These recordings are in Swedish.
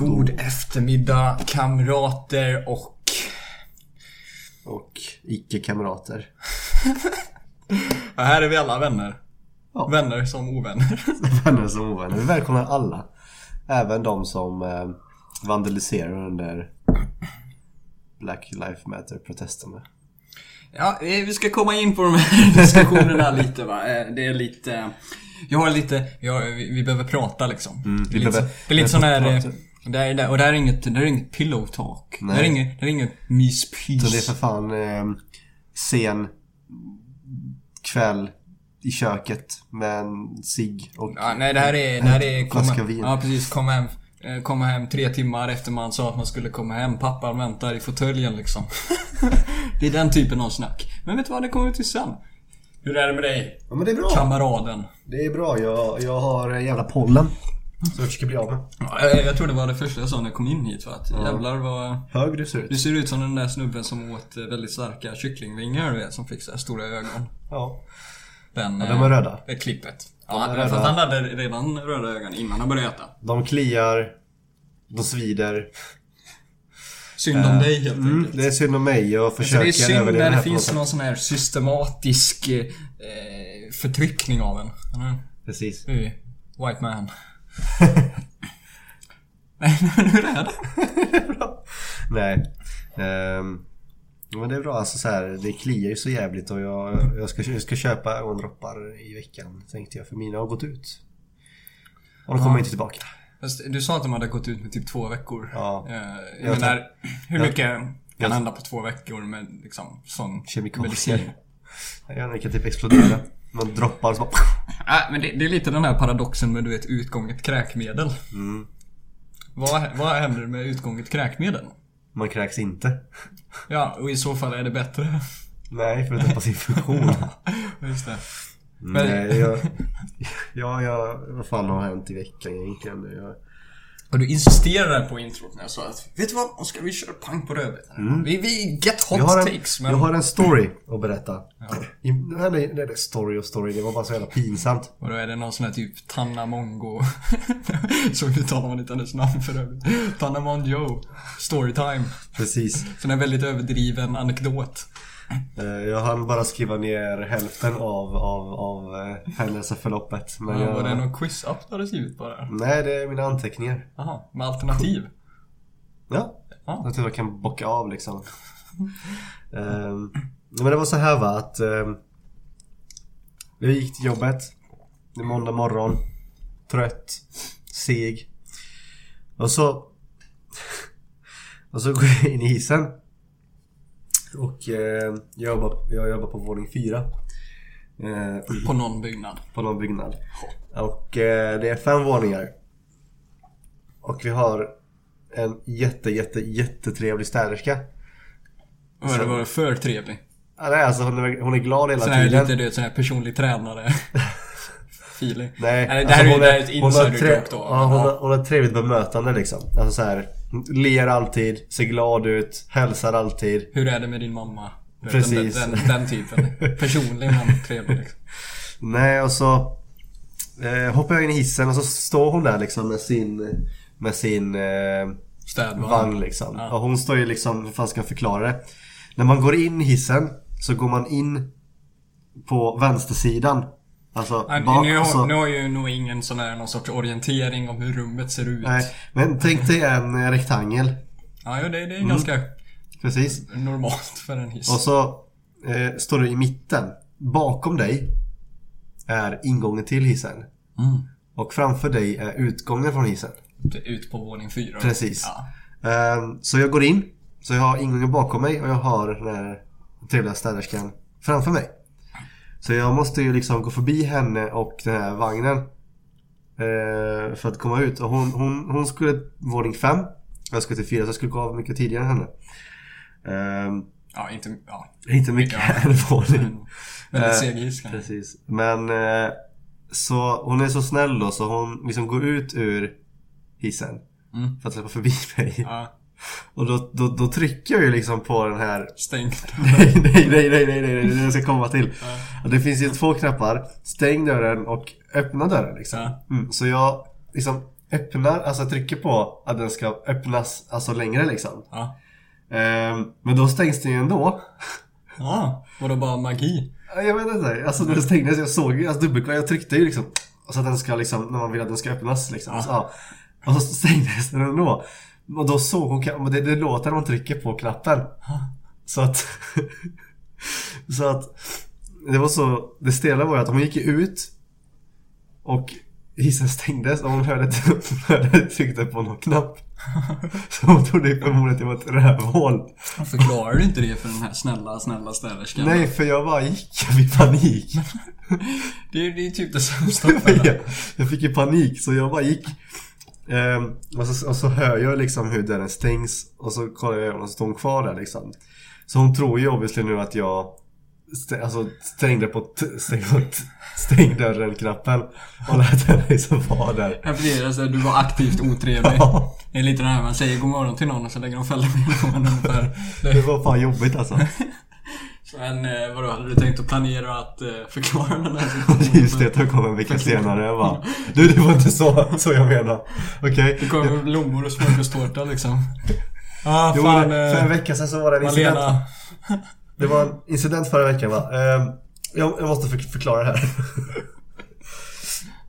God eftermiddag kamrater och... Och icke-kamrater. Ja, här är vi alla vänner. Ja. Vänner som ovänner. Vänner som ovänner. Vi välkomnar alla. Även de som eh, vandaliserar under Black Lives Matter-protesterna. Ja, eh, vi ska komma in på de här diskussionerna lite va. Eh, Det är lite... Jag har lite... Jag, vi vi behöver prata liksom. Mm, det, vi är lite, behöver- det är lite vi sån här... eh, prata. Det är, det- och det här är inget, det här är inget pillow talk. Det här är Nej. inget, det här är inget myspys. Så det är för fan eh, sen kväll i köket med en cigg och Ja, nej det här är... Det här är komma, vin. Ja precis, komma hem. eh, Komma hem tre timmar efter man sa att man skulle komma hem. Pappan väntar i fåtöljen liksom. det är den typen av snack. Men vet du vad, det kommer vi till sen. Hur är det med dig? Ja men det är bra. Kamraden. Det är bra. Jag, jag har jävla pollen. Så jag försöker bli av med. Ja, Jag, jag tror det var det första jag sa när jag kom in hit va? Att jävlar vad... Hög du ser ut. Du ser ut som den där snubben som åt eh, väldigt starka kycklingvingar du vet, som fick så här stora ögon. Ja. Den, Ja, de är eh, röda. Det klippet. De Ja, är fast röda. han hade redan röda ögon innan han började äta. De kliar. De svider. Synd om dig helt Mm, enkelt. det är synd om mig. Jag försöker det är synd överleva när det finns någon sån här systematisk eh, förtryckning av en. Mm. Precis. White man. Nej, hur är det? bra. Nej. Ehm, men det är bra. Alltså så här, det kliar ju så jävligt och jag, jag, ska, jag ska köpa ögondroppar i veckan. Tänkte jag. För mina har gått ut. Och de kommer Ja. inte tillbaka. Fast Du sa att de hade gått ut med typ två veckor. Ja. Eh, Jag Jag menar, hur mycket kan jag- hända på två veckor med liksom sån Kemikalier. medicin? Jag kan typ explodera. Man droppar så bara... Nej, men det, det är lite den här paradoxen med du vet utgånget kräkmedel. Mm. Vad, vad händer med utgånget kräkmedel? Man kräks inte. Ja, och i så fall är det bättre. Nej, för att tappa sin funktion. Just det. Men- Nej, jag... Ja, jag... Vad fan har hänt i veckan egentligen? Jag, Och du insisterade på introt när jag sa att Vet du vad Oskar, vi kör pang på rödbetan. Vi, vi get hot Mm. jag, har en, takes men... jag har en story att berätta. I, nej, nej, nej, story och story. Det var bara så jävla pinsamt. Och då är det någon sån här typ Tanna Mongo. så uttalar man inte hennes namn för övrigt. Tanna Monjo. Storytime. Precis. Sån här väldigt överdriven anekdot. Eh, Jag hann bara skriva ner hälften av, av, av eh, händelseförloppet. Men Ja, jag... Var det någon quiz-app du hade skrivit bara? Nej, det är mina anteckningar. Jaha, med alternativ? Ja. Ja. Jag tror jag kan bocka av liksom. Ehm, men det var så här va att um, Jag gick till jobbet Det är måndag morgon Trött Seg Och så Och så går jag in i hissen Och eh, jag, jobbar, jag jobbar på våning fyra eh, På någon byggnad. på någon byggnad. Och eh, det är fem våningar. Och vi har en jätte, jätte, jättetrevlig städerska. Det var för trevlig. Ja, nej, alltså hon är, hon är glad hela Sån här tiden. lite du vet, sån här personlig tränare. Feeling. Nej, Nej, det alltså här är ju hon det här är ett hon har insider tre- joke då. Ja, hon, Ja. har, hon har ett trevligt bemötande liksom. Alltså så här, ler alltid, ser glad ut, hälsar alltid. Hur är det med din mamma? Precis. Den, den, den typen. Personlig men trevlig liksom. Nej, och så eh, hoppar jag in i hissen och så står hon där liksom med sin, med sin eh, Städvagn. vagn liksom. Ja. Och hon står ju liksom, hur fan ska jag förklara det? När man går in i hissen så går man in på vänstersidan. Alltså Nej, bak, nu, alltså, har, nu har ju nog ingen sån här någon sorts orientering om hur rummet ser ut. Nej, men tänk dig en eh, rektangel. Ja, ja, det, det är Mm. ganska Precis. normalt för en hiss. Och så eh, står du i mitten. Bakom dig är ingången till hissen. Mm. Och framför dig är utgången från hissen. Ut på våning fyra. Precis. Ja. Ehm, så jag går in. Så jag har ingången bakom mig och jag har den här trevliga städerskan framför mig. Så jag måste ju liksom gå förbi henne och den här vagnen. eh, för att komma ut. Och hon, hon, hon skulle våning fem. Jag skulle till fyra så jag skulle gå av mycket tidigare än henne. Ehm, ja, inte... Ja. inte mycket Ja. våning. Men, väldigt Eh, seg hiss kanske. Precis. Men eh, så hon är så snäll då så hon liksom går ut ur hissen. Mm. För att släppa förbi mig. Ja, Och då, då, då trycker jag ju liksom på den här stängt. Nej, nej, nej, nej, nej, nej, det är det jag ska komma till. Och det finns ju två knappar. Stäng dörren och öppna dörren liksom. Ja. Mm, så jag liksom öppnar, alltså trycker på att den ska öppnas alltså längre liksom. Ja. Ehm, men då stängs den ju ändå. Ja, vadå bara magi? Ja, Jag vet inte, alltså den stängdes, jag såg ju, alltså dubbelknapp, jag tryckte ju liksom så att den ska liksom, när man vill att den ska öppnas liksom. Ja. Så, ja. Och så stängdes den ändå. Och då såg hon, men det, det låter när man trycker på knappen. Så att, så att, det var så, det stela var ju att hon gick ut och hissen stängdes och hon hörde att hon hörde tryckte på någon knapp. Så hon trodde ju förmodligen att det var ett rövhål. Förklarar du inte det för den här snälla, snälla städerskan? Nej, för jag bara gick, jag fick panik. Det är, det är typ det sämsta jag, jag fick ju panik så jag bara gick. Ehm, och, så, och så hör jag liksom hur dörren stängs och så kollar jag och så står hon kvar där liksom. Så hon tror ju obviously nu att jag stä, alltså, stängde på t- stäng, på stäng dörren-knappen och lät den liksom vara där. Ja, precis. Alltså, du var aktivt otrevlig. Ja, Det är lite det här man säger god morgon till någon och så lägger de fälla med på en ungefär. det Det- var fan jobbigt alltså. Men eh, vadå, hade du tänkt att planera att eh, förklara den här Just det, jag kom en vecka senare jag bara Du det var inte så, så jag menar. Okej. Det kommer blommor och smörgåstårta liksom. Ja, Jo, fan. för en eh, vecka sedan så var det en incident. Malena. Det var en incident förra veckan va? Ehm, jag, jag måste för, förklara det här.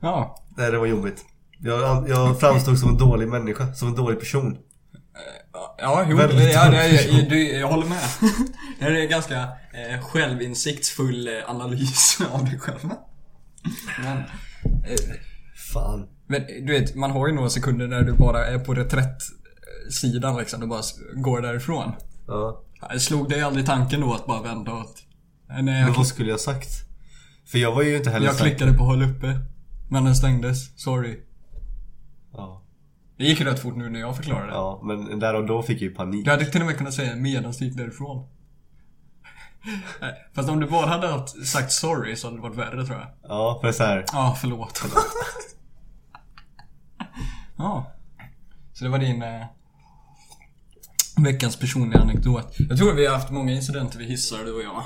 Ja. Nej, det var jobbigt. Jag, jag framstod som en dålig människa, som en dålig person. Ja, jo, Väldigt ja, det, jag, du, jag håller med. Det är en ganska eh, självinsiktsfull eh, analys av dig själv. Men, eh, Fan. men du vet, man har ju några sekunder när du bara är på reträttsidan liksom. Du bara går därifrån. Ja. Jag slog dig aldrig tanken då att bara vända åt... Nej, Men vad skulle jag sagt? För jag var ju inte heller jag klickade på håll uppe. Men den stängdes. Sorry. Ja. Det gick rätt fort nu när jag förklarade det. ja, men där och då fick jag ju panik. Du hade till och med kunnat säga medan du gick därifrån. Nej, Fast om du bara hade sagt sorry så hade det varit värre tror jag. Ja, för så här. Ja, förlåt. ja. Så det var din eh, veckans personliga anekdot. Jag tror vi har haft många incidenter vid hissar du och jag.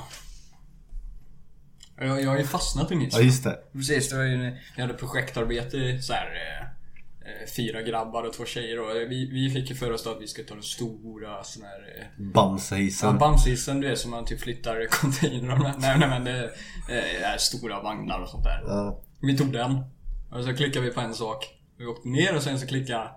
Jag, jag har ju fastnat i en hiss. Ja, just det. Precis, det var ju när vi hade projektarbete så här, eh, Fyra grabbar och två tjejer och vi, vi fick ju för oss då att vi skulle ta den stora sån här eh, Ja, Bamsehissen. Bamsehissen du vet som man typ flyttar containrar med. Nej, nej men det eh, är stora vagnar och sånt där. Ja. Vi tog den. Och så klickade vi på en sak. Vi åkte ner och sen så klickade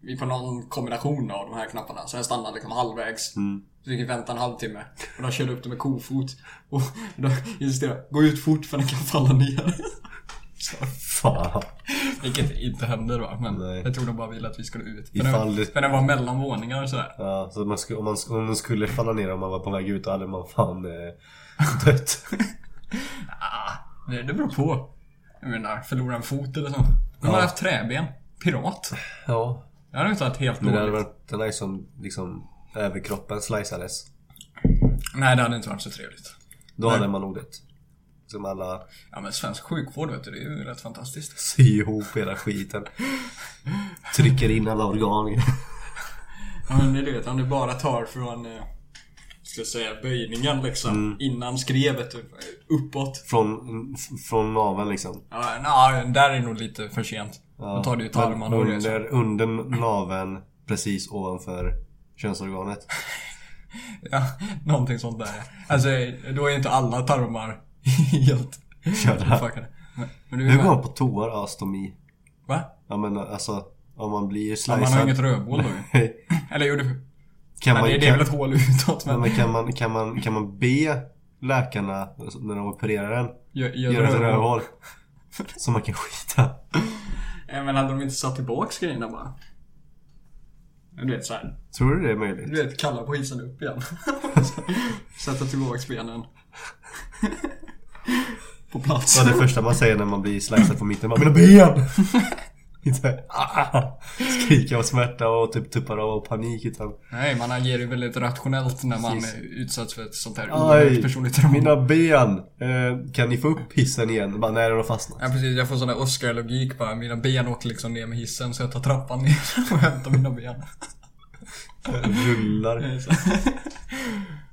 vi på någon kombination av de här knapparna. Så jag stannade liksom halvvägs. Mm. Så fick vi vänta en halvtimme. Och då körde upp det med kofot. Och då insisterade jag, gå ut fort för den kan falla ner. Så, Fan. vilket inte hände då. Men Nej. jag tror de bara ville att vi skulle ut. För, Ifall den, det- för den var mellan våningar och sådär. Ja, så man skulle, om, man, om den skulle falla ner om man var på väg ut då hade man fan eh, dött. Ah, det, det beror på. Jag menar, förlora en fot eller så. De har Ja. haft träben. Pirat. Ja. Det hade inte varit helt Men det hade dåligt. varit där som liksom överkroppen sliceades. Nej, det hade inte varit så trevligt. Då Nej. hade man nog dött. Som alla Ja men svensk sjukvård vet du, det är ju rätt fantastiskt. sy ihop hela skiten. Trycker in alla organ. Ja men det det, om du bara tar från, eh, ska jag säga, böjningen liksom. Innan skrevet uppåt. Från, från naveln liksom. Ja, na, där är nog lite för sent. Ja. Då tar du ju Men tarmarna och under, under naveln precis ovanför könsorganet. Ja, någonting sånt där. Alltså, då är inte alla tarmar helt Körda. fuckade. Men, men Hur går man på toa då, stomi? Va? Ja men alltså, om man blir Ja, slicead. man har inget rövhål då. Eller jo, det, kan man, det, det är väl ett hål utåt Ja, men... men kan man, kan man, kan man be läkarna när de opererar den Gör, gör göra ett rövhål. Så man kan skita. Ja, men hade de inte satt tillbaks grejerna bara? Du vet såhär. Tror du det är möjligt? Du vet, kalla på hissen upp igen. Sätta tillbaks benen. på plats. Ja, det första man säger när man blir slicead på mitten. Bara, Mina ben! Inte ah, skrika av smärta och typ tuppar av och panik utan Nej, man agerar ju väldigt rationellt när man Precis. är utsatt för ett sånt här oerhört personligt trauma. mina ben! Eh, kan ni få upp hissen igen? Bara, nej, den har fastnat. Ja precis, jag får sån där Oscar-logik bara. Mina ben åker liksom ner med hissen så jag tar trappan ner och hämtar mina ben. Rullar.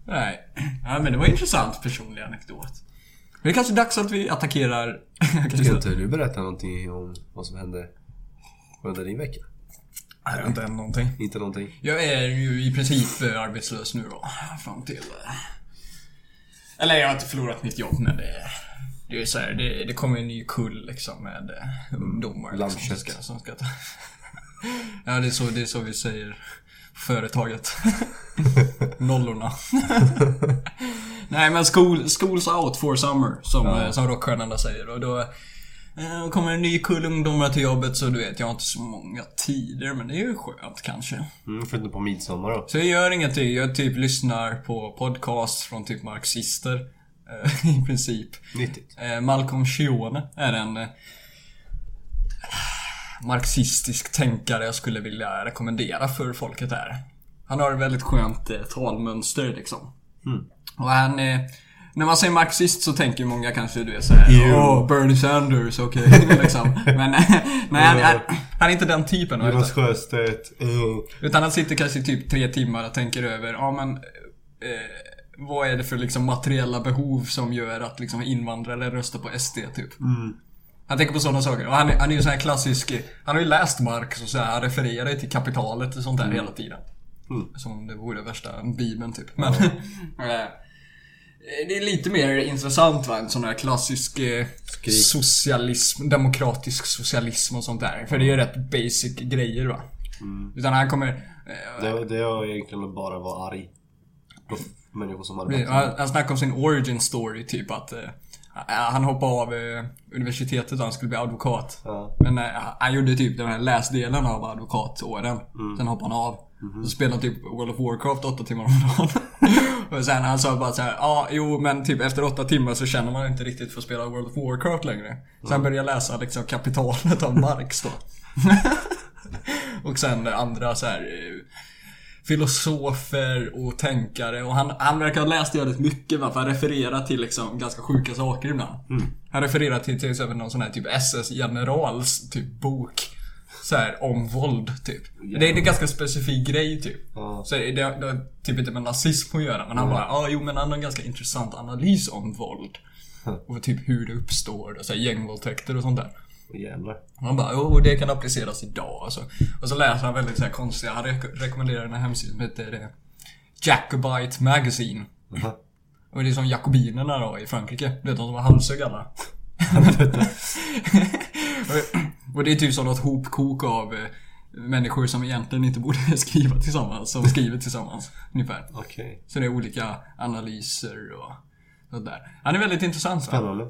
Nej. Ja men det var en intressant personlig anekdot. Det är kanske dags att vi attackerar... Ska inte du berätta någonting om vad som hände Under din vecka? Har inte hänt någonting. Inte någonting? Jag är ju i princip eh, arbetslös nu då. Fram till... eh, Eller jag har inte förlorat mitt jobb men det... Det är så här, det, det kommer en ny kull liksom med eh, ungdomar. Liksom, som, Lammkött. ska, som ska ta... Ja, det är, så, det är så vi säger företaget. Nollorna. Nej men school, school's out for summer, som, Ja. eh, som rockstjärnorna säger. Och då eh, kommer en ny kull ungdomar till jobbet så du vet, jag har inte så många tider men det är ju skönt kanske. Mm, förutom på midsommar då. Så jag gör ingenting. Jag typ lyssnar på podcast från typ marxister. eh, I princip. Nyttigt. Eh, Malcolm Schione är en eh, marxistisk tänkare jag skulle vilja rekommendera för folket här. Han har ett väldigt skönt eh, talmönster liksom. Mm. Och han... Eh, när man säger marxist så tänker många kanske du vet såhär. Åh, Bernie Sanders, okej. liksom. Men eh, nej, han, han, han är inte den typen. Jonas utan- Sjöstedt. Uh. utan han sitter kanske i typ tre timmar och tänker över, ja men... Eh, vad är det för liksom materiella behov som gör att liksom invandrare röstar på SD typ? Mm. Han tänker på sådana saker. Och han, är- han är ju sån här klassisk... Han har ju läst Marx och så här, han refererar ju till kapitalet och sånt där hela tiden. Mm. Som om det vore värsta bibeln typ. Men... eh, det är lite mer intressant va, en sån här klassisk eh, socialism, demokratisk socialism och sånt där. För det är ju rätt basic grejer va. Utan han kommer... Eh, Det, det är egentligen bara vara arg. På människor som arbetar. Han, han snackar om sin origin story, typ att eh, han hoppade av eh, universitetet och han skulle bli advokat. Ja. Men eh, han gjorde typ den här läsdelen av advokatåren. Mm. Sen hoppade han av. Mhm. Så spelade han typ World of Warcraft åtta timmar om dagen. och sen han sa bara så här, ja jo men typ efter åtta timmar så känner man inte riktigt för att spela World of Warcraft längre. Så han började läsa liksom kapitalet av Marx då. och sen andra så här eh, filosofer och tänkare och han, han verkar ha läst jävligt mycket va, för han refererar till liksom ganska sjuka saker ibland. Han refererar till till exempel någon sån här typ SS generals typ bok. Så här om våld typ. Det är det är en ganska specifik grej typ. Ja. Så det, det, det har typ inte med nazism att göra men han bara, ja ah, jo men han har en ganska intressant analys om våld. Och typ hur det uppstår och så här, gängvåldtäkter och sånt där. Jävlar. Han bara, jo det kan appliceras idag. Och så, och så läser han väldigt så här konstiga, han rek- rekommenderar den här hemsidan som heter eh, Jacobite Magazine. Aha. Och det är som jakobinerna då i Frankrike. Du vet de som har halshögg alla. och, det är typ som något hopkok av eh, människor som egentligen inte borde skriva tillsammans, som skriver tillsammans. Ungefär. Okej. Så det är olika analyser och sånt där. Han är väldigt intressant. Spännande.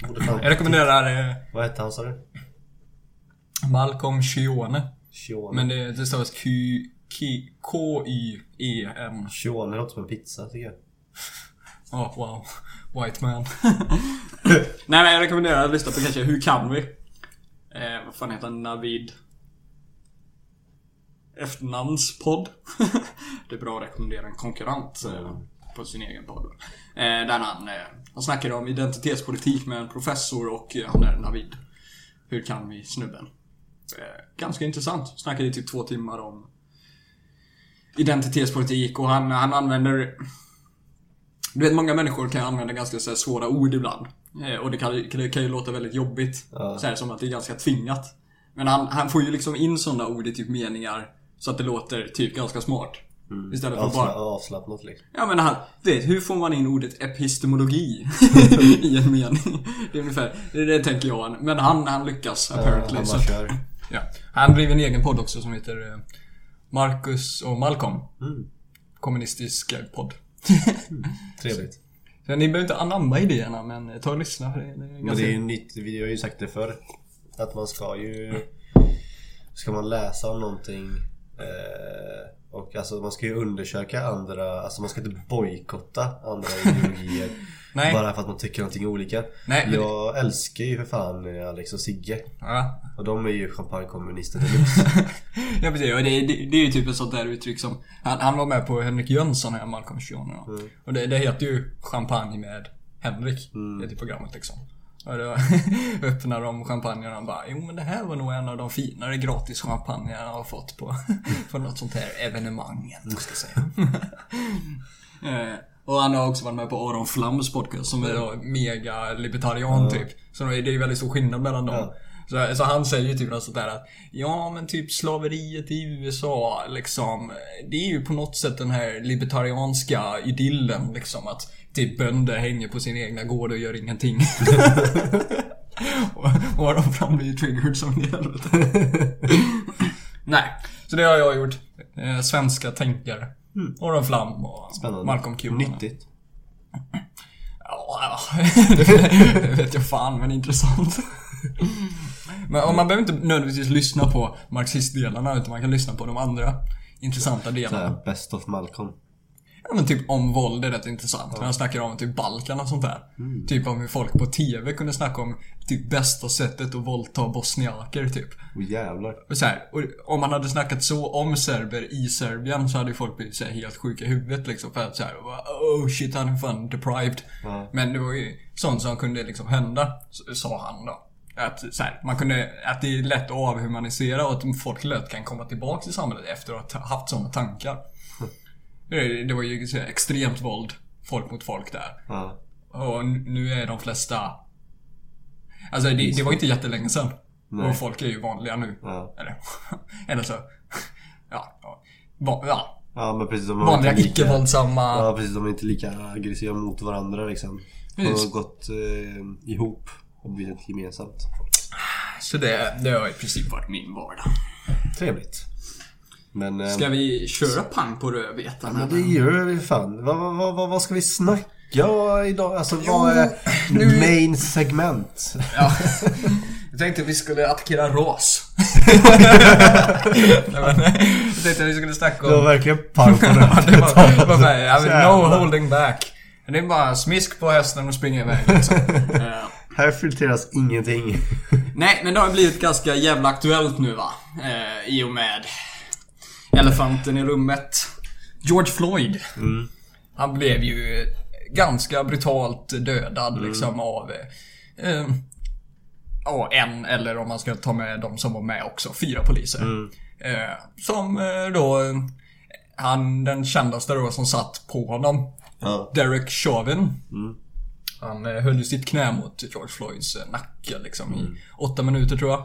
Jag rekommenderar eh, Vad hette han sa du? Malcolm Schione. Shione. Men det, det stavas Q... K-Y-E-N. Shione låter som en pizza tycker jag. Ja, wow. White man. Nej men jag rekommenderar att lyssna på kanske Hur kan vi? Eh, vad fan heter han? Navid? Efternamnspodd. det är bra att rekommendera en konkurrent eh, på sin egen podd. Eh, där han, eh, han snackade om identitetspolitik med en professor och eh, han är Navid. Hur kan vi snubben? Eh, ganska intressant. Snackade i typ två timmar om identitetspolitik och han, han använder du vet, många människor kan använda ganska så här, svåra ord ibland. Eh, och det kan, det kan ju låta väldigt jobbigt. Ja. Så här, som att det är ganska tvingat. Men han, han får ju liksom in sådana ord i typ meningar så att det låter typ ganska smart. Istället för Avsla- bara... Avslappnat liksom. Ja men han, vet, hur får man in ordet epistemologi i en mening? Det är ungefär, det, det tänker jag. Men han, han lyckas apparently. han så, bara kör. ja. Han driver en egen podd också som heter eh, Marcus och Malcolm. Mm. Kommunistisk eh, podd. Trevligt. Så ni behöver inte anamma idéerna men ta och lyssna. för Det, det är Men det är ju nytt, vi har ju sagt det förr. Att man ska ju... Ska man läsa om någonting eh, och alltså man ska ju undersöka andra, alltså man ska inte bojkotta andra ideologier. Nej. Bara för att man tycker någonting olika. Nej, men- Jag älskar ju för fan eh, Alex och Sigge. Ja. Och de är ju champagnekommunister deluxe. ja precis, och det, är- det, det är ju typ ett sånt där uttryck som... Han, han var med på Henrik Jönsson här, Malcolm då. Mm. Och det, det heter ju Champagne med Henrik. Det heter programmet liksom. Och då öppnar de champagnen och bara Jo men det här var nog en av de finare gratis champagne jag har fått på, på något sånt här evenemang. Ska säga. Och han har också varit med på Aron Flams podcast som är då mega libertarian typ. Så det är väldigt stor skillnad mellan dem. Ja. Så, så han säger ju typ något sånt där att Ja men typ slaveriet i USA liksom Det är ju på något sätt den här libertarianska idyllen liksom att Typ bönder hänger på sin egna gård och gör ingenting. och, och Aron Flam blir triggered som i helvete. Nej, så det har jag gjort. Eh, svenska tänkare. Aron Flam och Spännande. Malcolm Q. Nyttigt. Ja, det vet jag fan, men intressant. Men och man behöver inte nödvändigtvis lyssna på marxistdelarna, utan man kan lyssna på de andra intressanta delarna. best of Malcolm. Ja men typ om våld är rätt intressant. När han snackar om typ Balkan och sånt där. Typ om hur folk på TV kunde snacka om typ bästa sättet att våldta bosniaker typ. Åh jävlar. Och så här, och om man hade snackat så om serber i Serbien så hade ju folk blivit så här helt sjuka i huvudet liksom. För att så här, bara, oh shit han är fan deprived. Ja. Men det var ju sånt som kunde liksom hända, sa han då. Att, så här, man kunde, att det är lätt att avhumanisera och att folk lätt kan komma tillbaka till samhället efter att ha haft sådana tankar. Det, var ju extremt våld, folk mot folk där. Ja. Och nu är de flesta... Alltså det, det var inte jättelänge sedan. Nej. Och folk är ju vanliga nu. Ja. Eller, eller så... Ja. ja. Ja. Ja men precis. De Vanliga lika- icke-våldsamma... Ja precis, de är inte lika aggressiva mot varandra liksom. De har gått eh, ihop och blivit gemensamt. Så det, det har i princip varit min vardag. Trevligt. Men... Eh, Ska vi köra pang på rödbetan men eller? det gör vi fan. Vad, vad, vad, vad, ska vi snacka idag? Alltså vad är nu- main segment? Ja. Jag tänkte vi skulle attackera ras. Men, jag tänkte vi skulle snacka om... Det var verkligen pang på Ja, det. var, det var bara, jag vet, no holding back. Det är bara smisk på hästen och springa iväg liksom. Här filtreras ingenting. Nej, men det har blivit ganska jävla aktuellt nu va? Eh, I och med elefanten i rummet. George Floyd. Han blev ju ganska brutalt dödad liksom av eh, ja, en eller om man ska ta med de som var med också, fyra poliser. Eh, som eh, då, han den kändaste då som satt på honom, Ja. Derek Chauvin. Han eh, höll ju sitt knä mot George Floyds eh, nacke liksom i åtta minuter tror jag.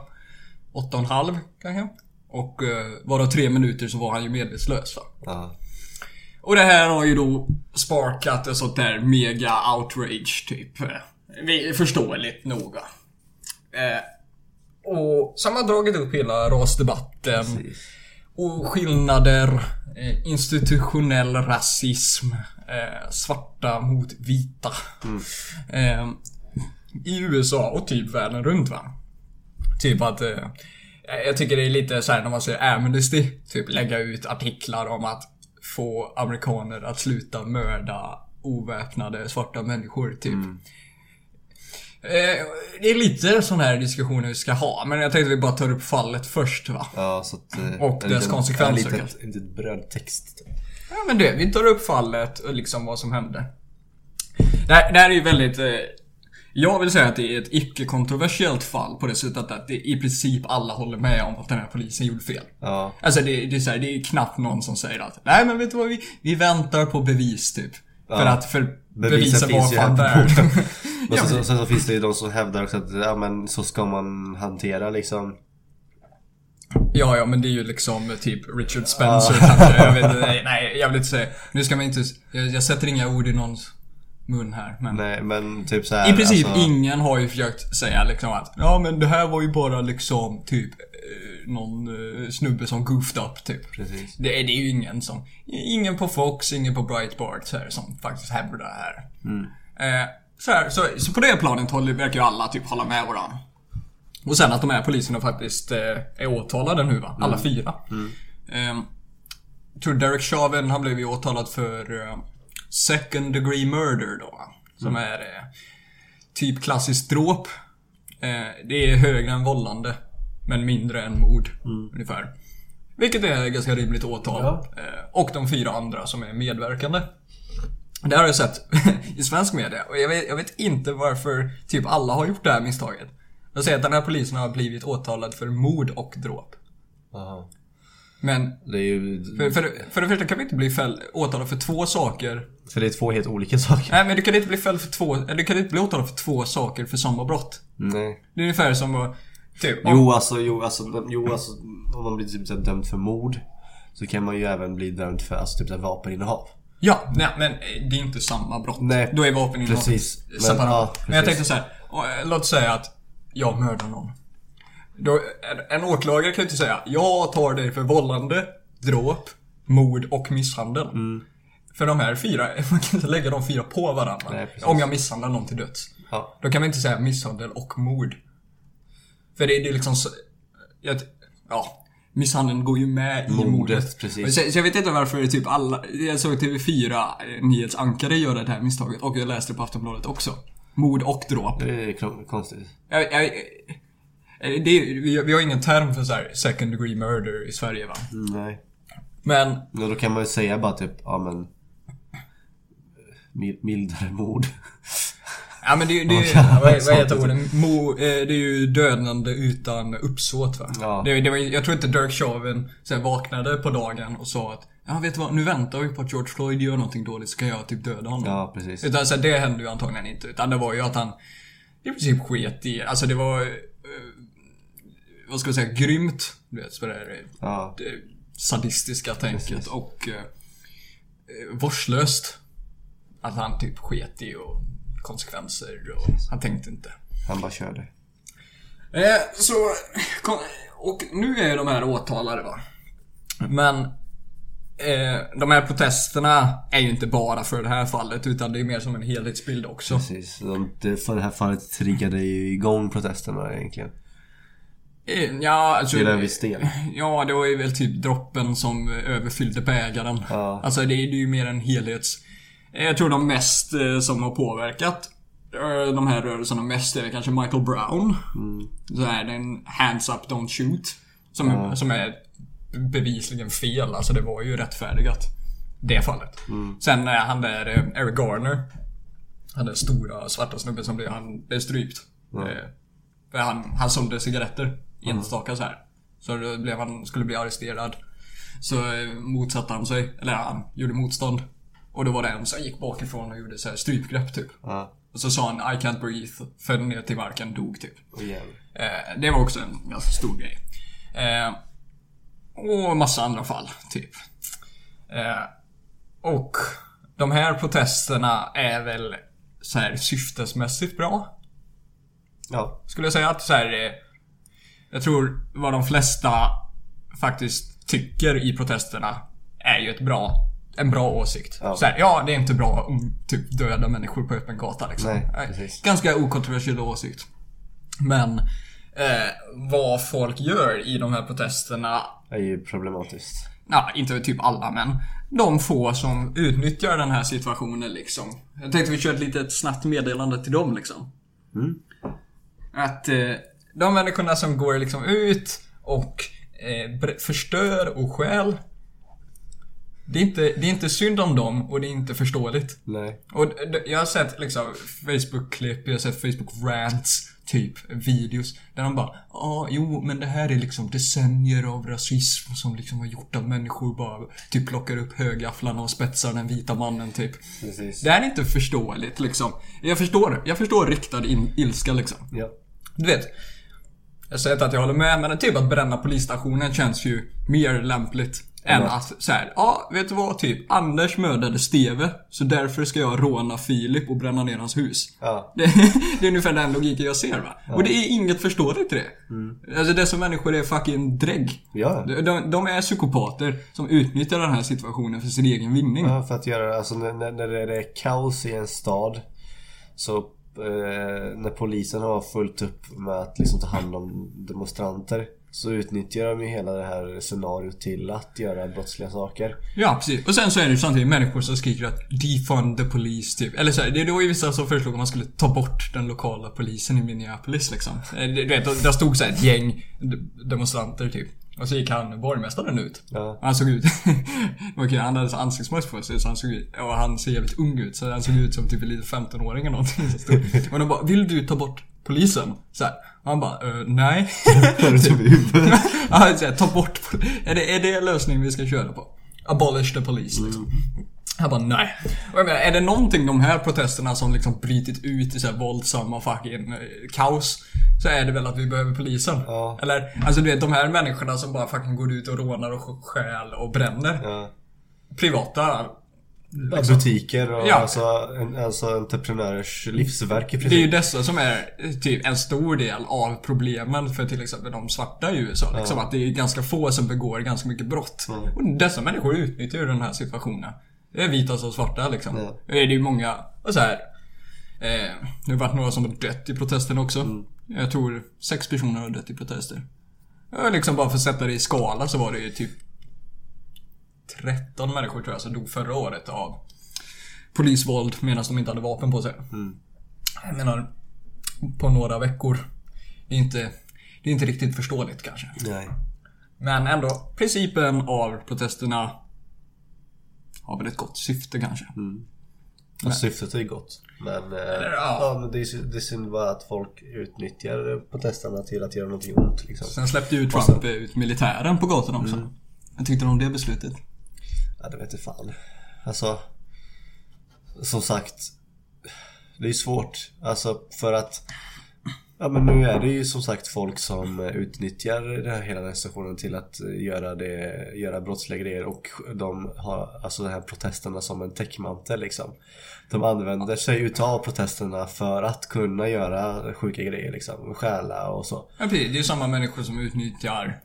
Åtta och en halv kanske. Och eh, varav tre minuter så var han ju medvetslös va. Ja. Och det här har ju då sparkat ett sånt där mega outrage typ. Förståeligt nog va. Eh, och så har dragit upp hela rasdebatten. Och skillnader, eh, institutionell rasism, eh, svarta mot vita. Eh, I USA och typ världen runt va. Typ att eh, jag tycker det är lite så här när man ser Amnesty, typ lägga ut artiklar om att få amerikaner att sluta mörda oväpnade svarta människor typ. Eh, det är lite sån här diskussioner vi ska ha, men jag tänkte vi bara tar upp fallet först va. Ja, så att... eh, Och dess liten- konsekvenser, En litet, en litet brödtext. typ. Ja men det, vi tar upp fallet och liksom vad som hände. Det här, det här är ju väldigt... Eh, jag vill säga att det är ett icke-kontroversiellt fall på det sättet att det i princip alla håller med om att den här polisen gjorde fel. Ja. Alltså det, det är så här, det är knappt någon som säger att Nej men vet du vad, vi, vi väntar på bevis typ. För att för finns ju fan värd. bordet. Men Ja, sen, så, sen så finns det ju de som hävdar också att ja, men så ska man hantera liksom. Ja, ja, men det är ju liksom typ Richard Spencer kanske. Jag vet nej, nej, jag vill inte säga. Nu ska man inte... Jag, jag sätter inga ord i någons mun här, men... Nej men typ så här, I princip alltså, ingen har ju försökt säga liksom att Ja men det här var ju bara liksom typ eh, Någon eh, snubbe som goofed up typ. Precis. Det, är- det är ju ingen som Ingen på Fox, ingen på Breitbart så här, som faktiskt hävdar det här. Eh, så, här så, så på det planet håller, verkar ju alla typ hålla med varandra. Och sen att de här poliserna faktiskt eh, är åtalade nu va? Alla fyra. Eh, jag tror Derek Chauvin, han blev ju åtalad för eh, second degree murder då. Som är eh, typ klassiskt dråp. Eh, det är högre än vållande. Men mindre än mord. Ungefär. Vilket är ganska rimligt åtal. Ja. Eh, och de fyra andra som är medverkande. Det har jag sett i svensk media. Och jag vet, jag vet inte varför typ alla har gjort det här misstaget. Jag säger att den här polisen har blivit åtalad för mord och dråp. Aha. Men Det är ju... för, för, för det första kan vi inte bli fäll, åtalad för två saker. För det är två helt olika saker. Nej men du kan inte bli fälld för två, eller du kan inte bli åtalad för två saker för samma brott. Nej. Det är ungefär som att Typ. Jo alltså, jo alltså, jo, alltså om man blir typ så dömd för mord. Så kan man ju även bli dömd för alltså, typ så vapeninnehav. Ja, nej, men det är inte samma brott. Nej, Då är vapeninnehav precis. Men, separat. ja, men jag precis. tänkte så här. eh, Låt säga att jag mördar någon. Då, en, en åklagare kan ju inte säga jag tar dig för vållande, dråp, mord och misshandel. Mm. För de här fyra, man kan inte lägga de fyra på varandra. Nej, om jag misshandlar någon till döds. Ja. Då kan man inte säga misshandel och mord. För det, det är liksom så, jag, Ja. Misshandeln går ju med i Mordet, mordet. precis. Så, så jag vet inte varför typ alla... Jag såg TV4 eh, nyhetsankare göra det här misstaget och jag läste på Aftonbladet också. Mord och dråp. Det är konstigt. Jag, jag, det, är- vi, vi har ingen term för så här second degree murder i Sverige va? Nej. Men Men då kan man ju säga bara typ, ja men... mil- Mildare mord. Ja men det, det, Ja, det ja, vad, heter det. orden? Mo, eh, det är ju dödande utan uppsåt va? Ja. Det, det var, jag tror inte Dirk Chauvin här, vaknade på dagen och sa att Ja vet du vad, nu väntar vi på att George Floyd gör någonting dåligt så kan jag typ döda honom. Ja, precis. Utan så här, det hände ju antagligen inte. Utan det var ju att han i princip sket i, alltså det var eh, vad ska jag säga, grymt. Du vet, så det där, Ja. det sadistiska tänket Precis. och eh, eh, vårdslöst. Att han typ sket i och konsekvenser och han tänkte inte. Han bara körde. Eh, så, och nu är de här åtalade va. Men eh, de här protesterna är ju inte bara för det här fallet utan det är mer som en helhetsbild också. Precis. Det här fallet triggade ju igång protesterna egentligen. Ja, alltså, Till en viss del. Ja, det var ju väl typ droppen som överfyllde bägaren. Ja. Alltså det är ju mer en helhets... Jag tror de mest eh, som har påverkat eh, de här rörelserna mest är kanske Michael Brown. Mm. Så är det en Hands Up Don't Shoot. Som, som är bevisligen fel. Alltså det var ju rättfärdigat. Det fallet. Mm. Sen är han där, eh, Eric Garner. Han den stora svarta snubben som blev, han blev strypt. Eh, för han, han sålde cigaretter. Enstaka så här. Så då blev han, skulle bli arresterad. Så eh, motsatte han sig, eller han gjorde motstånd. Och då var det en som gick bakifrån och gjorde så här strypgrepp typ. Ja. Och så sa han I can't breathe. Föll ner till marken, dog typ. Jävlar. Eh, det var också en ganska stor grej. Eh, och massa andra fall, typ. Eh, och de här protesterna är väl så här syftesmässigt bra. Ja. Skulle jag säga att så här, Jag tror vad de flesta faktiskt tycker i protesterna är ju ett bra, en bra åsikt. Ja. Så här, ja, det är inte bra att typ döda människor på öppen gata liksom. Nej. Ganska okontroversiell åsikt. Men eh, vad folk gör i de här protesterna är ju problematiskt. Ja, inte typ alla men de få som utnyttjar den här situationen liksom. Jag tänkte vi kör ett litet snabbt meddelande till dem liksom. Att eh, de människorna som går liksom ut och eh, förstör och stjäl. Det är, inte, det är inte synd om dem och det är inte förståeligt. Nej. Och jag har sett liksom Facebook-klipp, jag har sett Facebook-rants, typ videos. Där de bara ja, jo men det här är liksom decennier av rasism som liksom har gjort att människor bara typ plockar upp högafflarna och spetsar den vita mannen typ. Precis. Det här är inte förståeligt liksom. Jag förstår, jag förstår riktad in, ilska liksom. Ja. Du vet. Jag säger inte att jag håller med, men typ att bränna polisstationen känns ju mer lämpligt. Än Ja. att så här, ja, vet du vad? Typ, Anders mördade Steve, så därför ska jag råna Filip och bränna ner hans hus. Ja. Det, det är ungefär den logiken jag ser va. Och det är inget förståeligt i det. Alltså dessa människor är fucking drägg. Ja. De, de, de är psykopater som utnyttjar den här situationen för sin egen vinning. Ja, för att göra, alltså när när det är kaos i en stad Så eh, när polisen har fullt upp med att liksom ta hand om demonstranter Så utnyttjar de ju hela det här scenariot till att göra brottsliga saker Ja, precis. Och sen så är det ju samtidigt människor som skriker att defund the police typ. Eller så här, det är då ju vissa som föreslog att man skulle ta bort den lokala polisen i Minneapolis liksom. Eh, du vet, där stod så här ett gäng demonstranter typ. Och så gick han, borgmästaren ut. Ja. Han såg ut... Okej, han hade ansiktsmask på sig så han såg ut... Och han ser jävligt ung ut så han såg ut som typ en liten 15-åring eller någonting. Så stod. Och de bara, vill du ta bort polisen? Så här. Och han bara, "Eh, nej. Ja, så här, ta bort är det, är det lösningen vi ska köra på? Abolish the police liksom. Jag bara nej. Och jag menar, är det någonting de här protesterna som liksom brytit ut i så här våldsamma fucking eh, kaos så är det väl att vi behöver polisen. Ja. Eller, alltså du vet de här människorna som bara fucking går ut och rånar och stjäl och bränner. Ja. Privata. Ja, Butiker och Ja. alltså, en, alltså entreprenörers livsverk i Det är ju princip. dessa som är typ en stor del av problemen för till exempel de svarta i USA. Liksom, Att det är ganska få som begår ganska mycket brott. Och dessa människor utnyttjar ju den här situationen. Det är vita som svarta liksom. Ja. Det är ju många, och så här. Eh, det har varit några som har dött i protesten också. Mm. Jag tror sex personer har dött i protester. Liksom bara för att sätta det i skala så var det ju typ 13 människor tror jag som dog förra året av polisvåld medan de inte hade vapen på sig. Jag menar, på några veckor. Det är inte, det är inte riktigt förståeligt kanske. Nej. Men ändå, principen av protesterna har väl ett gott syfte kanske. Och syftet är ju gott. Men, eh, ja. ja, men det, är, det är synd bara att folk utnyttjar protesterna till att göra någonting ont liksom. Sen släppte ju Trump ut militären på gatorna också. Jag tyckte om det beslutet. Ja, det vet jag fan. Alltså, som sagt. Det är ju svårt. Alltså för att Ja men nu är det ju som sagt folk som eh, utnyttjar den här hela den här situationen till att eh, göra, det, göra brottsliga grejer och de har alltså de här protesterna som en täckmantel liksom. De använder sig utav protesterna för att kunna göra sjuka grejer liksom. Stjäla och så. Ja, precis. Det är ju samma människor som utnyttjar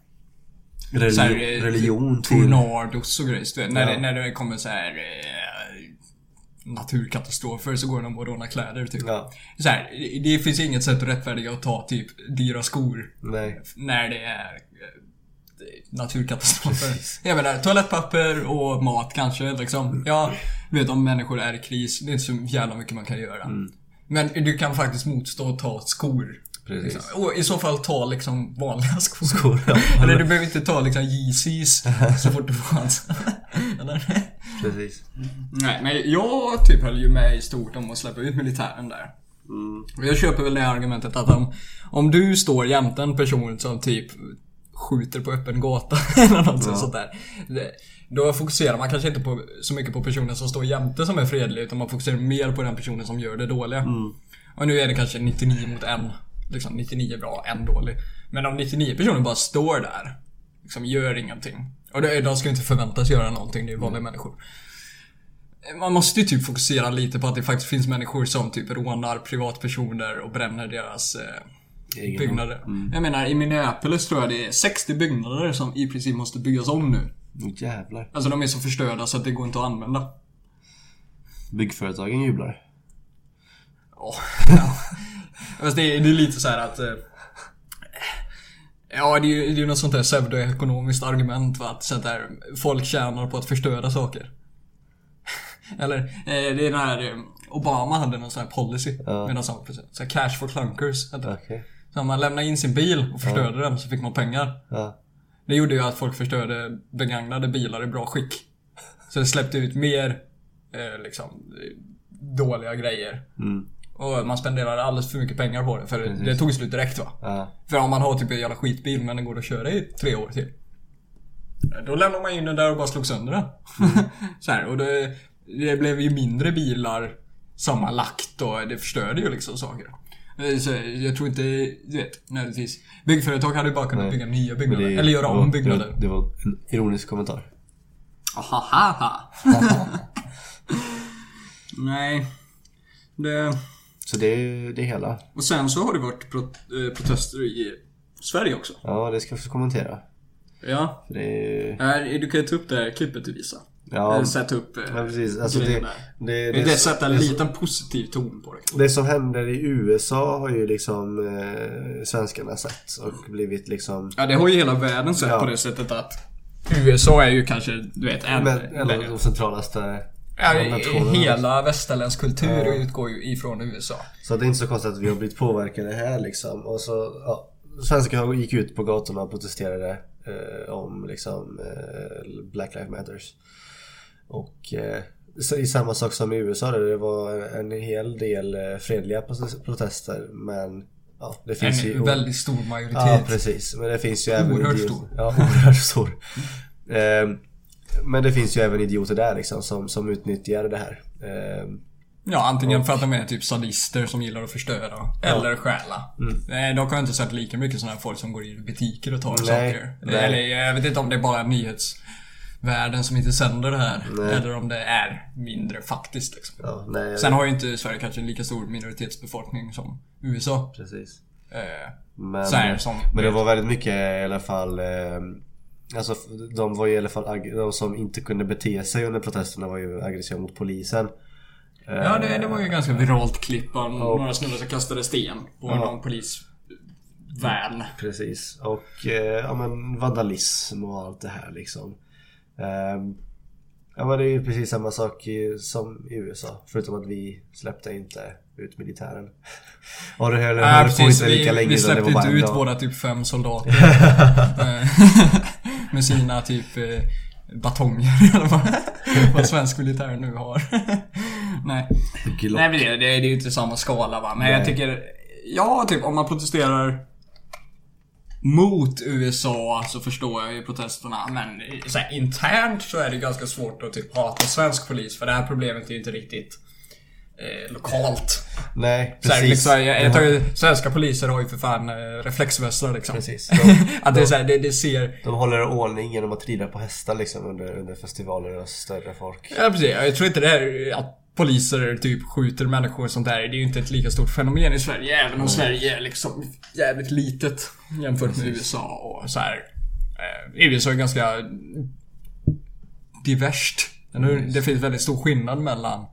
Religi- här, eh, religion till... tornados och grejer. När, Ja. det, när det kommer så här naturkatastrofer så går de och rånar kläder typ. Ja, Så här, det finns inget sätt att rättfärdiga att ta typ dyra skor nej. när det är eh, naturkatastrofer. Jag menar, toalettpapper och mat kanske liksom. Ja, du vet om människor är i kris, det är inte så jävla mycket man kan göra. Men du kan faktiskt motstå att ta skor. Precis. Liksom. Och i så fall ta liksom vanliga skor. Skor, ja. Eller du behöver inte ta liksom Yeezys så fort du får chans. Eller? Precis. Nej, men jag typ höll ju med i stort om att släppa ut militären där. Och jag köper väl det argumentet att om, om du står jämte en person som typ skjuter på öppen gata eller något sånt där. Då fokuserar man kanske inte på, så mycket på personen som står jämte som är fredlig utan man fokuserar mer på den personen som gör det dåliga. Och nu är det kanske 99 mot en. Liksom 99 bra, en dålig. Men om 99 personer bara står där, liksom gör ingenting. Och det, de ska inte förväntas göra någonting, det är ju vanliga människor. Man måste ju typ fokusera lite på att det faktiskt finns människor som typ rånar privatpersoner och bränner deras eh, byggnader. Jag menar, i Minneapolis tror jag det är 60 byggnader som i princip måste byggas om nu. Oh, jävlar. Alltså de är så förstörda så att det går inte att använda. Byggföretagen jublar. Ja. ja. Fast det är, det är lite så här att... eh, Ja, det är ju det är något sånt där pseudoekonomiskt argument va? Att sånt där, folk tjänar på att förstöra saker. Eller, eh, det är den här... eh, Obama hade någon sån här policy Ja. medan han var president. Så här cash for clunkers. Okej. Så man lämnade in sin bil och förstörde den så fick man pengar. Ja. Det gjorde ju att folk förstörde begagnade bilar i bra skick. Så det släppte ut mer eh, liksom dåliga grejer. Mm. Och man spenderade alldeles för mycket pengar på det för det tog slut direkt va. Ja. För om man har typ en jävla skitbil men den går att köra i tre år till. Då lämnar man in den där och bara slog sönder den. så här, och det, det blev ju mindre bilar sammanlagt och det förstörde ju liksom saker. Eh, Så jag tror inte, du vet, nödvändigtvis. Byggföretag hade ju bara kunnat Nej. bygga nya byggnader. det- Eller göra om byggnader. Det var, det var en ironisk kommentar. Ahaha. Nej. Det... Så det är det hela. Och sen så har det varit pro eh, protester i Sverige också. Ja, det ska jag också kommentera. Ja. Det är... Här, du kan ju ta upp det här klippet du visade. Ja, Eller sätta upp eh, ja precis. Alltså det, grejen det, där. det, Det, det sätter en det, liten positiv ton på det. det som händer i USA har ju liksom eh, svenskarna sett och blivit liksom... Ja, det har ju hela världen sett Ja. på det sättet att USA är ju kanske, du vet, en... Men, en av de centralaste ja, nationerna. hela västerländsk kultur utgår ju ifrån USA. Så det är inte så konstigt att vi har blivit påverkade här liksom. Och så, ja, svenskar gick ut på gatorna och protesterade eh, om liksom eh, Black Lives Matters. Och eh, så- i samma sak som i USA där det var en hel del eh, fredliga protes- protester men ja, det finns ju... En väldigt stor majoritet. Ja precis, men det finns ju även Oerhört idiot- stor. Ja, oerhört stor. Ehm, men det finns ju även idioter där liksom som, som utnyttjar det här. Ehm, Ja, antingen för att de är typ sadister som gillar att förstöra. Eller stjäla. Nej, dock har jag inte sett lika mycket sådana här folk som går in i butiker och tar Nej, saker. nej. Eller jag vet inte om det är bara nyhetsvärlden som inte sänder det här. Nej. Eller om det är mindre faktiskt liksom. Ja, nej, Sen har ju inte Sverige kanske en lika stor minoritetsbefolkning som USA. precis. Eh, Men, här, som, men det var väldigt mycket i alla fall eh, Alltså de var ju i alla fall de som inte kunde bete sig under protesterna var ju aggressiva mot polisen. Eh, Ja, det, det var ju ganska viralt klipp av några snubbar som kastade sten på Ja. någon polisvan. Precis. Och eh, ja men vandalism och allt det här liksom. Ehm, ja men det är ju precis samma sak som i USA. Förutom att vi släppte inte ut militären. Och det höll, Nej, höll på precis. inte lika Vi, länge vi släppte inte ut dag. våra typ fem soldater. Med sina typ eh, batonger eller vad, vad svensk militär nu har. Nej. Glock. Nej men det, det, det är ju inte samma skala va. Men jag Nej. tycker... Ja, typ om man protesterar mot USA så förstår jag ju protesterna. Men så här, internt så är det ganska svårt att typ hata svensk polis. För det här problemet är ju inte riktigt eh, lokalt. Nej, här, precis. liksom, jag, jag tar svenska poliser har ju för fan eh, reflexvästar liksom. Precis. De, Att det är så här, det, det ser... de håller ordning genom att rida på hästar liksom under, under festivaler och större folk. Ja precis, jag tror inte det här att poliser typ skjuter människor och sånt där. Det är ju inte ett lika stort fenomen i Sverige. Även om Sverige är liksom jävligt litet jämfört med USA och så här. Eh, USA är ganska diverst. Eller Det finns väldigt stor skillnad mellan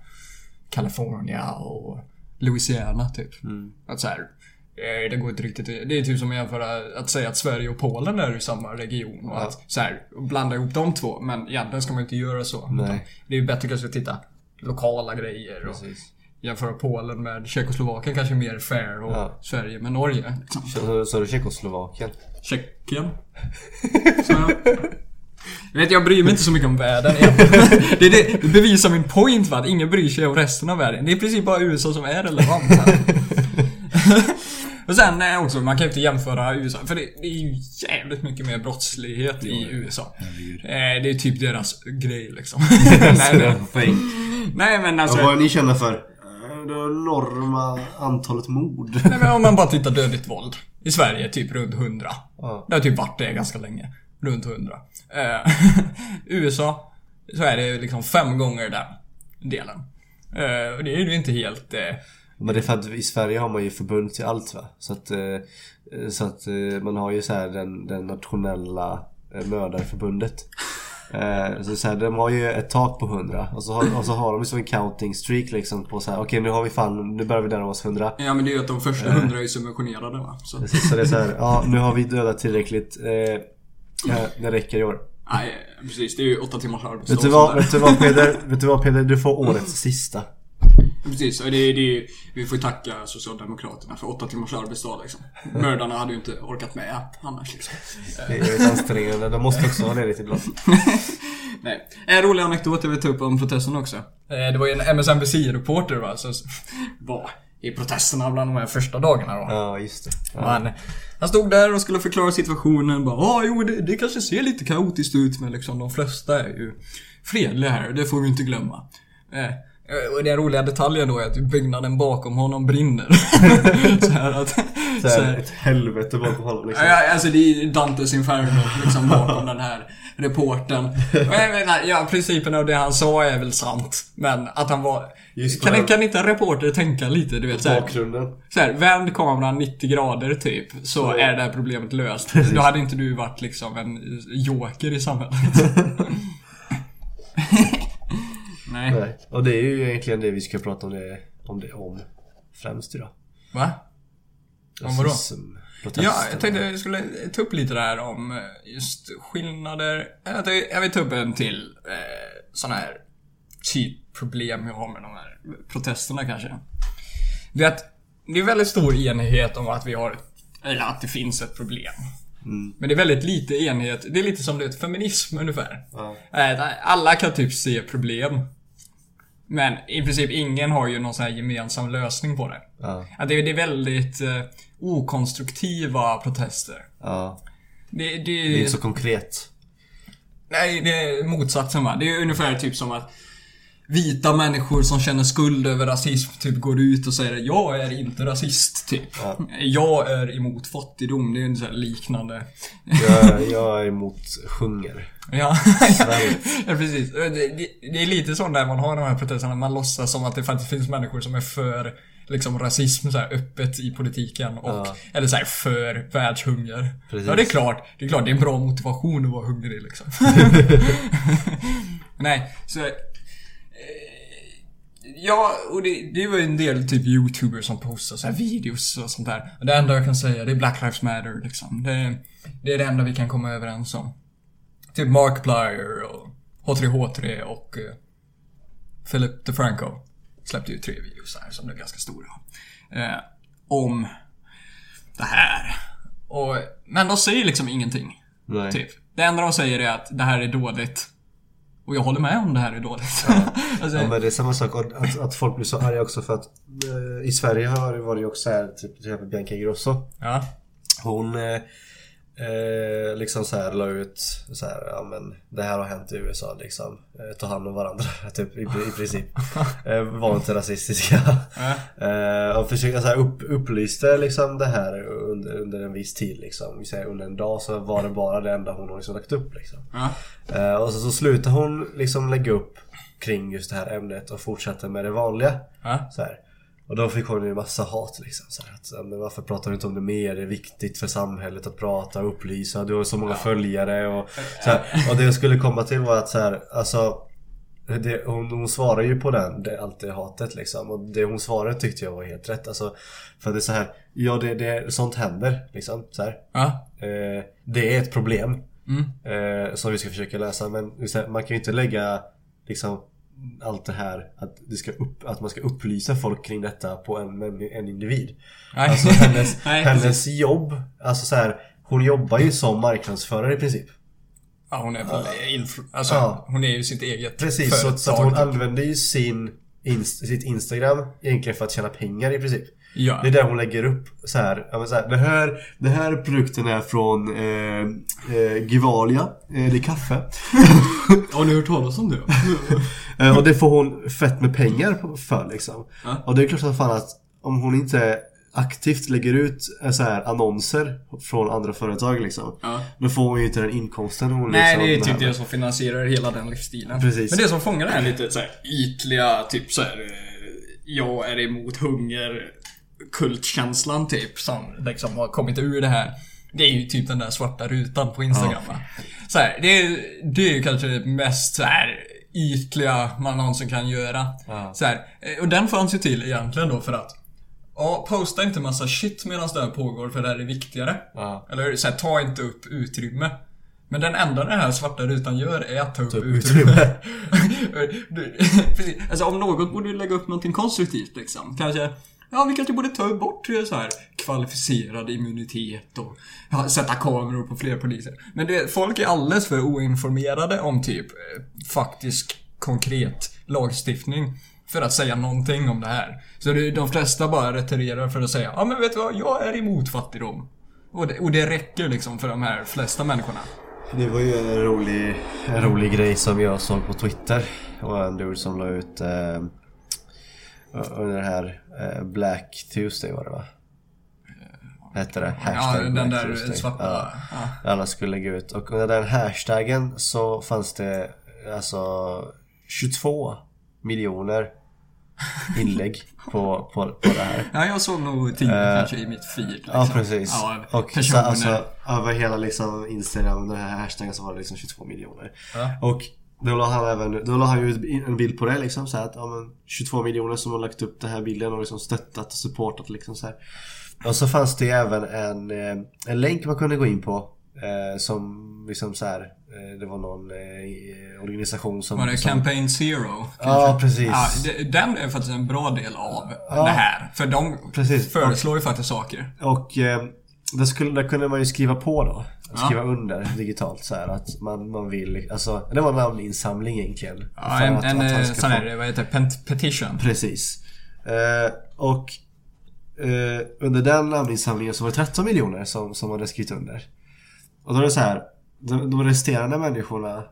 California och Louisiana typ. Att så här, eh, det går inte riktigt. Det är typ som att jämföra att säga att Sverige och Polen är i samma region och att så här, blanda ihop de två. Men egentligen ska man inte göra så. Det är ju bättre kanske att titta lokala grejer och Precis. jämföra Polen med Tjeckoslovakien kanske mer fair och Ja. Sverige med Norge. Liksom. Så, så är det Tjeckoslovakien. Tjeckien. Jag vet, jag bryr mig inte så mycket om världen det, är det, det bevisar min point va, att ingen bryr sig om resten av världen. Det är i princip bara USA som är relevant här. Och sen eh, också, man kan ju inte jämföra USA, för det, det är ju jävligt mycket mer brottslighet i USA. Eh, det är typ deras grej liksom. nej, nej, nej men alltså... vad är ni kända för? Eh, Det enorma antalet mord. Nej men om man bara tittar dödligt våld. I Sverige typ runt 100. Ja. Det har typ varit det ganska länge. Runt 100. Eh, USA, så är det liksom fem gånger den delen. Eh, och det är ju inte helt... Eh, Men det är för att i Sverige har man ju förbund till allt va? Så att, eh, så att eh, man har ju så här den, den nationella eh, mördarförbundet. Så, så här, de har ju ett tak på 100 och så har, och så har de ju som en counting streak liksom på så här. okej nu har vi fan, nu börjar vi närma oss 100. ja men det är ju att de första 100 är subventionerade va. Så, så det är så här, ja nu har vi dödat tillräckligt. Eh, det räcker i år. nej, precis. Det är ju åtta timmars arbetsdag. Vet du vad, vet du vad Peder? Vet du vad Peder? Du får årets sista. Precis, det, det, ju- vi får ju tacka Socialdemokraterna för åtta timmars arbetsdag liksom. Mördarna hade ju inte orkat med annars liksom. Det är väldigt ansträngande. De måste också ha ledigt ibland. Nej. En rolig anekdot jag vill ta upp om protesten också. Eh, Det var ju en MSNBC-reporter va, som var i protesterna bland de här första dagarna då. Ja, just det. Ja. Han, han stod där och skulle förklara situationen. Bara, ah, jo, det, det kanske ser lite kaotiskt ut men liksom de flesta är ju fredliga här. Det får vi inte glömma. Eh, och den roliga detaljen då är att byggnaden bakom honom brinner. så här att... Så så här, här, ett helvete bakom honom liksom. Alltså det är Dantes Inferno liksom bakom den här reporten. Och jag menar, ja, principen av det han sa är väl sant. Men att han var... Just Kan, kan inte en reporter tänka lite, du vet så här, Bakgrunden. så här, vänd kameran 90 grader typ, så Så- är det här problemet löst. Då hade inte du varit liksom en joker i samhället. Nej. Nej. Och det är ju egentligen det vi ska prata om det om, det, om främst idag. Va? Om vadå? Rasism. Ja, jag tänkte jag skulle ta upp lite där om eh, just skillnader. Jag tänkte- Jag vill ta upp en till eh, sån här typ problem jag har med de här protesterna kanske. Det är att det är väldigt stor enighet om att vi har, eller att det finns ett problem. Men det är väldigt lite enighet. Det är lite som det feminism ungefär. Eh, Alla kan typ se problem. Men i princip ingen har ju någon sån här gemensam lösning på det. Ja. Att det, det är väldigt eh, okonstruktiva protester. ja. Det, det, Det är inte så konkret. Nej, det är motsatsen va. Det är ungefär typ som att vita människor som känner skuld över rasism typ går ut och säger jag är inte rasist typ. Jag är emot fattigdom. Det är en sån liknande. Jag, jag är emot hunger. Ja, ja precis. Det, det, det är lite så när man har de här protesterna. Man låtsas som att det faktiskt finns människor som är för liksom rasism så här öppet i politiken och Ja. eller så här för världshunger. Precis. Ja det är klart, det är klart det är en bra motivation att vara hungrig liksom. Nej, så eh, Ja, och det, det var ju en del typ youtubers som postar så här videos och sånt där. Och det enda jag kan säga det är Black Lives Matter liksom. Det, det är det enda vi kan komma överens om. Typ Markiplier och H3H3 och eh, Philip DeFranco släppte ju tre videos här som blev ganska stora. Eh, om det här. Och, men de säger liksom ingenting. Nej. Typ. Det enda de säger är att det här är dåligt. Och jag håller med om det här är dåligt. alltså, Ja men det är samma sak att, att folk blir så arga också för att eh, i Sverige har det varit också här, typ till exempel Bianca Ingrosso. ja. Hon eh, eh, liksom så här la ut så här, ja men det här har hänt i USA liksom. Eh, ta hand om varandra typ i, i princip. Eh, var inte rasistiska. Eh, och försöka så här upp, upplyste liksom det här under, under en viss tid liksom. Säger under en dag så var det bara det enda hon har liksom lagt upp liksom. Eh, och så, så slutar hon liksom lägga upp kring just det här ämnet och fortsätter med det vanliga. Så här. Och då fick hon ju massa hat liksom. Så här, att, men varför pratar du inte om det mer? Det är viktigt för samhället att prata och upplysa. Du har så många följare och så här. Och det jag skulle komma till var att så här, alltså det, hon, hon svarar ju på den, det, allt det hatet liksom. Och det hon svarade tyckte jag var helt rätt. Alltså, för det är så här, ja det, det, sånt händer liksom. Så här. Ja. Eh, det är ett problem. Mm. Eh, som vi ska försöka lösa. Men man kan ju inte lägga liksom allt det här att, det ska upp, att man ska upplysa folk kring detta på en, en, individ. Nej. Alltså hennes, Nej, hennes jobb, alltså så här, hon jobbar ju som marknadsförare i princip. Ja, hon är väl influ- Alltså, Ja. hon är ju sitt eget Precis, så, företag. så att hon använder ju sin inst, sitt Instagram egentligen för att tjäna pengar i princip. Ja. Det är där hon lägger upp så här, så här det här, det här produkten är från eh, eh, Givalia, eh, det är kaffe. Har ni hört talas om det? Eh, och det får hon fett med pengar för liksom. Ja. Och det är klart som fan att om hon inte aktivt lägger ut eh, så här annonser från andra företag liksom. Ja. Då får hon ju inte den inkomsten hon Nej, liksom det är typ det som finansierar hela den livsstilen. Precis. Men det som fångar den här lite så här ytliga, typ så här. eh, Jag är emot hunger kultkänslan typ som liksom har kommit ur det här. Det är ju typ den där svarta rutan på Instagram va? Så här, det, är, det är ju kanske det mest så här ytliga man någonsin kan göra. Ja. Så här, eh, och den fanns ju till egentligen då för att Ja, posta inte massa shit medan det här pågår för det här är viktigare. Ja. Eller så här, ta inte upp utrymme. Men den enda den här svarta rutan gör är att ta upp, upp utrymme. Precis. alltså om något borde du lägga upp någonting konstruktivt liksom. Kanske Ja, vi kanske borde ta bort eh, så här kvalificerad immunitet och ja, sätta kameror på fler poliser. Men det, folk är alldeles för oinformerade om typ eh, faktisk, konkret lagstiftning för att säga någonting om det här. Så det, de flesta bara retirerar för att säga ja men vet du vad, jag är emot fattigdom. Och det, och det räcker liksom för de här flesta människorna. Det var ju en rolig, en rolig grej som jag såg på Twitter. Och en dude som la ut eh, under det här eh, Black Tuesday var det va? Hette det? Ja, Hashtag den Black där Tuesday. svarta... Ja. Ja. Alla skulle lägga ut. Och under den hashtaggen så fanns det alltså 22 miljoner inlägg på, på, på det här. Ja, jag såg nog tio Eh, kanske i mitt feed. Liksom. Ja precis. Ja, och så, personer. alltså, över hela liksom Instagram, den här hashtaggen så var det liksom 22 miljoner. Ja. Och då la han även, då la han ju en bild på det liksom så här att ja, men 22 miljoner som har lagt upp den här bilden och liksom stöttat och supportat liksom så här. Och så fanns det ju även en, eh, en länk man kunde gå in på eh, som liksom så här, eh, det var någon eh, organisation som... Var det som, Campaign Zero? Ja precis. Ja, det- den är faktiskt en bra del av Ja. det här. För de Precis. föreslår ju faktiskt saker. Och eh, där, skulle, där kunde man ju skriva på då. Ja. Skriva under digitalt så här att man, man vill, alltså det var en namninsamling egentligen. Ja, en, att- en att eh, sån få- här, vad heter det? Petition. Precis. Eh, och eh, under den namninsamlingen så var det 13 miljoner som, som hade skrivit under. Och då är det så här, de, de resterande människorna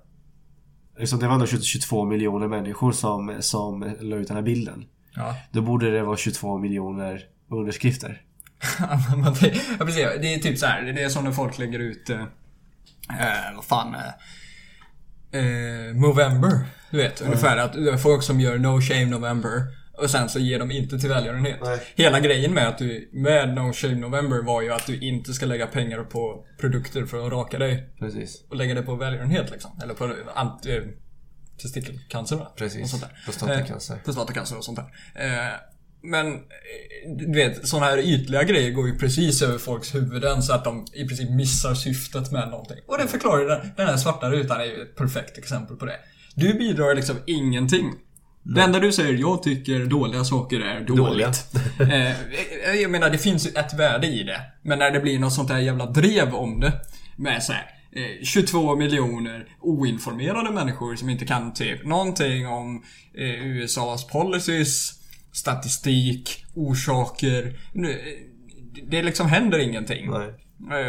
liksom, det var ändå 22 miljoner människor som, som la ut den här bilden. Ja. Då borde det vara 22 miljoner underskrifter. Ja, precis. Det är typ så här. Det är som när folk lägger ut... Eh, eh, vad fan... Eh, eh, Movember. Du vet, ungefär att är folk som gör No Shame November. Och sen så ger de inte till välgörenhet. Nej. Hela grejen med att du, med No Shame November var ju att du inte ska lägga pengar på produkter för att raka dig. Precis. Och lägga det på välgörenhet liksom. Eller på anti, eh, testikelcancer va? Och Precis. sånt där. Prostatacancer. Eh, prostatacancer och sånt där. Eh, men, eh, du vet, sådana här ytliga grejer går ju precis över folks huvuden så att de i princip missar syftet med någonting. Och det förklarar den, den här svarta rutan är ju ett perfekt exempel på det. Du bidrar liksom ingenting. Det enda du säger, jag tycker dåliga saker är dåligt. eh, jag menar, det finns ju ett värde i det. Men när det blir något sånt där jävla drev om det. Med så här, eh, 22 miljoner oinformerade människor som inte kan typ någonting om eh, USAs policies, statistik, orsaker. Nu, Det liksom händer ingenting. Nej.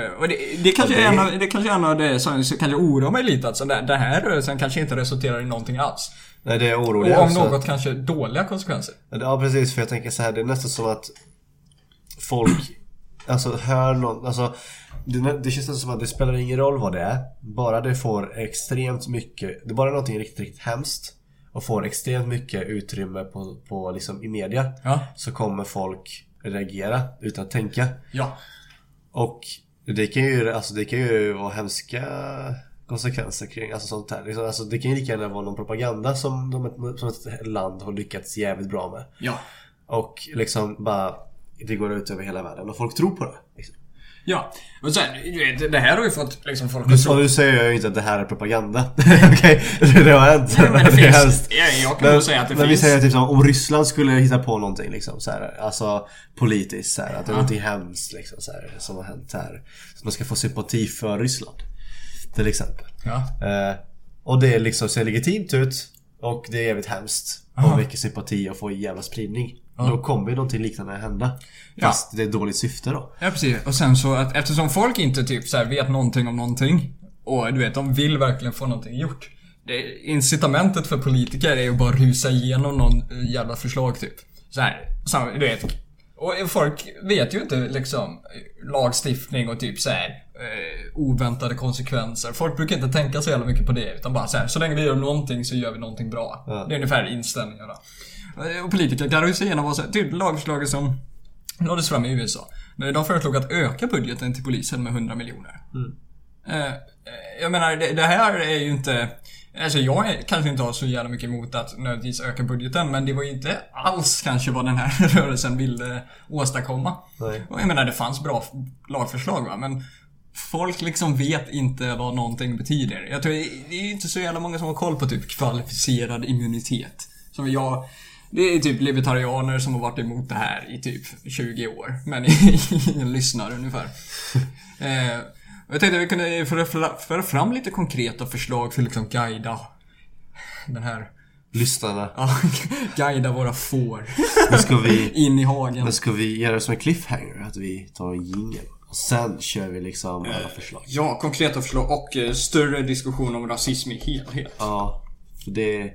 Eh, Och det, det, kanske Ja, det- är en av, det kanske är en av det som som kanske oroar mig lite. Alltså det, det här rörelsen kanske inte resulterar i någonting alls. Nej, det är Och oroligt. om något kanske dåliga konsekvenser. Ja, precis. För jag tänker så här, det är nästan som att folk alltså hör någon, alltså det, det känns nästan som att det spelar ingen roll vad det är. Bara det får extremt mycket, det är bara någonting riktigt, riktigt hemskt och får extremt mycket utrymme på, på liksom i media. Ja. Så kommer folk reagera utan att tänka. Ja. Och det kan ju, alltså det kan ju vara hemska konsekvenser kring alltså sånt här. Liksom, Alltså det kan ju lika gärna vara någon propaganda som, de, som ett land har lyckats jävligt bra med. Ja. Och liksom bara Det går ut över hela världen och folk tror på det. Ja. Och sen, du vet, det här har ju fått liksom folk att tro... nu säger jag ju inte att det här är propaganda. Okej, det har hänt. Nej, men det är finns- ja, jag kan nog säga att det men finns. vi säger typ som om Ryssland skulle hitta på någonting liksom så här, Alltså politiskt så här, att det är någonting hemskt liksom så här, som har hänt här. Så man ska få sympati för Ryssland. Till exempel. Ja. Eh, och det liksom ser legitimt ut. Och det är jävligt hemskt. Och väcker sympati och får jävla spridning. Ja. Då kommer ju någonting liknande hända. Ja. Fast det är ett dåligt syfte då. Ja precis. Och sen så att eftersom folk inte typ så vet någonting om någonting. Och du vet, de vill verkligen få någonting gjort. Det, incitamentet för politiker är ju bara rusa igenom någon eh, jävla förslag typ. Så här, så, du vet. Och folk vet ju inte liksom lagstiftning och typ så här eh, oväntade konsekvenser. Folk brukar inte tänka så jävla mycket på det. Utan bara så här, så länge vi gör någonting så gör vi någonting bra. Ja. Det är ungefär. Eh, Och politiker kan rusa igenom vad typ lagförslaget som lades fram i USA. De föreslog att öka budgeten till polisen med 100 miljoner. Eh, eh, jag menar, det, det här är ju inte... Alltså jag är, kanske inte har så jävla mycket emot att nödvändigtvis öka budgeten, men det var ju inte alls kanske vad den här rörelsen ville åstadkomma. Nej. Och jag menar, det fanns bra lagförslag va, men folk liksom vet inte vad någonting betyder. Jag tror det det är inte så jävla många som har koll på typ kvalificerad immunitet. Som jag... Det är typ libertarianer som har varit emot det här i typ 20 år. Men ingen lyssnar ungefär. Eh, jag tänkte att vi kunde föra, föra fram lite konkreta förslag för att liksom guida den här... Lyssnarna. Ja, guida våra får vi, in i hagen. nu ska vi göra det som en cliffhanger. Att vi tar en jingel. Och sen kör vi liksom alla förslag. Ja, konkreta förslag och eh, större diskussion om rasism i helhet. Ja, för det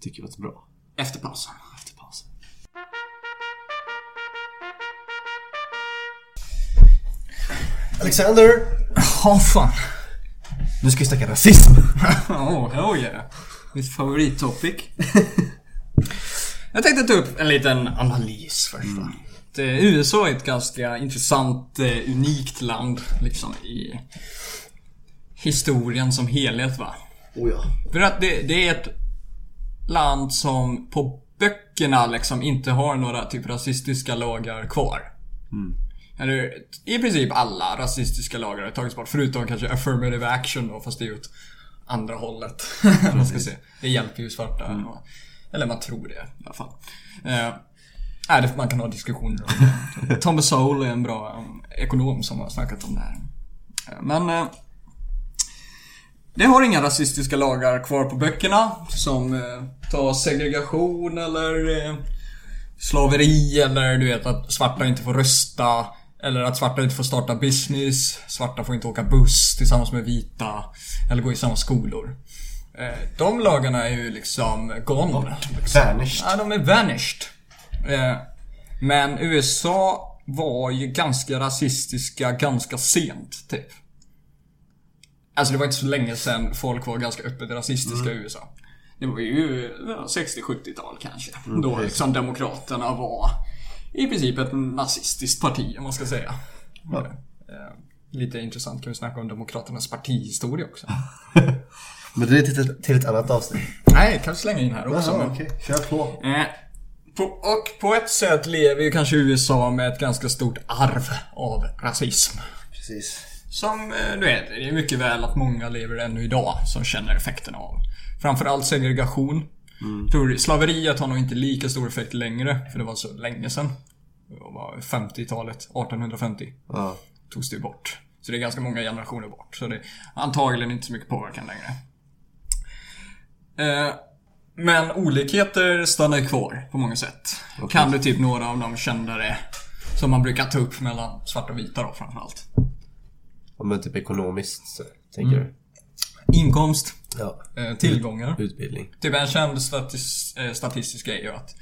tycker jag låter bra. Efter pausen. Efter pausen. Alexander! Ja, fan. Nu ska vi snacka rasism! Oh, oh yeah. Mitt favorittopic. Jag tänkte ta upp en liten analys först va. Det- USA är ett ganska intressant, eh, unikt land liksom i historien som helhet va. Oh ja. För att det, det är ett land som på böckerna liksom inte har några typ rasistiska lagar kvar. Eller i princip alla rasistiska lagar har tagits bort. Förutom kanske affirmative action då, fast det är ju åt andra hållet. man ska se. Det hjälper ju svarta. Och, eller man tror det i alla fall. Eh, nej, det, man kan ha diskussioner om det. Thomas Sowell är en bra um, ekonom som har snackat om det här. Eh, Men eh, det har inga rasistiska lagar kvar på böckerna som eh, tar segregation eller eh, slaveri eller du vet att svarta inte får rösta. Eller att svarta inte får starta business. Svarta får inte åka buss tillsammans med vita. Eller gå i samma skolor. Eh, De lagarna är ju liksom gone. Liksom. Vanished. Ja, de är vanished. Eh, Men USA var ju ganska rasistiska ganska sent, typ. Alltså det var inte så länge sedan folk var ganska öppet rasistiska i USA. Det var ju ja, 60-70-tal kanske. Då precis. liksom Demokraterna var i princip ett nazistiskt parti, om man ska säga. Ja. Eh, Lite intressant kan vi snacka om Demokraternas partihistoria också. Men det är till, till ett annat avsnitt. Nej, kan vi slänga in här också. Jaha, okej. Kör på. Eh, på, och på ett sätt lever ju kanske USA med ett ganska stort arv av rasism. Precis. Som eh, du vet, det är mycket väl att många lever ännu idag som känner effekterna av. Framförallt segregation. Tror slaveriet har nog inte lika stor effekt längre, för det var så länge sedan. Det var 50-talet, 1850 Ja. togs det bort. Så det är ganska många generationer bort. Så det är antagligen inte så mycket påverkan längre. Eh, men olikheter stannar kvar på många sätt. Kan du typ några av de kändare som man brukar ta upp mellan svarta och vita då framförallt. Ja, men typ ekonomiskt, så, tänker du? Inkomst, Ja. eh, tillgångar. Utbildning. Typ en känd statis, eh, statistisk grej är ju att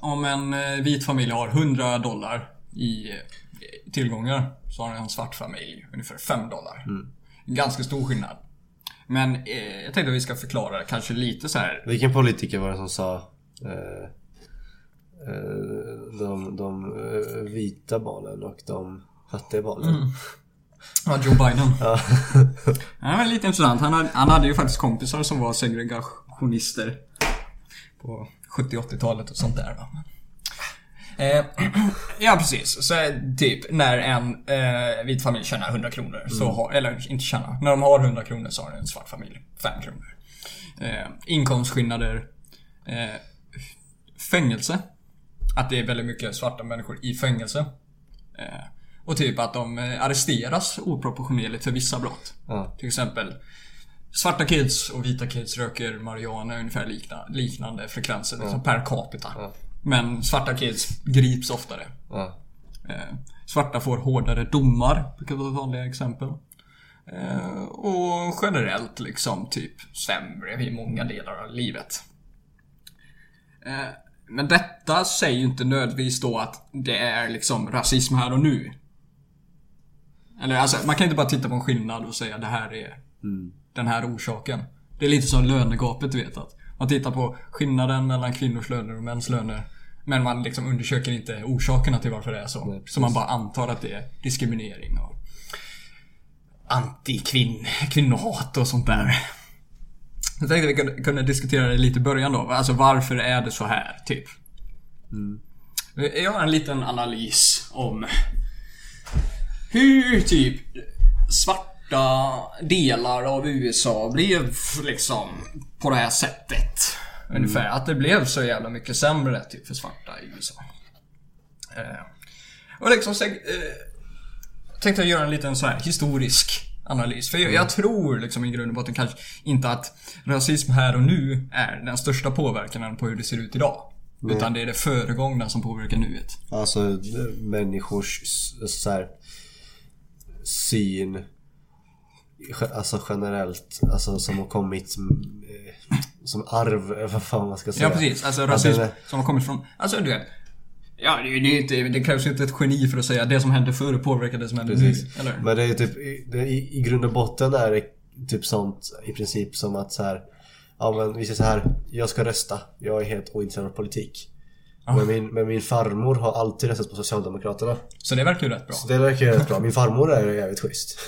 om en eh, vit familj har 100 dollar i tillgångar så har en svart familj ungefär 5 dollar. Ganska stor skillnad. Men eh, jag tänkte att vi ska förklara det kanske lite så här. Vilken politiker var det som sa eh, eh, de, de vita barnen och de fattiga barnen? Ja, Joe Biden. Ja. Ja, men lite intressant. Han hade, han hade ju faktiskt kompisar som var segregationister. På 70-80-talet och sånt där va. Eh, ja precis. Så eh, typ när en eh, vit familj tjänar 100 kronor, så har, eller inte tjänar, när de har 100 kronor så har en svart familj 5 kronor. Eh, inkomstskillnader. Eh, fängelse. Att det är väldigt mycket svarta människor i fängelse. Och typ att de eh, arresteras oproportionerligt för vissa brott. Ja. Till exempel Svarta kids och vita kids röker marijuana ungefär likna, liknande frekvenser liksom per capita. Men svarta kids grips oftare. Eh, svarta får hårdare domar, brukar vara vanliga exempel. Eh, och generellt liksom typ sämre i många delar av livet. Eh, men detta säger ju inte nödvändigtvis då att det är liksom rasism här och nu. Eller alltså, man kan inte bara titta på en skillnad och säga det här är den här orsaken. Det är lite som lönegapet du vet att man tittar på skillnaden mellan kvinnors löner och mäns löner. Men man liksom undersöker inte orsakerna till varför det är så. Nej, så man bara antar att det är diskriminering och anti-kvinnohat och sånt där. Jag tänkte vi kunde, diskutera det lite i början då. Alltså varför är det så här, typ? Jag har en liten analys om hur typ svarta delar av USA blev liksom på det här sättet. Ungefär. Att det blev så jävla mycket sämre typ för svarta i USA. Eh, och liksom så, eh, tänkte jag göra en liten så här historisk analys. För jag, jag tror liksom i grund och botten kanske inte att rasism här och nu är den största påverkan på hur det ser ut idag. Utan det är det föregångna som påverkar nuet. Alltså människors så här, syn Alltså generellt, alltså som har kommit som, eh, som arv, vad fan man ska säga. Ja precis, alltså Alltså, rasism det- som har kommit från, alltså du vet. Ja, det, det, är inte, det krävs ju inte ett geni för att säga att det som hände förr påverkar det som händer nu. Eller? Men det är typ, i- det, i, i grund och botten är det typ sånt i princip som att så här. Ja men vi säger så här, jag ska rösta. Jag är helt ointresserad av politik. Men, min, men min farmor har alltid röstat på Socialdemokraterna. Så det verkar ju rätt bra. Så det verkar ju rätt bra. Min farmor är jävligt schysst.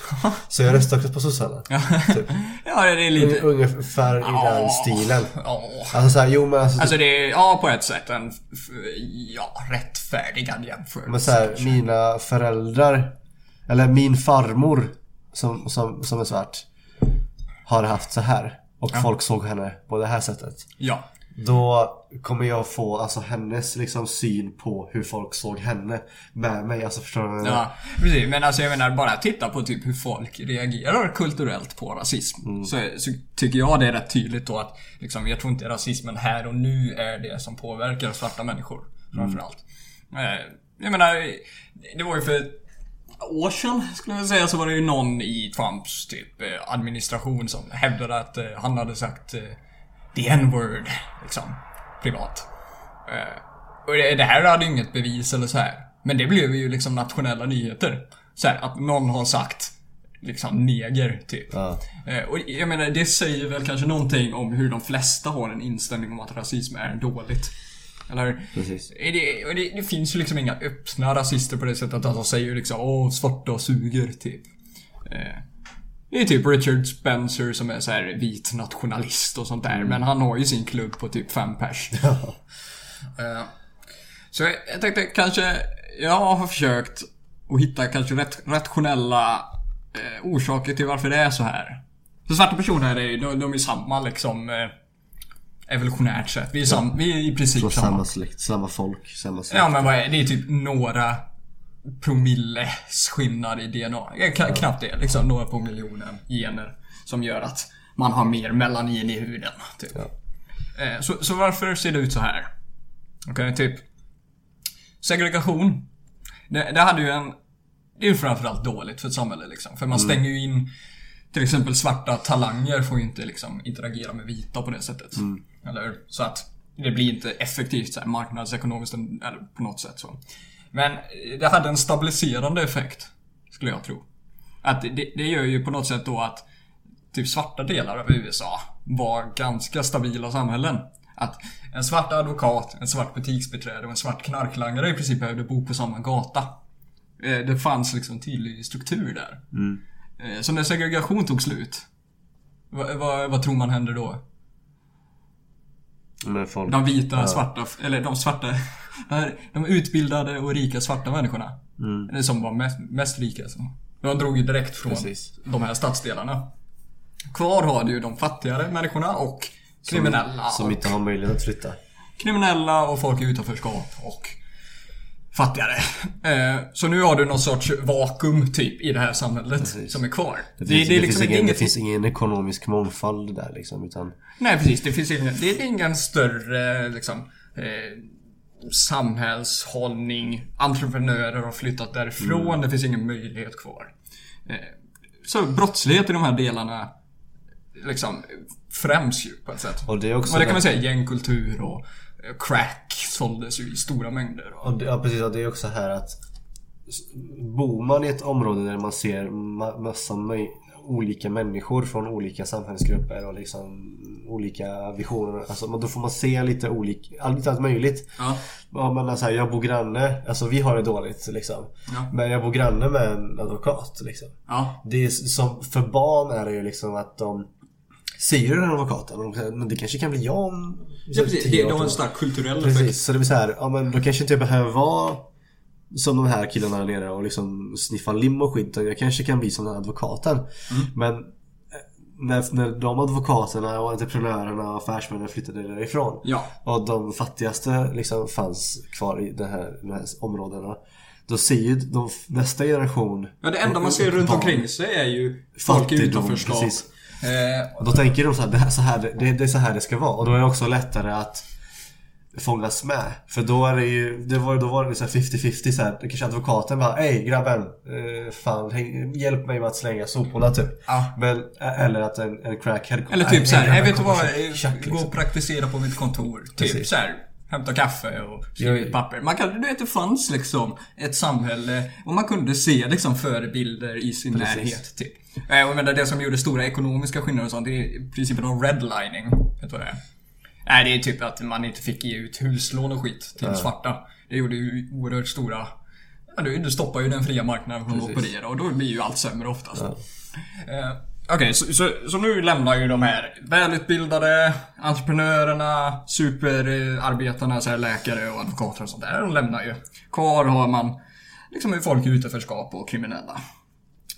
Så jag röstar också på sossarna. Ja, Typ. ja det är lite... Ungefär i den stilen. Ja. Alltså såhär, jo men alltså, Alltså det är, ja på ett sätt en, ja, rättfärdigad jämförelse. men så här, mina föräldrar Eller min farmor som, som, som är svart Har haft så här Och Ja. folk såg henne på det här sättet Ja. Då kommer jag få alltså hennes liksom syn på hur folk såg henne med mig. Alltså förstår du? Ja, precis. Men alltså jag menar bara titta på typ hur folk reagerar kulturellt på rasism. Mm. Så, så tycker jag det är rätt tydligt då att liksom, jag tror inte rasismen här och nu är det som påverkar svarta människor. Framförallt. Eh, Jag menar, det var ju för år sedan skulle jag säga så var det ju någon i Trumps typ eh, administration som hävdade att eh, han hade sagt the n-word liksom privat. Eh, och det, det här hade ju inget bevis eller så här. Men det blev ju liksom nationella nyheter. Så här, att någon har sagt liksom neger typ. Ja. Eh, och jag menar, det säger väl kanske någonting om hur de flesta har en inställning om att rasism är dåligt. Eller? Precis. Det, och det, det finns ju liksom inga öppna rasister på det sättet att de säger liksom åh, svarta suger, typ. Eh, det är typ Richard Spencer som är så här vit nationalist och sånt där. Men han har ju sin klubb på typ fem pers. Eh, så jag, jag tänkte kanske, jag har försökt att hitta kanske rätt, rationella eh, orsaker till varför det är så här. För svarta personer är ju, de, de är samma liksom eh, evolutionärt sett. Vi är, sam, vi är i princip Så samma. samma släkt, samma folk, samma släkt. Ja men vad är? Det är typ några promilles skillnad i DNA. Ja, kna- Knappt det. Liksom några på miljonen gener. Som gör att man har mer melanin i huden. Typ. Eh, Så, så varför ser det ut så här? Okej, typ. Segregation. Det, det hade ju en... Det är ju framförallt dåligt för ett samhälle liksom. För man stänger ju in... Till exempel svarta talanger får ju inte liksom interagera med vita på det sättet. Eller hur? Så att det blir inte effektivt så här, marknadsekonomiskt eller på något sätt så. Men det hade en stabiliserande effekt. Skulle jag tro. Att det, det gör ju på något sätt då att typ svarta delar av USA var ganska stabila samhällen. Att en svart advokat, en svart butiksbiträde och en svart knarklangare i princip behövde bo på samma gata. Eh, Det fanns liksom tydlig struktur där. Eh, Så när segregation tog slut, vad, vad, vad tror man händer då? De vita, svarta, eller de svarta, de utbildade och rika svarta människorna. Eller som var mest, mest rika. Så. De drog ju direkt från Precis. de här stadsdelarna. Kvar har du ju de fattigare människorna och kriminella. Som och, inte har möjlighet att flytta. Kriminella och folk i utanförskap och fattigare. Eh, så nu har du någon sorts vakuum typ i det här samhället Precis. som är kvar. Det, Det, finns, det är det, liksom finns ingen, inget... det finns ingen ekonomisk mångfald där liksom, utan... Nej precis, det finns ingen, det är ingen större liksom eh, samhällshållning. Entreprenörer har flyttat därifrån, det finns ingen möjlighet kvar. Eh, så brottslighet i de här delarna liksom främs ju på ett sätt. Och det är också... Och det kan man säga, gängkultur och eh, crack såldes ju i stora mängder. Och, det, ja precis, och det är också här att Bor man i ett område där man ser ma- massa olika människor från olika samhällsgrupper och liksom olika visioner. Alltså då får man se lite olika, lite allt möjligt. ja, Ja men alltså, jag bor granne, alltså vi har det dåligt liksom. Ja. Men jag bor granne med en advokat liksom. ja, Det är som, för barn är det ju liksom att de ser den advokaten säger, men det kanske kan bli jag om ja precis. Det, har en till." stark kulturell effekt. Precis, så det blir så här, ja men då kanske inte jag behöver vara som de här killarna där nere och liksom sniffa lim och skit. Jag kanske kan bli som den här advokaten. Mm. Men när, när de advokaterna och entreprenörerna och affärsmännen flyttade därifrån Ja. och de fattigaste liksom fanns kvar i det här, de här områdena. Då ser ju de, nästa generation Ja, det enda man ser runt omkring sig är ju folk i utanförskap. precis. Eh, då tänker de så här, det, här, så här det, det är så här det ska vara. Och då är det också lättare att fångas med. För då är det ju, det var, då var det så här 50-50 så här. Det kanske advokaten bara Ey grabben, eh, fan häng, hjälp mig med att slänga soporna typ. Ja. Men, eller att en, en crackhead Eller "Nej, typ såhär, jag vet du vad, tjack", gå liksom. och praktisera på mitt kontor. Typ Precis. såhär, hämta kaffe och skriva ett papper. Man kan, du vet det fanns liksom ett samhälle och man kunde se liksom förebilder i sin Precis. närhet. Typ. Eh, jag menar, det som gjorde stora ekonomiska skillnader och sånt, det är principen om redlining. Vet du vad det är? Nej, det är typ att man inte fick ge ut huslån och skit till svarta. Det gjorde ju oerhört stora... Ja, du, du stoppar ju den fria marknaden från att operera och då blir ju allt sämre oftast. Eh, Okej, så, så, så nu lämnar ju de här välutbildade entreprenörerna, superarbetarna, så här läkare och advokater och sånt där. De lämnar ju. Kvar har man liksom folk i utanförskap och kriminella.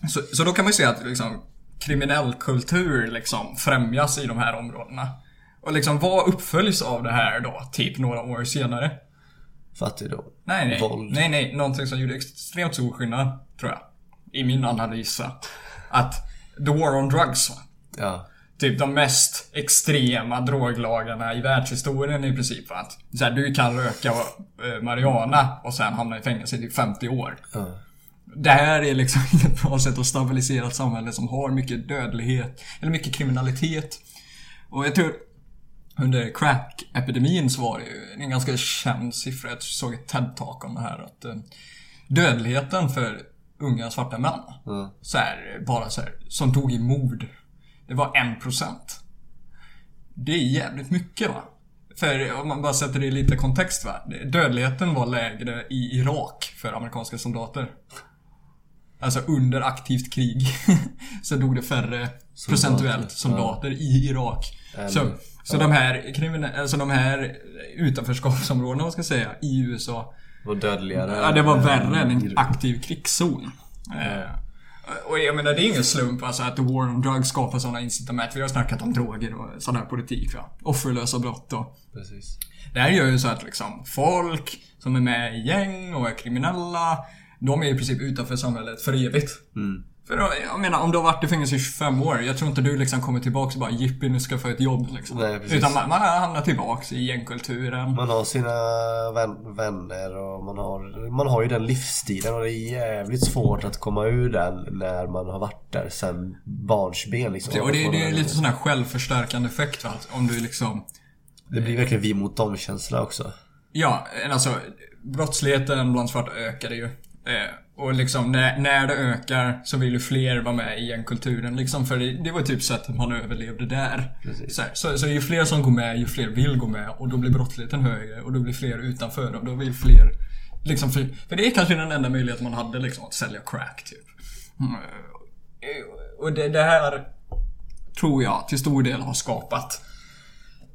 Så, så då kan man ju säga att liksom, kriminell kultur liksom främjas i de här områdena. Och liksom vad uppföljs av det här då, typ några år senare? Fattigdom. Nej, nej. Våld. Nej, nej. Någonting som gjorde extremt stor skillnad, tror jag. I min analys. Att the war on drugs. Ja. Typ de mest extrema droglagarna i världshistorien i princip. Att så här, du kan röka eh, marijuana och sen hamna i fängelse i typ 50 år. ja. Det här är liksom inget bra sätt att stabilisera ett samhälle som har mycket dödlighet, eller mycket kriminalitet. Och jag tror under crack-epidemin så var det ju en ganska känd siffra. Jag såg ett TED-talk om det här. Att eh, dödligheten för unga svarta män, Mm. så här, bara så här, som tog i mord, det var 1%. Det är jävligt mycket va? För om man bara sätter det i lite kontext va. Dödligheten var lägre i Irak för amerikanska soldater. Alltså under aktivt krig så dog det färre procentuellt soldater i Irak. Än- Så, så de här kriminella, alltså de här utanförskapsområdena, vad ska jag säga, i USA. Och dödligare. Ja, det var värre än en aktiv krigszon. Eh, Och jag menar, det är ingen slump alltså att the war on drugs skapar sådana incitament. Vi har snackat om droger och sån här politik. Va? Offerlösa brott och... Precis. Det här gör ju så att liksom folk som är med i gäng och är kriminella, de är i princip utanför samhället för evigt. Mm. För då, jag menar, om du har varit i fängelse i 25 år, jag tror inte du liksom kommer tillbaka och bara jippi, nu ska jag få ett jobb liksom. Nej, precis. Utan man, man hamnar tillbaks i gängkulturen. Man har sina vän, vänner och man har, man har ju den livsstilen och det är jävligt svårt att komma ur den när man har varit där sen barnsben liksom. Och det, det är lite sån här självförstärkande effekt va? Om du liksom... Det blir verkligen vi mot dem känsla också. Ja, alltså brottsligheten bland svarta ökade ju. Och liksom när, när det ökar så vill ju fler vara med i gängkulturen liksom. För det, det var typ sättet man överlevde där. Så, så, så ju fler som går med, ju fler vill gå med. Och då blir brottsligheten högre och då blir fler utanför och då vill fler... Liksom för, för det är kanske den enda möjligheten man hade liksom, att sälja crack typ. Mm. Eh, Och det, det här tror jag till stor del har skapat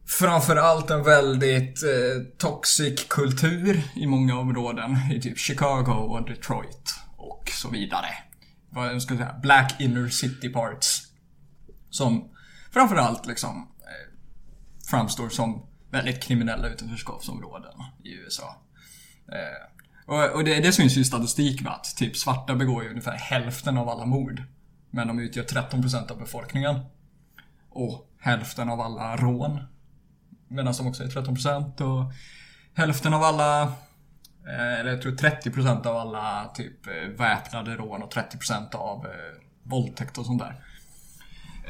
Framförallt en väldigt eh, toxic kultur i många områden. I typ Chicago och Detroit och så vidare. Vad ska jag säga? Black inner city parts. Som framförallt liksom eh, framstår som väldigt kriminella utanförskapsområden i USA. Eh, och och det, det syns ju i statistik va? att typ svarta begår ju ungefär hälften av alla mord. Men de utgör 13% av befolkningen. Och hälften av alla rån. Medan de också är 13% och hälften av alla eh, eller jag tror 30% av alla typ eh, väpnade rån och 30% av eh, våldtäkt och sånt där.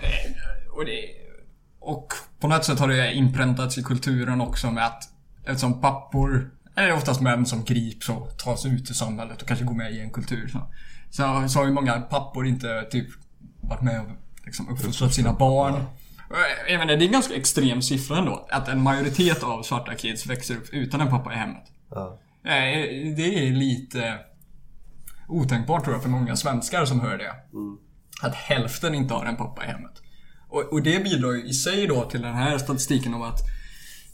Eh, och, det, och på något sätt har det inpräntats i kulturen också med att eftersom pappor är oftast män som grips och tas ut i samhället och kanske går med i en kultur. Så, så, så har ju många pappor inte typ varit med och liksom uppfostrat sina barn. Och Jag menar, det är en ganska extrem siffra ändå. Att en majoritet av svarta kids växer upp utan en pappa i hemmet. Ja. Eh, Det är lite otänkbart tror jag för många svenskar som hör det. Att hälften inte har en pappa i hemmet. Och, och det bidrar ju i sig då till den här statistiken om att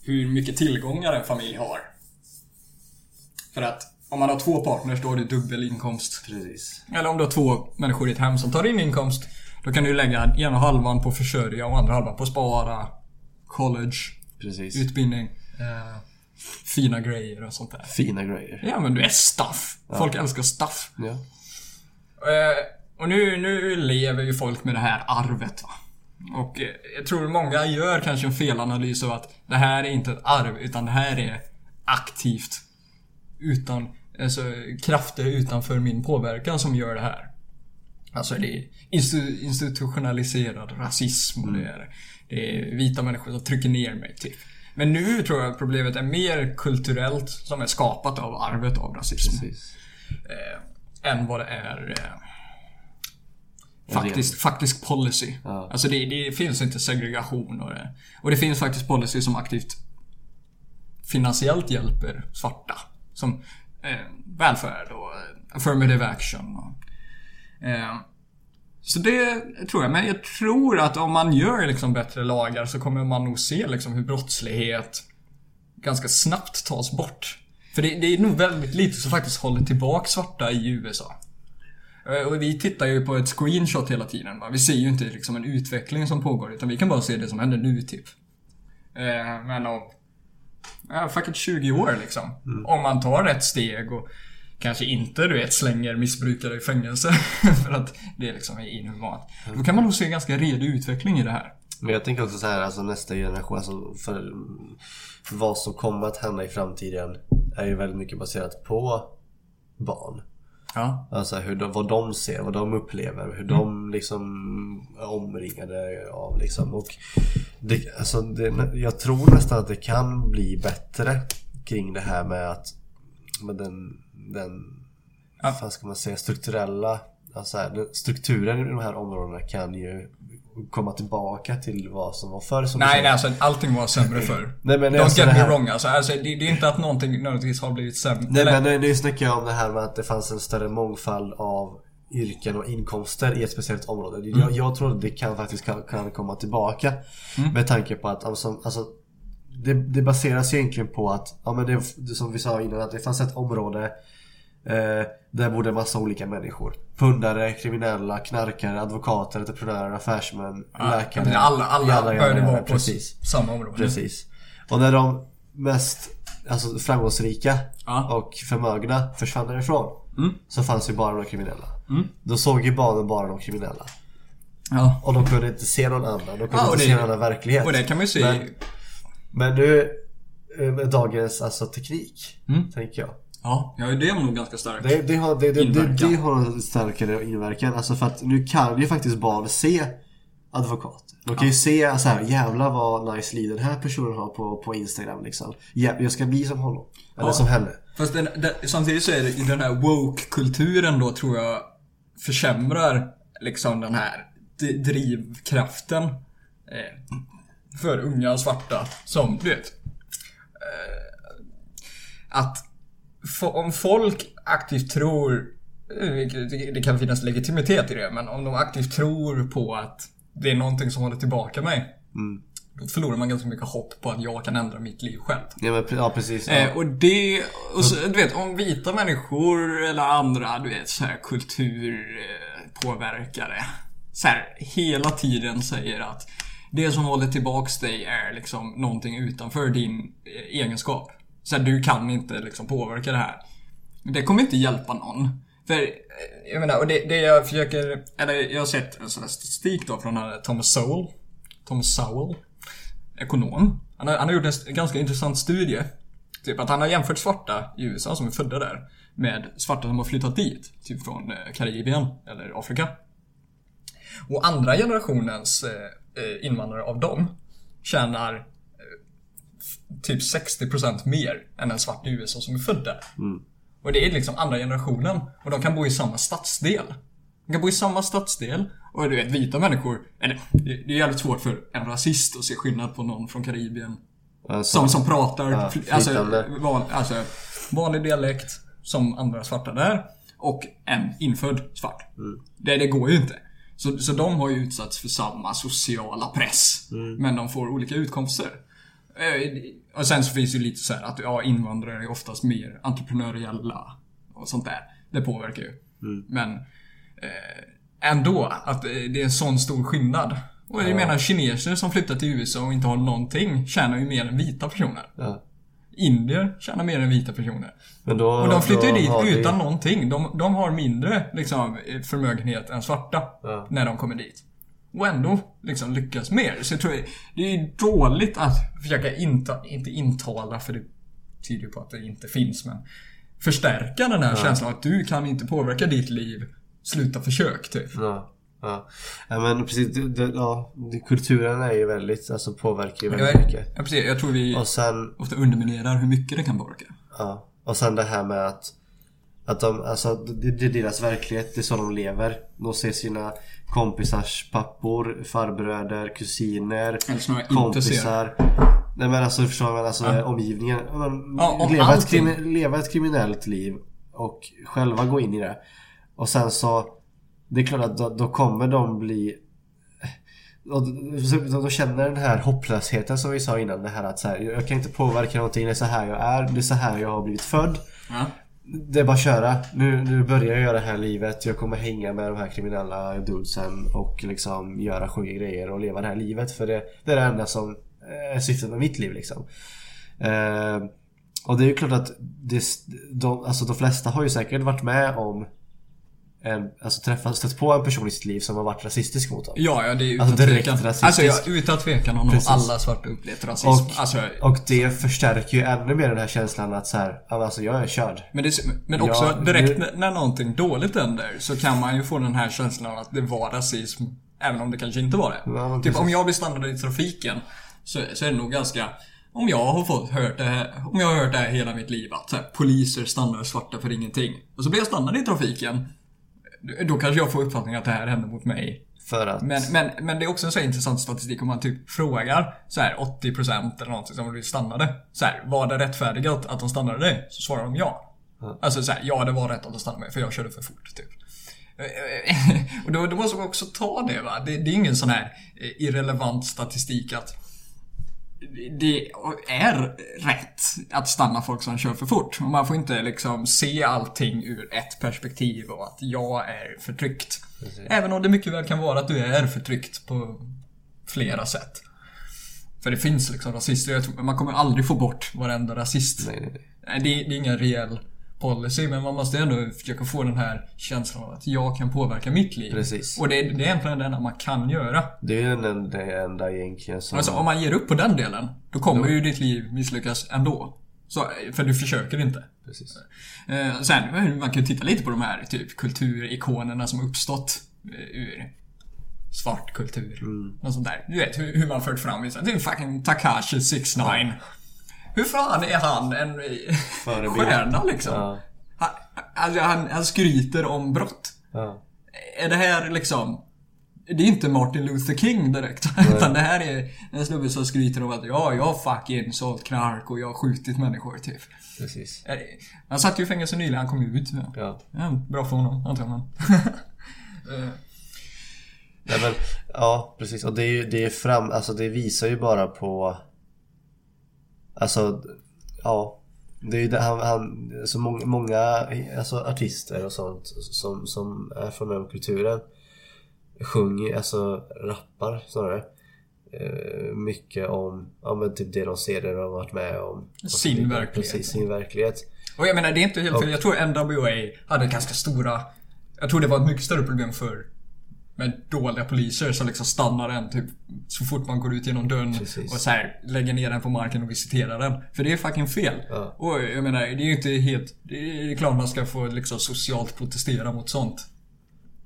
hur mycket tillgångar en familj har. För att om man har två partners då har du dubbel inkomst. Precis. Eller om du har två människor i ett hem som tar in inkomst. Då kan du lägga ena halvan på försörja och andra halvan på spara. College, Precis. utbildning, eh, fina grejer och sånt där. Fina grejer. Ja men du är stuff. Folk älskar stuff. Ja. Eh, och nu, nu lever ju folk med det här arvet va. Och eh, jag tror många gör kanske en felanalys av att det här är inte ett arv utan det här är aktivt. Utan, alltså krafter utanför min påverkan som gör det här. Alltså det är institu- institutionaliserad rasism och det är, det är vita människor som trycker ner mig typ. Men nu tror jag att problemet är mer kulturellt som är skapat av arvet av rasism eh, än vad det är eh, faktiskt, faktisk policy. Ja. Alltså det, det finns inte segregation och det, och det finns faktiskt policy som aktivt finansiellt hjälper svarta. Som eh, välfärd och affirmative action. Och, så det tror jag. Men jag tror att om man gör liksom bättre lagar så kommer man nog se liksom hur brottslighet ganska snabbt tas bort. För det, det är nog väldigt lite som faktiskt håller tillbaka svarta i USA. Eh, Och vi tittar ju på ett screenshot hela tiden. Va? Vi ser ju inte liksom en utveckling som pågår utan vi kan bara se det som händer nu typ. Eh, men om ja, fucking 20 år liksom. Om man tar rätt steg och kanske inte du vet slänger missbrukare i fängelse för att det liksom är inhumant. Då kan man nog se en ganska redig utveckling i det här. Men jag tänker också så här, alltså nästa generation, alltså för, för vad som kommer att hända i framtiden är ju väldigt mycket baserat på barn. Ja. Alltså hur de, vad de ser, vad de upplever, hur de liksom är omringade av liksom. Och det, alltså det, jag tror nästan att det kan bli bättre kring det här med att med den, den Ja. vad ska man säga, strukturella alltså här, den- strukturen i de här områdena kan ju komma tillbaka till vad som var förr som Nej, nej, alltså allting var sämre förr. Nej, men Don't alltså get det me här- wrong alltså. alltså det, det är inte att någonting nödvändigtvis har blivit sämre. Nej Eller- men nu, nu snackar jag om det här med att det fanns en större mångfald av yrken och inkomster i ett speciellt område. Mm. Jag, jag tror att det kan faktiskt kan, kan komma tillbaka. Mm. Med tanke på att alltså, alltså, det, det baseras egentligen på att, ja men det, det som vi sa innan, att det fanns ett område eh, där bodde en massa olika människor. Pundare, kriminella, knarkare, advokater, entreprenörer, affärsmän, läkare. alla alla Jada, jada, började vara på samma område. Precis. Och när de mest alltså, framgångsrika Ja. och förmögna försvann därifrån Mm. så fanns ju bara de kriminella. Då såg ju barnen bara de kriminella. Ja. Och de kunde inte se någon annan. De kunde Ja, inte det- se en annan verklighet. Och det kan man ju se Men, men nu eh, med dagens alltså, teknik, Mm. tänker jag. Ja, ja det är nog ganska starkt. Det, det, har, det, det, det, det har en starkare inverkan. Alltså för att nu kan ju faktiskt barn se advokater. De kan ju se så här, jävlar vad nice liv den här personen har på, på Instagram liksom. Ja, jag ska bli som honom. Eller Ja. som henne. Fast den, den, samtidigt så är det i den här woke-kulturen då tror jag försämrar liksom den här drivkraften eh, för unga svarta som, du vet. Eh, att om folk aktivt tror, eh, det, kan finnas legitimitet i det, men om de aktivt tror på att det är någonting som håller tillbaka mig. Då förlorar man ganska mycket hopp på att jag kan ändra mitt liv själv. Ja, men, ja precis. Ja. Eh, och det, och så, du vet om vita människor eller andra, du vet så här kulturpåverkare. Så här, hela tiden säger att det som håller tillbaks dig är liksom någonting utanför din eh, egenskap. Så här, du kan inte liksom påverka det här. Det kommer inte hjälpa någon. För, eh, jag menar, och det, det jag försöker, eller jag har sett en sån här statistik då från den här Thomas Sowell. Thomas Sowell ekonom. Han har, han har gjort en ganska intressant studie. Typ att han har jämfört svarta i USA som är födda där med svarta som har flyttat dit. Typ från eh, Karibien eller Afrika. Och andra generationens eh, invandrare av dem tjänar eh, typ 60% mer än en svart i USA som är född där. Och det är liksom andra generationen. Och de kan bo i samma stadsdel. De kan bo i samma stadsdel. Och du vet, vita människor. Eller, det är jävligt svårt för en rasist att se skillnad på någon från Karibien. Alltså, Som, som pratar Ja, alltså, van, alltså, vanlig dialekt som andra svarta där. Och en infödd svart. Det, det går ju inte. Så, så de har ju utsatts för samma sociala press. Men de får olika utkomster. Eh, Och sen så finns det ju lite så här att ja, invandrare är oftast mer entreprenöriella och sånt där. Det påverkar ju. Men eh, ändå, att eh, det är en sån stor skillnad. Och jag menar kineser som flyttar till USA och inte har någonting tjänar ju mer än vita personer. ja. Indier tjänar mer än vita personer. Då, Och de flyttar ju dit vi- utan någonting. De, de har mindre liksom, förmögenhet än svarta Ja. när de kommer dit. Och ändå liksom lyckas mer. Så jag tror det är dåligt att försöka inta, inte intala, för det tyder ju på att det inte finns, men förstärka den här känslan att du kan inte påverka ditt liv. Sluta försök, typ. Ja, ja. ja men precis. Det, det, ja, kulturen är ju väldigt, alltså påverkar ju Jag, väldigt mycket. ja, precis. Jag tror vi Och sen, ofta underminerar hur mycket det kan påverka. ja. Och sen det här med att att de, alltså det, det är deras verklighet, det är så de lever. De ser sina kompisars pappor, farbröder, kusiner, kompisar. Nej men alltså förstår man alltså omgivningen. Man, Ja, leva, ett leva ett kriminellt liv och själva gå in i det. Och sen så Det är klart att då, då kommer de bli och då, känner den här hopplösheten som vi sa innan. Det här att så här, jag kan inte påverka någonting. Det är så här jag är. Det är så här jag har blivit född. Ja. Det är bara att köra. Nu, nu börjar jag göra det här livet. Jag kommer hänga med de här kriminella dudesen och liksom göra sjuka grejer och leva det här livet. För det, det är det enda som är syftet med mitt liv liksom. Eh, och det är ju klart att det, de, alltså de flesta har ju säkert varit med om en, alltså träffat, stött på en person i sitt liv som har varit rasistisk mot honom. Ja, ja det är utan Alltså, direkt tvekan. rasistisk. Alltså ja, utan tvekan har nog alla svarta upplevt rasism. Och, alltså, och det förstärker ju ännu mer den här känslan att så här, alltså jag är körd. men, det, men också Ja, direkt nu- när, någonting dåligt händer så kan man ju få den här känslan att det var rasism. Även om det kanske inte var det. Ja, typ precis. om jag blir stannad i trafiken så, så är det nog ganska om jag har fått hört det här, om jag har hört det här hela mitt liv att här, poliser stannar svarta för ingenting. Och så blir jag stannad i trafiken. Då kanske jag får uppfattningen att det här händer mot mig. För att... Men, men, men det är också en så intressant statistik om man typ frågar så här 80% eller någonting som blir stannade. Så här, var det rättfärdigat att de stannade dig? Så svarar de ja. Alltså så här, ja det var rätt att de stannade mig för jag körde för fort typ. Och då, då måste man också ta det va. Det, det är ingen sån här eh, irrelevant statistik att det är rätt att stanna folk som kör för fort. Man får inte liksom se allting ur ett perspektiv och att jag är förtryckt. Även om det mycket väl kan vara att du är förtryckt på flera sätt. För det finns liksom rasister. Man kommer aldrig få bort varenda rasist. Nej, nej. Nej, det, det är ingen reell policy, men man måste ändå försöka få den här känslan av att jag kan påverka mitt liv. Precis. Och det, är- det är egentligen det enda man kan göra. Det är den det enda egentligen som... Alltså om man ger upp på den delen, då kommer ju ditt liv misslyckas ändå. Så, för du försöker inte. Precis. Eh, sen, man kan ju titta lite på de här typ kulturikonerna som uppstått eh, ur svart kultur. Mm. Något sånt där. Du vet hur, hur man fört fram vissa. Är fucking Takashi 69 Hur fan är han en Förebild. stjärna liksom? Ja. Han, alltså, han, han skryter om brott. Ja. Är det här liksom... Det är inte Martin Luther King direkt. Utan det här är en snubbe som skryter om att ja, jag har fucking sålt knark och jag har skjutit människor typ. Precis. Eh, Han satt ju i fängelse nyligen, han kom ut. Ja. Ja. Ja, bra för honom, antagligen. Eh, Nej, men, ja, precis. Och det är ju det är fram, alltså det visar ju bara på Alltså, ja Det är ju det, han, han så många, många alltså artister och sånt som, som är från den kulturen Sjunger, alltså rappar snarare eh, Mycket om, ja men typ det de ser, det de har varit med om Sin verklighet. Precis, sin verklighet Och jag menar, det är inte helt fel. Jag tror NWA hade ganska stora... Jag tror det var ett mycket större problem för med dåliga poliser som liksom stannar en typ så fort man går ut genom dörren Precis. och så här lägger ner den på marken och visiterar den. För det är fucking fel. Ja. Och jag menar, det är ju inte helt... Det är klart man ska få liksom socialt protestera mot sånt.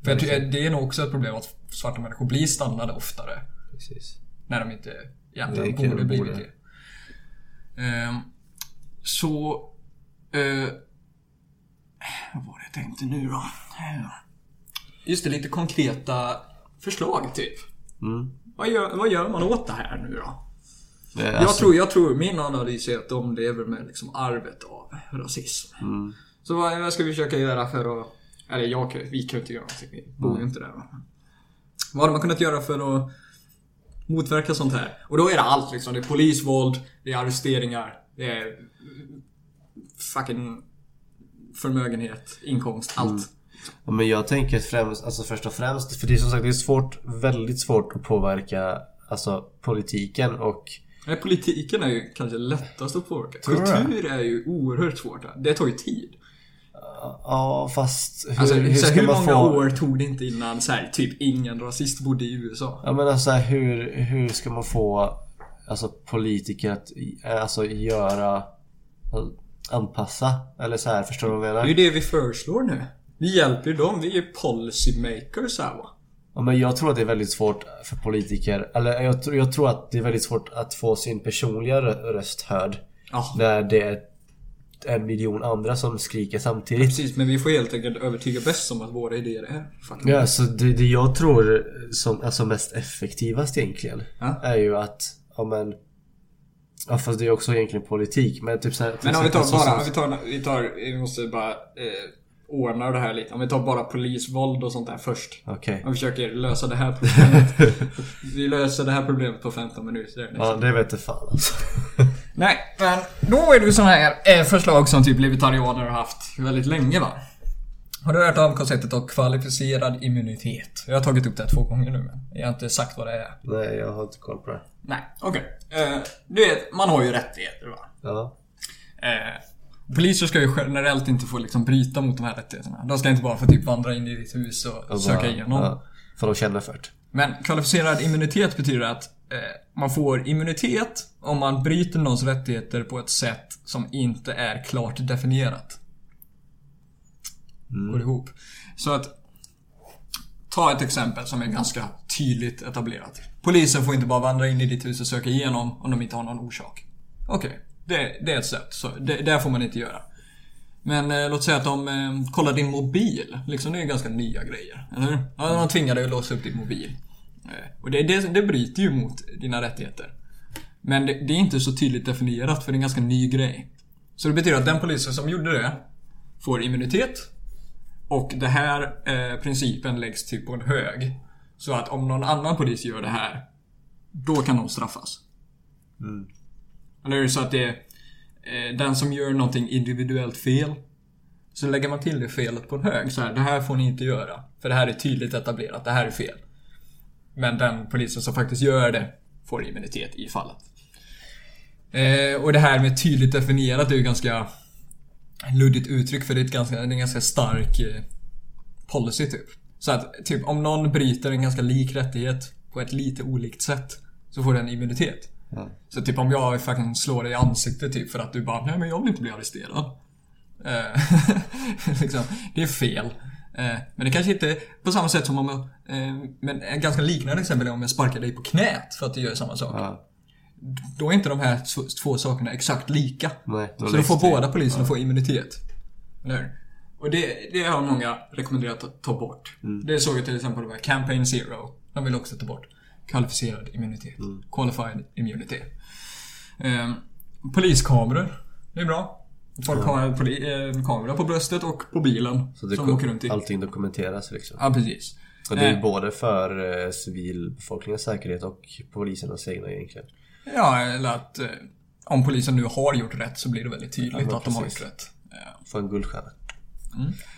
För jag tycker, det är nog också ett problem att svarta människor blir stannade oftare. Precis När de inte egentligen borde de blivit det. Ehm, så... eh, vad var det jag tänkte nu då? Just det, lite konkreta förslag typ. mm. Vad gör, vad gör man åt det här nu då? Jag, alltså, tror, jag tror, min analys är att de lever med liksom arvet av rasism. mm. Så vad, vad ska vi försöka göra för att... Eller jag, kan- vi kan ju inte göra någonting. Vi bor ju inte där. va? Vad hade man kunnat göra för att motverka sånt här? Och då är det allt liksom. Det är polisvåld, det är arresteringar, det är fucking förmögenhet, inkomst, allt. Ja, men jag tänker främst, alltså först och främst, för det är som sagt det är svårt, väldigt svårt att påverka Alltså politiken och Nej, politiken är ju kanske lättast att påverka. Kultur är ju oerhört svårt. Det tar ju tid. Ja fast hur, Alltså, hur ska hur man många få år tog det inte innan så här, typ ingen rasist bodde i USA? Ja men alltså hur, hur ska man få Alltså politiker att alltså göra Anpassa eller så här, förstår du vad jag Det är menar? ju det vi föreslår nu. Vi hjälper ju dem. Vi är ju policy makers här va. Ja, men jag tror att det är väldigt svårt för politiker Eller jag, tror- jag tror att det är väldigt svårt att få sin personliga rö- röst hörd Ja. När det är en miljon andra som skriker samtidigt Precis, men vi får helt enkelt övertyga bäst om att våra idéer är fucking Ja, så det, det jag tror som alltså mest effektivast egentligen Ja. Är ju att, ja men Ja fast det är också egentligen politik men typ såhär Men om vi tar bara, vi tar, vi tar, vi måste bara eh, ordna det här lite. Om vi tar bara polisvåld och sånt där först. Okej Om vi försöker lösa det här problemet. vi löser det här problemet på 15 minuter. Liksom. Ja det vet jag fan alltså. Nej, men då är det ju sådana här eh, förslag som typ libertarianer har haft väldigt länge va? Har du hört om konceptet av kvalificerad immunitet? Jag har tagit upp det två gånger nu men jag har inte sagt vad det är. Nej jag har inte koll på det. Nej, okej. Eh, du vet, man har ju rättigheter va? Ja. Eh, Poliser ska ju generellt inte få liksom bryta mot de här rättigheterna. De ska inte bara få typ vandra in i ditt hus och, Och söka bara- igenom. Ja, för de känner för det. Men kvalificerad immunitet betyder att eh, man får immunitet om man bryter någons rättigheter på ett sätt som inte är klart definierat. Går ihop. Så att Ta ett exempel som är ganska tydligt etablerat. Polisen får inte bara vandra in i ditt hus och söka igenom om de inte har någon orsak. Okej, det, det är ett sätt. Så det, det får man inte göra. Men eh, låt säga att de eh, kollar din mobil. Liksom det är ju ganska nya grejer. Eller hur? Ja, de tvingar dig att låsa upp din mobil. Eh, och det, det, det bryter ju mot dina rättigheter. Men det, det är inte så tydligt definierat för det är en ganska ny grej. Så det betyder att den polisen som gjorde det får immunitet. Och det här eh, principen läggs typ på en hög. Så att om någon annan polis gör det här, då kan de straffas. Mm. Nu är det så att det är eh, den som gör någonting individuellt fel. Så lägger man till det felet på en hög. Så här, det här får ni inte göra. För det här är tydligt etablerat, det här är fel. Men den polisen som faktiskt gör det får immunitet i fallet. Eh, och det här med tydligt definierat är ju ganska luddigt uttryck för det är, ett ganska, det är en ganska stark eh, policy typ. Så att typ om någon bryter en ganska lik rättighet på ett lite olikt sätt så får den immunitet. Ja. Så typ om jag faktiskt slår dig i ansiktet typ för att du bara Nej men jag vill inte bli arresterad. Eh, liksom, det är fel. Eh, men det kanske inte på samma sätt som om jag, eh, Men ett ganska liknande exempel är om jag sparkar dig på knät för att du gör samma sak. Ja. Då är inte de här två, sakerna exakt lika. Nej, Så då får det- båda poliserna få immunitet. Eller hur? Och det, det har många rekommenderat att ta bort. Mm. Det såg jag till exempel med Campaign Zero. De vill också ta bort kvalificerad immunitet. Mm. Qualified immunity. Ehm, poliskameror. Det är bra. Folk har poli, eh, kamera på bröstet och på bilen. Så det som åker runt i. allting dokumenteras liksom. Ja, precis. Och det är Eh. både för eh, civilbefolkningens säkerhet och polisernas egna egentligen. Ja, eller att eh, om polisen nu har gjort rätt så blir det väldigt tydligt Ja, att de har precis. gjort rätt. Eh, Få en guldstjärna.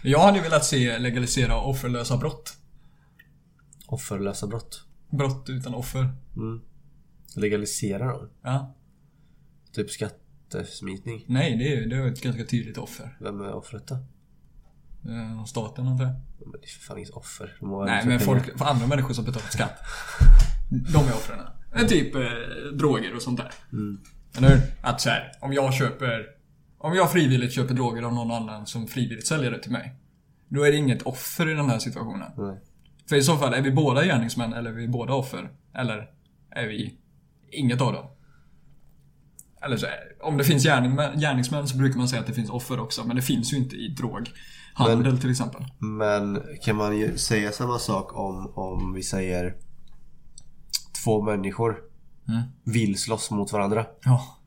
Jag hade velat se legalisera offerlösa brott. Offerlösa brott. Brott utan offer. Legalisera dem. Ja. Typ skattesmitning. Nej, det är, det är ett ganska tydligt offer. Vem är offret då? Eh, Staten antar jag. Men det är för fan inget offer. Nej, liksom men folk, för andra människor som betalar skatt. De är offren. Typ eh, droger och sånt där. Eller hur? Att så här, om jag köper... Om jag frivilligt köper droger av någon annan som frivilligt säljer det till mig. Då är det inget offer i den här situationen. Nej. För i så fall, är vi båda gärningsmän eller är vi båda offer? Eller är vi inget av dem? Eller så om det finns gärningsmän, gärningsmän så brukar man säga att det finns offer också, men det finns ju inte i droghandel till exempel. Men kan man ju säga samma sak om, om vi säger två människor Mm. vill slåss mot varandra? Ja.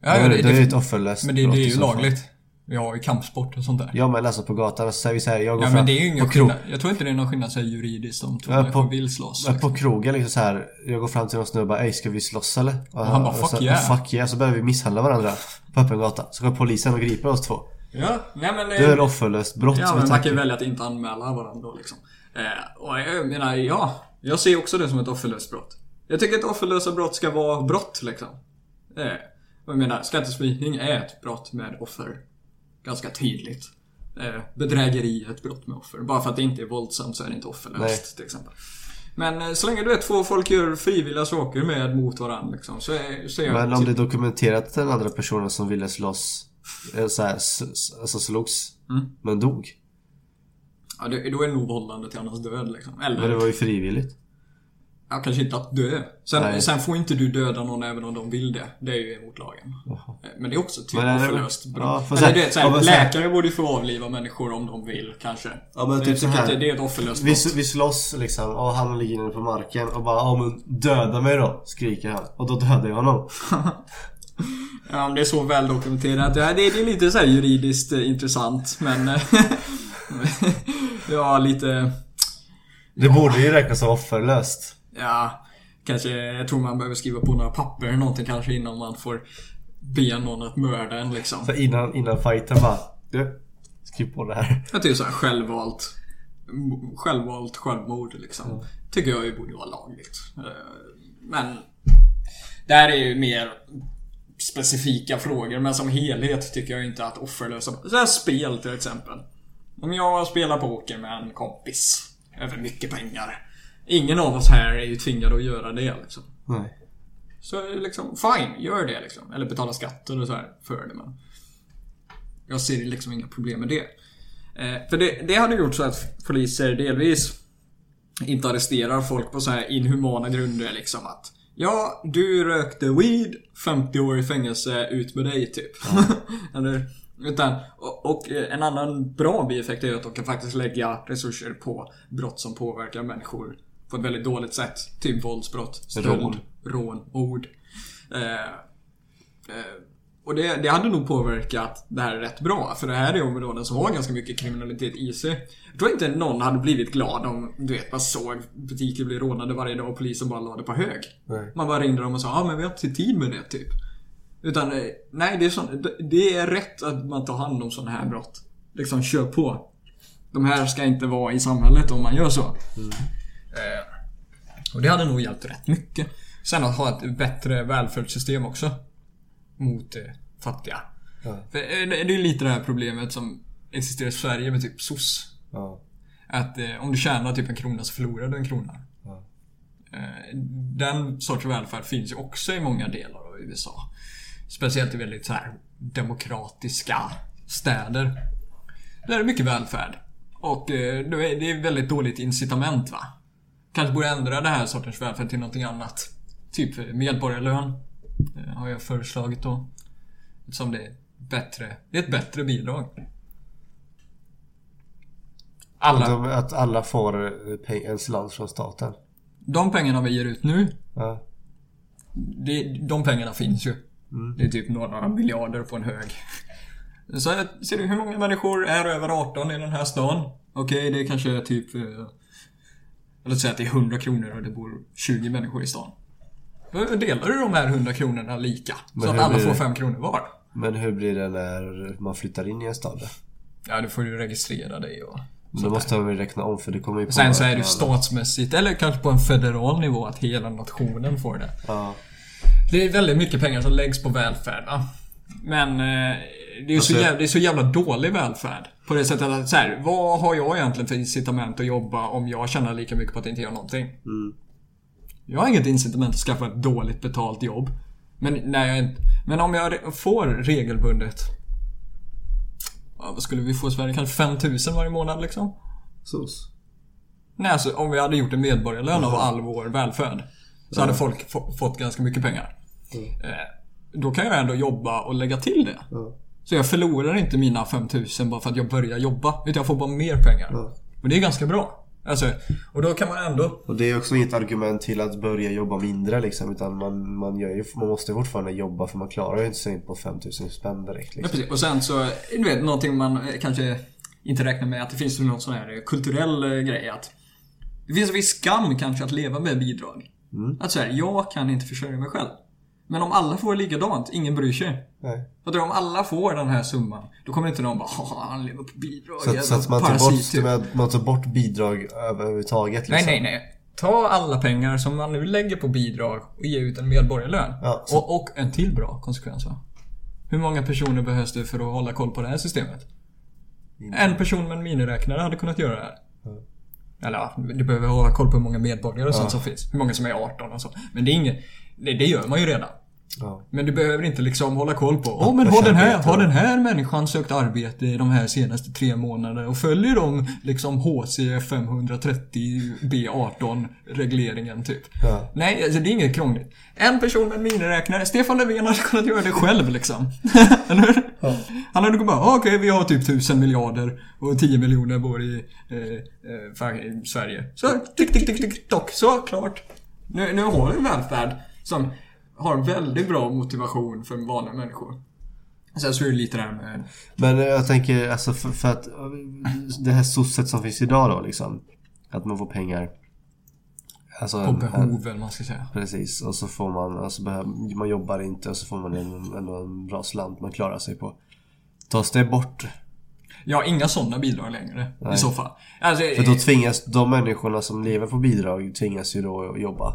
Ja, ja, det, det, det är ju ett offerlöst men det, det är ju lagligt. Har ju kampsport och sånt där. Ja men alltså på gatan, så säger vi så här, jag går Ja, fram men det är ju ingen på, krog, skillnad. Jag tror inte det är någon skillnad så här, juridiskt om två Ja, människor vill slåss. ja, på krogen liksom så här. Jag går fram till någon snubbe och bara Ey ska vi slåss eller? Och han bara, och "Fuck så, yeah." Fuck yeah. Så börjar vi misshandla varandra på öppen gata. Så kommer polisen och griper oss två. Ja, nej men... Det är ett offerlöst brott Ja, men man kan ju välja att inte anmäla varandra liksom. Eh, och jag menar, ja. Jag ser också det som ett offerlöst brott. Jag tycker att offerlösa brott ska vara brott liksom. Eh, och jag menar, skattesmitning är ett brott med offer. Ganska tydligt. Eh, bedrägeri är ett brott med offer. Bara för att det inte är våldsamt så är det inte offerlöst till exempel. Men eh, så länge du vet två folk gör frivilliga saker med mot varandra liksom, så är, så är Men om typ- det är dokumenterat att den andra personen som ville slåss eh, så här, alltså slogs Mm. men dog. Ja, det, då är det nog vållande till annans död liksom. Eller Men det var ju frivilligt. Ja, kanske inte att dö. Sen, sen får inte du döda någon även om de vill det. Det är ju emot lagen. Jaha. Men det är också typ Men är det- förlöst brott. ja, för Eller sen- du vet, såhär, ja, sen- läkare borde ju få avliva människor om de vill, kanske. Ja, men typ så här. det, det är ett offerlöst Vi, brott. vi slåss liksom och han ligger nere på marken och bara ja men döda mig då skriker han. Och då dödar jag honom. Ja, det är så väl dokumenterat. Ja, det, är lite så här juridiskt eh, intressant, men... eh, ja, lite... Det borde ju räknas som offerlöst. Ja, kanske... Jag tror man behöver skriva på några papper eller någonting kanske innan man får be någon att mörda en liksom. Så innan, innan fighten bara du, skriv på det här. Att det är så här självvalt Självvalt självmord liksom. Tycker jag ju borde vara lagligt. Eh, Men Det här är ju mer specifika frågor, men som helhet tycker jag inte att offerlösa... Så här spel till exempel. Om jag spelar poker med en kompis över mycket pengar. Ingen av oss här är ju tvingade att göra det liksom. Nej. Så liksom, fine, gör det liksom. Eller betala skatter och så här för det men... Jag ser liksom inga problem med det. Eh, för det, det hade gjort så att poliser delvis inte arresterar folk på så här inhumana grunder liksom att Ja, du rökte weed, 50 år i fängelse, ut med dig typ. Eller, utan, och, och en annan bra bieffekt är att de kan faktiskt lägga resurser på brott som påverkar människor på ett väldigt dåligt sätt. Typ våldsbrott, stöld, Rån. rån, mord. Eh, eh, och det, det hade nog påverkat det här rätt bra. För det här är områden som har ganska mycket kriminalitet i sig. Jag tror inte någon hade blivit glad om, du vet, man såg butiker bli rånade varje dag och polisen bara la det på hög. Nej. Man bara ringde dem och sa ja men vi har inte tid med det typ. Utan eh, nej, det är, sån, det- är rätt att man tar hand om sådana här brott. Liksom kör på. De här ska inte vara i samhället om man gör så. Eh, och det hade nog hjälpt rätt mycket. Sen att ha ett bättre välfärdssystem också. Mot eh, fattiga. Ja. För, eh, det det är lite det här problemet som existerar i Sverige med typ SOS. Ja. Att eh, om du tjänar typ en krona så förlorar du en krona. Ja. Eh, den sortens välfärd finns ju också i många delar av USA. Speciellt i väldigt så här demokratiska städer. Där är det mycket välfärd. Och eh, det är väldigt dåligt incitament va. Kanske borde ändra det här sortens välfärd till någonting annat. Typ eh, medborgarlön. eh, Har jag föreslagit då. Som det är bättre. Det är ett bättre bidrag. Alla. De, att alla får eh, en slant från staten. De pengarna vi ger ut nu Ja. Det, de pengarna finns ju. Mm. Det är typ några miljarder på en hög. Så ser du hur många människor är över 18 i den här stan? Okej, det är kanske typ... Låt säga att det är 100 kronor och det bor 20 människor i stan. Då delar du de här 100 kronorna lika. Men så att alla får det? 5 kronor var. Men hur blir det när man flyttar in i en stad? då? Ja, du får ju registrera dig och... Då måste man väl räkna om för det kommer ju på Sen så är det ju statsmässigt, eller kanske på en federal nivå, att hela nationen får det. Ja. Det är väldigt mycket pengar som läggs på välfärd va? Men eh, det, är ju så Alltså- jävla, det är så jävla dålig välfärd. På det sättet att så här, vad har jag egentligen för incitament att jobba om jag tjänar lika mycket på att inte göra någonting? Mm. Jag har inget incitament att skaffa ett dåligt betalt jobb. Men, när jag, men om jag får regelbundet... Vad skulle vi få i Sverige? Kanske 5000 varje månad liksom? Sos. Nej, alltså om vi hade gjort en medborgarlön av all vår välfärd. Så hade folk få, fått ganska mycket pengar. Eh, då kan jag ändå jobba och lägga till det. Ja. Så jag förlorar inte mina 5000 bara för att jag börjar jobba. Utan jag får bara mer pengar. Ja. Men det är ganska bra. Alltså, och då kan man ändå... Och det är också inget argument till att börja jobba mindre liksom. Utan man, man, gör ju, man måste fortfarande jobba för man klarar ju inte sig in på 5000 spänn direkt Ja, liksom. precis. Och sen så, du vet, någonting man eh, kanske inte räknar med att det finns någon sån här kulturell eh, grej att det finns en viss skam kanske att leva med bidrag. Mm. Att säga, jag kan inte försörja mig själv. Men om alla får likadant, ingen bryr sig. Nej. För om alla får den här summan, då kommer inte någon bara "Haha, han lever på bidrag. Så, att- så att man tar, parasit", bort, typ. med, man tar bort bidrag överhuvudtaget Nej, liksom. nej, nej. Ta alla pengar som man nu lägger på bidrag och ge ut en medborgarlön. Ja, och, och en till bra konsekvens va? Hur många personer behövs det för att hålla koll på det här systemet? En person med en miniräknare hade kunnat göra det här. Eller ja, du behöver hålla koll på hur många medborgare och sånt som finns. Hur många som är 18 och så. Men det är inget... Det, det gör man ju redan. Ja. Men du behöver inte liksom hålla koll på Åh men har den, här, har den här människan sökt arbete i de här senaste tre månaderna och följer de liksom HC 530 B18 regleringen typ? Ja. Nej, alltså det är inget krångligt. En person med en miniräknare, Stefan Löfven hade kunnat göra det själv liksom. Eller hur? Han hade kunnat bara, "Ah, okej vi har typ 1000 miljarder och 10 miljoner bor i, eh, eh, i Sverige. Så, tick, tick, tick, tick, tock, så, klart. Nu, nu har vi välfärd som har väldigt bra motivation för vanliga människor. Sen så är det lite det här med... Men eh, jag tänker alltså för, för att eh, det här sosset som finns idag då liksom. Att man får pengar. Alltså, På en- behoven, man ska säga. Precis, och så får man, alltså behöver, man jobbar inte och så får man en, en, en bra slant man klarar sig på. Tas det bort? Ja, inga sådana bidrag längre i Nej. så fall. Alltså, För då tvingas de människorna som lever på bidrag tvingas ju då att jobba.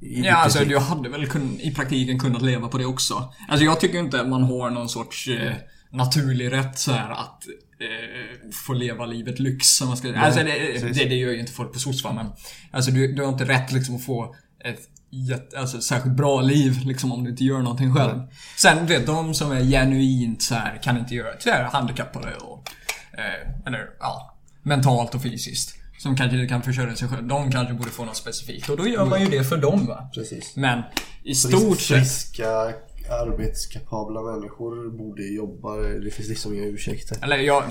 Ja, alltså du hade väl kun, i praktiken kunnat leva på det också. Alltså jag tycker inte man har någon sorts eh, naturlig rätt så här att eh, få leva livet lyx. Som man ska, alltså det, precis. det, det gör ju inte folk på SOSFA men Alltså du, du har inte rätt liksom att få ett jätte, alltså, särskilt bra liv liksom om du inte gör någonting själv. Sen du vet de som är genuint så här kan inte göra, här handikappade och eh, eller ja, mentalt och fysiskt. Som kanske inte kan försörja sig själv. De kanske borde få något specifikt. Och då gör man ju det för dem va. Precis. Men i stort sett. Friska, arbetskapabla människor borde jobba. Det finns liksom inga ursäkter. Eller jag...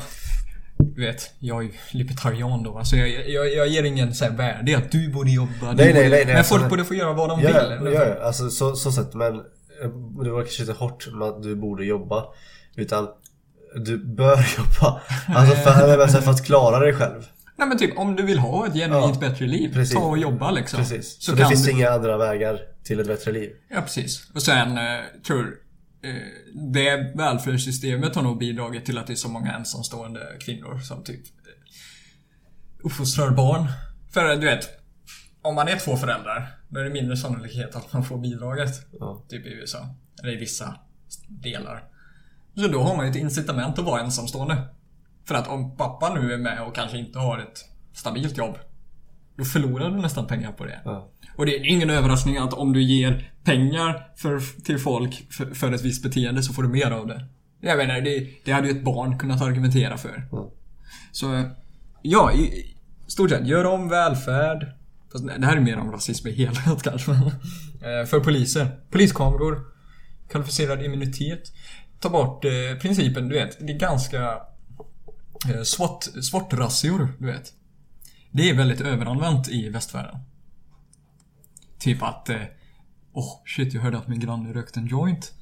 Du vet, jag är ju libertarian då. Alltså jag, jag, jag ger ingen så här värde att du borde jobba. Du Nej, nej, borde, nej, nej, men alltså, folk nej. borde få göra vad de Ja, vill. ja, ja, alltså så, så sett men eh, Det var kanske lite hårt med att du borde jobba Utan Du bör jobba Alltså för, för att klara dig själv Nej men typ om du vill ha ett genuint Ja, bättre liv. precis. Ta och jobba liksom. Precis Så, Så, det finns du... inga andra vägar till ett bättre liv Ja precis. Och sen eh, tror eh, det välfärdssystemet har nog bidragit till att det är så många ensamstående kvinnor som typ eh, uppfostrar barn. För du vet, om man är två föräldrar, då är det mindre sannolikhet att man får bidraget. Ja. Typ i USA. Eller i vissa delar. Så då har man ju ett incitament att vara ensamstående. För att om pappa nu är med och kanske inte har ett stabilt jobb. Då förlorar du nästan pengar på det. Ja. Och det är ingen överraskning att om du ger pengar för, till folk för, för ett visst beteende så får du mer av det. Jag menar, det, det hade ju ett barn kunnat argumentera för. Ja. Så, ja, i stort sett, gör om välfärd. Fast det här är mer om rasism i helhet kanske. Eh, för poliser. Poliskameror. Kvalificerad immunitet. Ta bort eh, principen, du vet. Det är ganska eh, SWAT, SWAT-razzior, du vet. Det är väldigt överanvänt i västvärlden. Typ att... eh, Åh, oh, shit, jag hörde att min granne rökte en joint.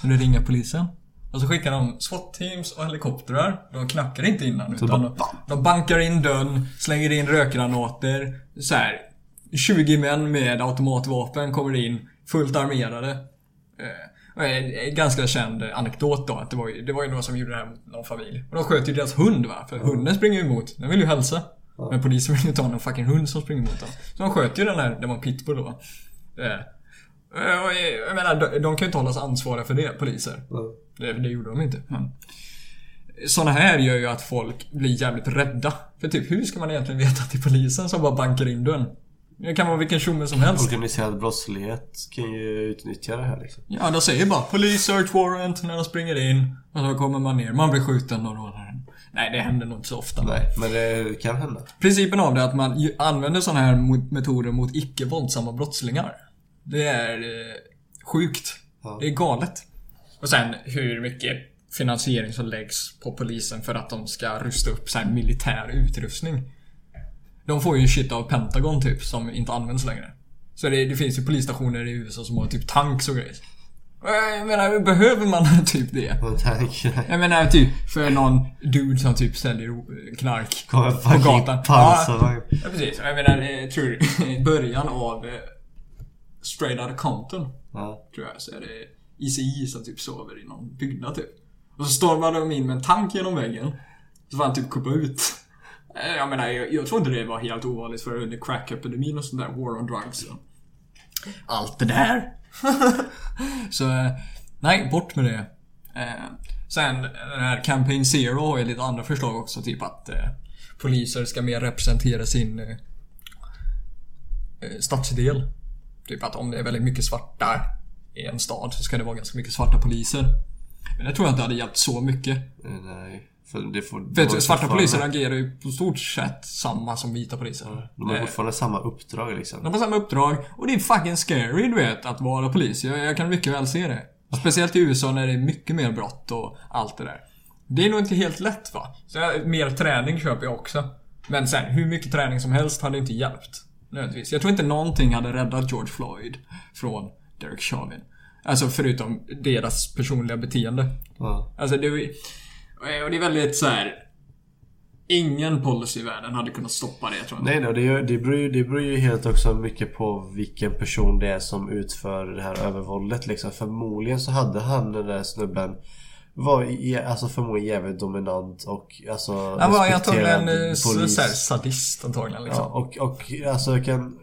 Så nu ringer polisen. Och så skickar de SWAT-teams och helikoptrar. De knackar inte innan Så utan de, de bankar in dörren, slänger in rökgranater. Så här, 20 män med automatvapen kommer in, fullt armerade. Eh, en, en ganska känd anekdot då, att det var, ju, det var ju några som gjorde det här mot någon familj. Och de sköt ju deras hund va, för hunden springer ju emot. Den vill ju hälsa. Men polisen vill ju ta en fucking hund som springer emot dem. Så de sköt ju den här, det var en pitbull då. Eh, jag menar, de, de kan ju inte hållas ansvariga för det, poliser. Det, det gjorde de inte. Men. Såna här gör ju att folk blir jävligt rädda. För typ, hur ska man egentligen veta att det är polisen som bara bankar in dörren? Det kan vara vilken tjomme som helst. Organiserad brottslighet kan ju utnyttja det här liksom Ja, de säger bara 'Police search warrant' när de springer in. Och så kommer man ner. Man blir skjuten och rånaren. Nej, det händer nog inte så ofta. Nej, men det kan hända Principen av det är att man använder sådana här metoder mot icke våldsamma brottslingar. Det är eh, sjukt. Ja. Det är galet. Och sen hur mycket finansiering som läggs på polisen för att de ska rusta upp så militär utrustning. De får ju shit av Pentagon typ, som inte används längre. Så det, det finns ju polisstationer i USA som har typ tanks och grejer. Och Jag menar, behöver man typ det? Tank Jag menar typ för någon dude som typ säljer eh, knark Kommer på gatan. pansarvagn Ja, precis. Jag menar, jag tror i början av eh, Straight Outta Compton, Ja, tror jag, så är det ICI som typ sover i någon byggnad typ. Och så stormade de in med en tank genom väggen. Så får han typ kuppa ut. Eh, jag menar, jag, jag tror inte det var helt ovanligt för under crack-epidemin och sånt där, war on drugs. Så. Allt det där. så, eh, nej, bort med det. Eh, sen, den här Campaign Zero har ju lite andra förslag också, typ att eh, poliser ska mer representera sin eh, stadsdel. Typ att om det är väldigt mycket svarta i en stad så ska det vara ganska mycket svarta poliser. Men det tror jag inte hade hjälpt så mycket. Nej för det får För de svarta poliser agerar ju på stort sett samma som vita poliser. De har Eh, fortfarande samma uppdrag liksom De har samma uppdrag och det är fucking scary du vet att vara polis. Jag, jag kan mycket väl se det. Speciellt i USA när det är mycket mer brott och allt det där. Det är nog inte helt lätt va? Så jag, mer träning köper jag också. Men sen, hur mycket träning som helst hade inte hjälpt. Nödvändigtvis. Jag tror inte någonting hade räddat George Floyd från Derek Chauvin. Alltså förutom deras personliga beteende. Ja, Alltså det är, och det är väldigt så här. Ingen policy i världen hade kunnat stoppa det, jag tror inte. Nej, nej det, det, beror ju, det beror ju helt också mycket på vilken person det är som utför det här övervåldet liksom. Förmodligen så hade han den där snubben var alltså förmodligen jävligt dominant och alltså Han var antagligen eh, så, polis. så här, sadist antagligen liksom. Ja, och, och alltså jag kan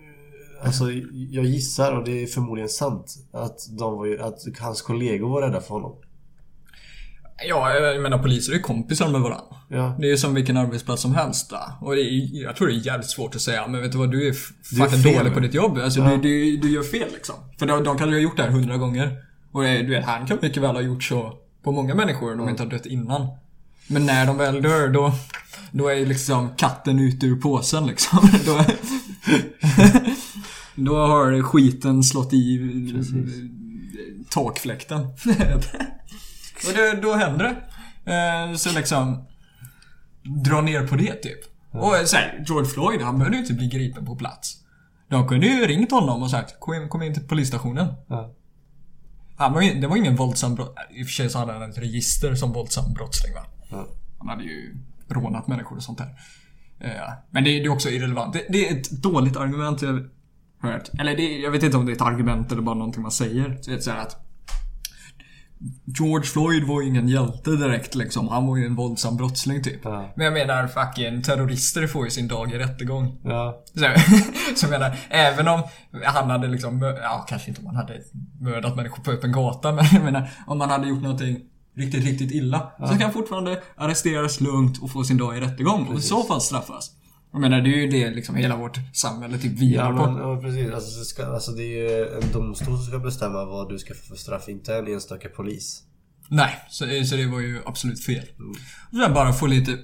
Alltså jag gissar och det är förmodligen sant att, de var, ju- att hans kollegor var rädda för honom. Ja, jag menar poliser är kompisar med varandra. Ja. Det är ju som vilken arbetsplats som helst va? Och det är, jag tror det är jävligt svårt att säga, men vet du vad? Du är fucking dålig på ditt jobb. Alltså Ja. du, du, du gör fel liksom. För de, de kan ju ha gjort det här hundra gånger. Och det, du vet, han kan mycket väl ha gjort så på många människor de inte har dött innan. Men när de väl dör då, då är ju liksom katten ute ur påsen liksom. då, då har skiten slått i takfläkten. och då, då händer det. Eh, Så liksom dra ner på det typ. Och så här, George Floyd, han behövde ju inte bli gripen på plats. De kunde ju ringt honom och sagt kom in, kom in till polisstationen. Ja. Han var ju, det var ingen våldsam brott. I och för sig så hade han ett register som våldsam brottsling va. Ja. Han hade ju rånat människor och sånt där. Eh, Men det, det är också irrelevant. Det, det är ett dåligt argument jag har hört. Eller det, jag vet inte om det är ett argument eller bara någonting man säger. Så det är så att George Floyd var ju ingen hjälte direkt liksom. Han var ju en våldsam brottsling typ. Ja. Men jag menar fucking terrorister får ju sin dag i rättegång. Ja. Så, så jag menar, även om han hade liksom, ja kanske inte om han hade mördat människor på öppen gata, men jag menar om man hade gjort någonting riktigt, riktigt illa. Så kan han fortfarande arresteras lugnt och få sin dag i rättegång och i så fall straffas. Jag menar, det är ju det liksom hela vårt samhälle typ vilar Ja, på. ja precis. Alltså, det ska, alltså det är ju en domstol som ska bestämma vad du ska få för straff, inte en enstaka polis. Nej, så, så det var ju absolut fel. Och sen bara få lite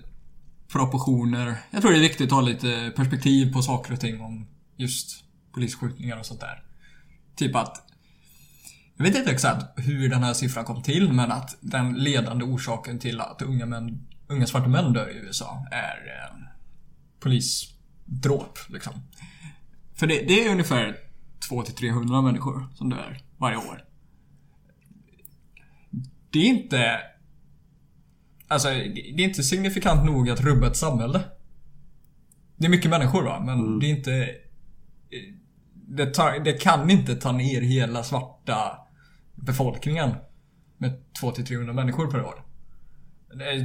proportioner. Jag tror det är viktigt att ha lite perspektiv på saker och ting om just polisskjutningar och sånt där. Typ att jag vet inte exakt hur den här siffran kom till, men att den ledande orsaken till att unga, män, unga svarta män dör i USA är eh, polisdråp. Liksom. För det, det är ungefär 200-300 människor som dör varje år. Det är inte... Alltså, det är inte signifikant nog att rubba ett samhälle. Det är mycket människor va, men det är inte... Det, tar, det kan inte ta ner hela svarta befolkningen med 200-300 människor per år.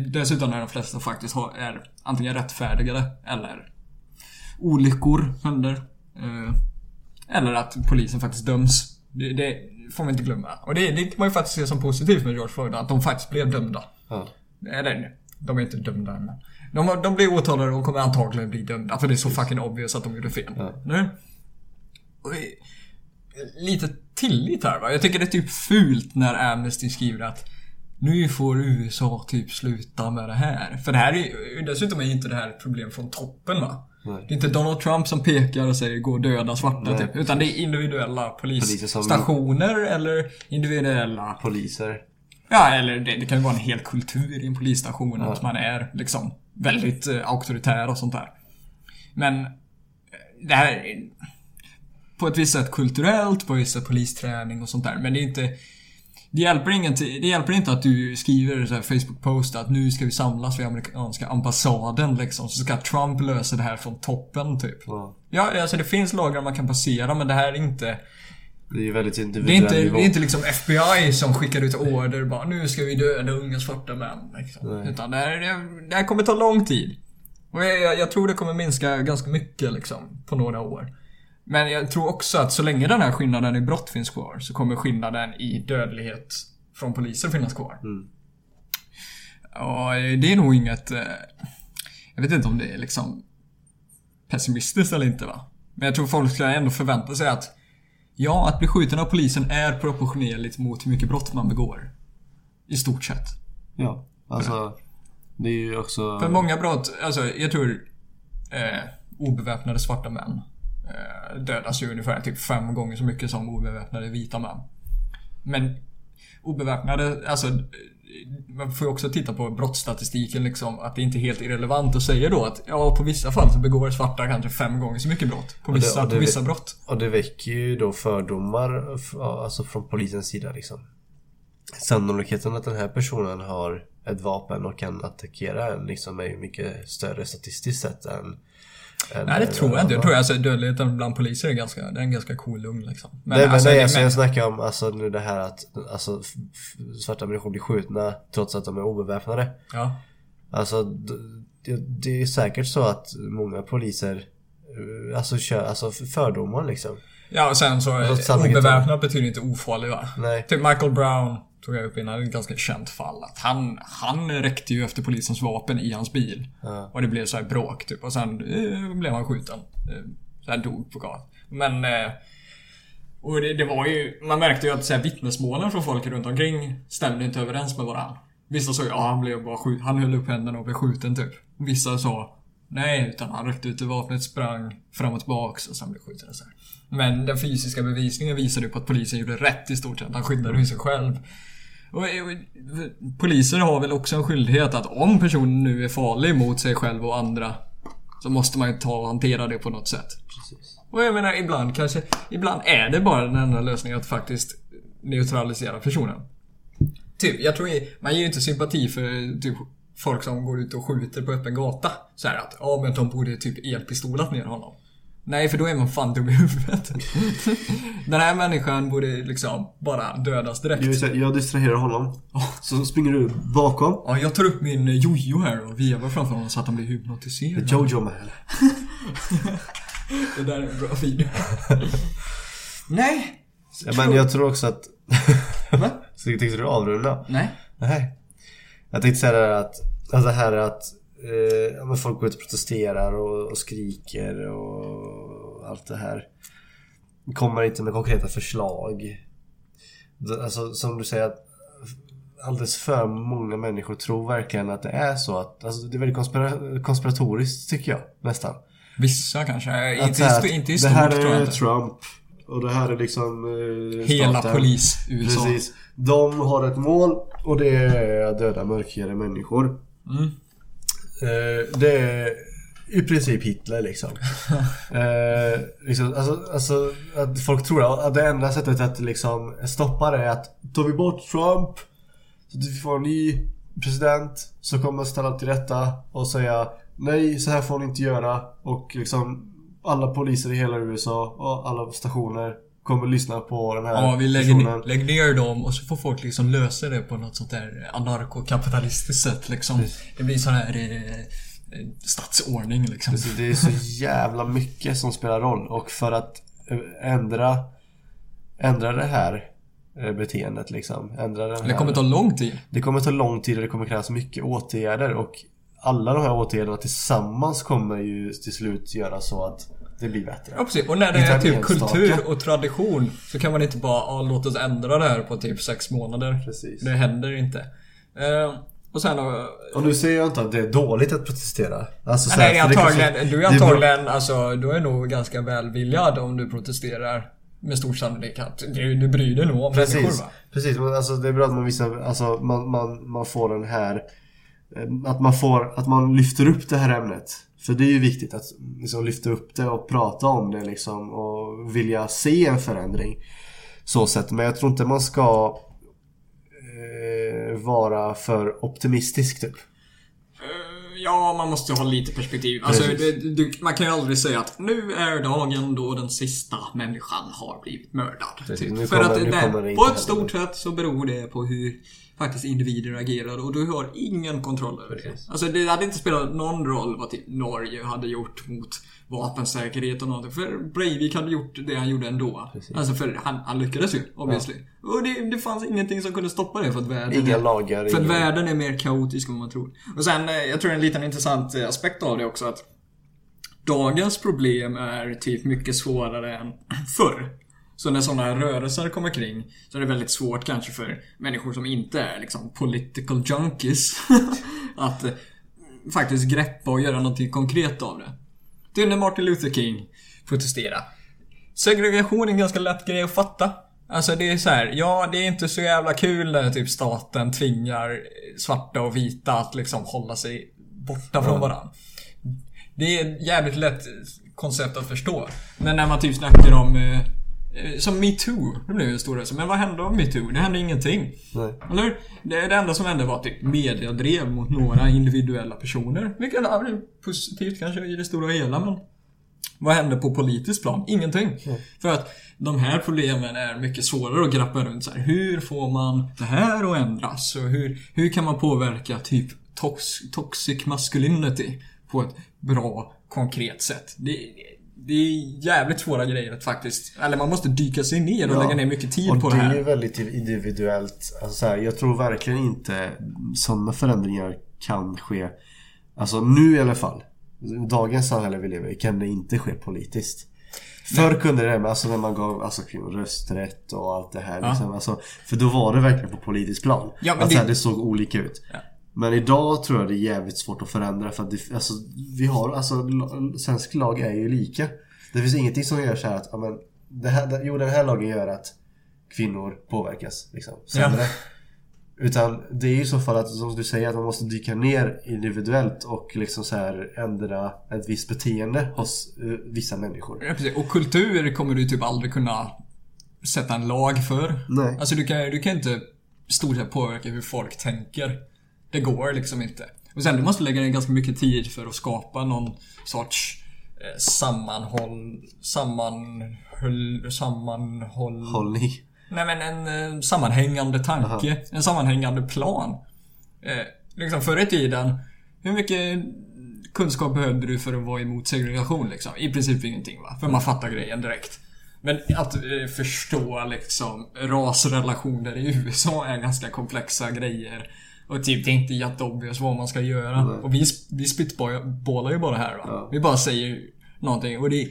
Dessutom är de flesta faktiskt har, är antingen rättfärdigade eller olyckor händer. Eh, eller att polisen faktiskt döms. Det, det får man inte glömma. Och det, det kan man ju faktiskt se som positivt med George Floyd, att de faktiskt blev dömda. Ja. Eller, de är inte dömda än. De, de blir åtalade och kommer antagligen bli dömda. För det är så fucking obvious att de gjorde fel. Ja. Nu? Lite tillit här va. Jag tycker det är typ fult när Amnesty skriver att nu får USA typ sluta med det här. För det här är dessutom är inte det här ett problem från toppen va. Nej. Det är inte Donald Trump som pekar och säger gå och döda svarta Nej. typ. Utan det är individuella Poliser som- polisstationer eller individuella Poliser. Ja, eller det, det kan ju vara en hel kultur i en polisstation. Ja. Att man är liksom väldigt eh, auktoritär och sånt där. Men eh, det här är på ett visst sätt kulturellt, på ett visst sätt polisträning och sånt där. Men det är inte... Det hjälper, ingen till, det hjälper inte att du skriver så Facebook-post att nu ska vi samlas vid amerikanska ambassaden liksom. Så ska Trump lösa det här från toppen typ. Ja. Ja, alltså det finns lagar man kan passera men det här är inte... Det är ju väldigt Det är inte, det är inte liksom FBI som skickar ut order bara nu ska vi döda unga svarta män. Liksom. Nej. Utan det här, det, det här kommer ta lång tid. Och jag, jag, jag tror det kommer minska ganska mycket liksom på några år. Men jag tror också att så länge den här skillnaden i brott finns kvar så kommer skillnaden i dödlighet från poliser finnas kvar. Mm. Och det är nog inget... eh, Jag vet inte om det är liksom pessimistiskt eller inte va. Men jag tror folk ska ändå förvänta sig att Ja, att bli skjuten av polisen är proportionerligt mot hur mycket brott man begår. I stort sett. Ja. Alltså. Det är ju också... För många brott, alltså jag tror eh, obeväpnade svarta män dödas ju ungefär typ fem gånger så mycket som obeväpnade vita män. Men obeväpnade, alltså eh, man får ju också titta på brottsstatistiken liksom, att det inte är helt irrelevant att säga då att ja, på vissa fall så begår svarta kanske fem gånger så mycket brott. På Och det- vissa, och det- på vissa brott. Och det väcker ju då fördomar alltså från polisens sida liksom. Sannolikheten att den här personen har ett vapen och kan attackera en liksom är ju mycket större statistiskt sett än... Nej, det tror jag inte. Jag tror alltså dödligheten bland poliser är ganska, det är en ganska cool lugn liksom. Men, nej men alltså, nej, alltså, men- jag snackar om alltså nu det här att alltså, svarta människor blir skjutna trots att de är obeväpnade. Ja. Alltså det, det är säkert så att många poliser eh, alltså, kö, alltså fördomar liksom. Ja, och sen så... Alltså, eh, sanningen Obeväpnad betyder inte ofarlig va? Nej. Typ Michael Brown tog jag upp innan, ett ganska känt fall. Att han, han räckte ju efter polisens vapen i hans bil. Ja. Och det blev så här bråk typ. Och sen eh, blev han skjuten. Eh, så han dog på gatan. Men... Eh, och det, det var ju... Man märkte ju att så här, vittnesmålen från folk runt omkring stämde inte överens med varandra. Vissa sa ja han blev bara skjuten. Han höll upp händerna och blev skjuten typ. Vissa sa nej, utan han räckte ut i vapnet, sprang fram och tillbaks och sen blev skjuten så här. Men den fysiska bevisningen visade ju på att polisen gjorde rätt i stort sett. Han skyddade ju sig själv. Och, poliser har väl också en skyldighet att om personen nu är farlig mot sig själv och andra så måste man ju ta och hantera det på något sätt. Precis. Och jag menar ibland kanske, ibland är det bara den enda lösningen att faktiskt neutralisera personen. Typ, jag tror man ger ju inte sympati för typ folk som går ut och skjuter på öppen gata. Så här att, ja men de borde typ elpistolat ner honom. Nej, för då är man fan dum i huvudet. Den här människan borde liksom bara dödas direkt. Jag, distraherar honom. Så springer du bakom. Ja, jag tar upp min jojo här och vevar framför honom så att han blir hypnotiserad. Jojo man. Det där är en bra video. Nej! Ja, men jag tror också att... Va? Så tänkte du avrunda? Nej. Nej. Jag tänkte säga det här att, alltså det här att eh, men folk går ut och protesterar och, och skriker och allt det här. Kommer inte med konkreta förslag. Det- Alltså som du säger att alldeles för många människor tror verkligen att det är så att, alltså det är väldigt konspira- konspiratoriskt tycker jag nästan. Vissa kanske. Att Inte, här inte i det stort här tror jag är. Trump och det här är liksom eh, Hela staten. polis USA. Precis. De har ett mål och det är att döda mörkhyade människor. Mm. Eh, det är i princip Hitler liksom. eh, liksom alltså, alltså att folk tror att det enda sättet att liksom stoppa det är att tar vi bort Trump så att vi får en ny president så kommer ställa till rätta och säga nej så här får ni inte göra och liksom alla poliser i hela USA och alla stationer kommer lyssna på den här Ja, vi lägger personen. lägger ner dem och så får folk liksom lösa det på något sånt där anarkokapitalistiskt sätt liksom. Det blir sån här eh, eh, statsordning liksom. Precis, det är så jävla mycket som spelar roll och för att eh, ändra Ändra det här eh, beteendet liksom. Ändra den här, Det kommer ta lång tid. det kommer ta lång tid och det kommer krävas mycket åtgärder och alla de här åtgärderna tillsammans kommer ju till slut göra så att det blir bättre. Ja, precis. Och när det är typ enstaka. kultur och tradition så kan man inte bara låt oss ändra det här på typ sex månader. Precis. Det händer inte. Eh, och sen då... Och nu säger jag inte att det är dåligt att protestera. Alltså, Nej, för det antagligen. kanske- Du är antagligen, alltså, du är nog ganska välviljad om du protesterar. Med stor sannolikhet. Du, du bryr dig nog om människor Precis, va? precis. Alltså det är bra att man visar, alltså man, man, man får den här eh, Att man får, att man lyfter upp det här ämnet. För det är ju viktigt att liksom lyfta upp det och prata om det liksom och vilja se en förändring. Så sett. Men jag tror inte man ska eh, vara för optimistisk typ. Eh, Ja, man måste ha lite perspektiv. Alltså, det, du, man kan ju aldrig säga att nu är dagen då den sista människan har blivit mördad. Precis, Typ. För att det, på ett stort sätt så beror det på hur faktiskt individer agerar och du har ingen kontroll över Precis. det. Alltså det hade inte spelat någon roll vad typ Norge hade gjort mot vapensäkerhet och någonting. För Breivik hade gjort det han gjorde ändå. Precis. Alltså för han, han lyckades ju, obviously. Och det, det fanns ingenting som kunde stoppa det för att världen Inga lagar. för att inga- världen är mer kaotisk än man tror. Och sen, eh, jag tror en liten intressant eh, aspekt av det också att Dagens problem är typ mycket svårare än förr. Så när sådana rörelser kommer kring så är det väldigt svårt kanske för människor som inte är liksom political junkies att eh, faktiskt greppa och göra någonting konkret av det. Det är när Martin Luther King protesterade. Segregation är en ganska lätt grej att fatta. Alltså det är så här, ja det är inte så jävla kul när typ staten tvingar svarta och vita att liksom hålla sig borta från varandra. Det är ett jävligt lätt koncept att förstå. Men när man typ snackar om eh, som metoo, det blev ju en stor rörelse. Men vad hände av metoo? Det hände ingenting. Nej. Eller det, det enda som hände var typ mediadrev mot några individuella personer. Vilket är positivt kanske i det stora hela men vad hände på politiskt plan? Ingenting. För att de här problemen är mycket svårare att grappa runt. Så här, hur får man det här att ändras? Och hur, hur kan man påverka typ tox, toxic masculinity på ett bra, konkret sätt? Det, det är jävligt svåra grejer faktiskt... Eller man måste dyka sig ner och Ja. lägga ner mycket tid Och på det det är här. väldigt individuellt. Alltså så här, jag tror verkligen inte sådana förändringar kan ske. Alltså nu i alla fall. Dagens samhälle vi lever i kan det inte ske politiskt. Förr kunde det, alltså när man gav alltså, kvinnor rösträtt och allt det här liksom, alltså, För då var det verkligen på politisk plan. Ja, att det- så här, det såg olika ut. Ja. Men idag tror jag det är jävligt svårt att förändra för att det, alltså, vi har, alltså svensk lag är ju lika. Det finns ingenting som gör så här att, ja, men, det här, jo den här lagen gör att kvinnor påverkas liksom, sämre. Utan det är ju i så fall att, som du säger, att man måste dyka ner individuellt och liksom så här ändra ett visst beteende hos eh, vissa människor. Ja, precis. Och kultur kommer du typ aldrig kunna sätta en lag för. Nej. Alltså du kan, du kan inte stort sett påverka hur folk tänker. Det går liksom inte. Och sen du måste lägga ner ganska mycket tid för att skapa någon sorts eh, sammanhåll... Sammanhåll... Sammanhåll... Hållning. Nej men en eh, sammanhängande tanke. En sammanhängande plan. Eh, liksom förr i tiden, hur mycket kunskap behövde du för att vara emot segregation liksom? I princip ingenting va? För man fattar grejen direkt. Men att eh, förstå liksom rasrelationer i USA är ganska komplexa grejer. Och typ det är inte jätteobvious vad man ska göra. Nej. Och vi, vi spitballar ju bara här va. Ja. Vi bara säger någonting och det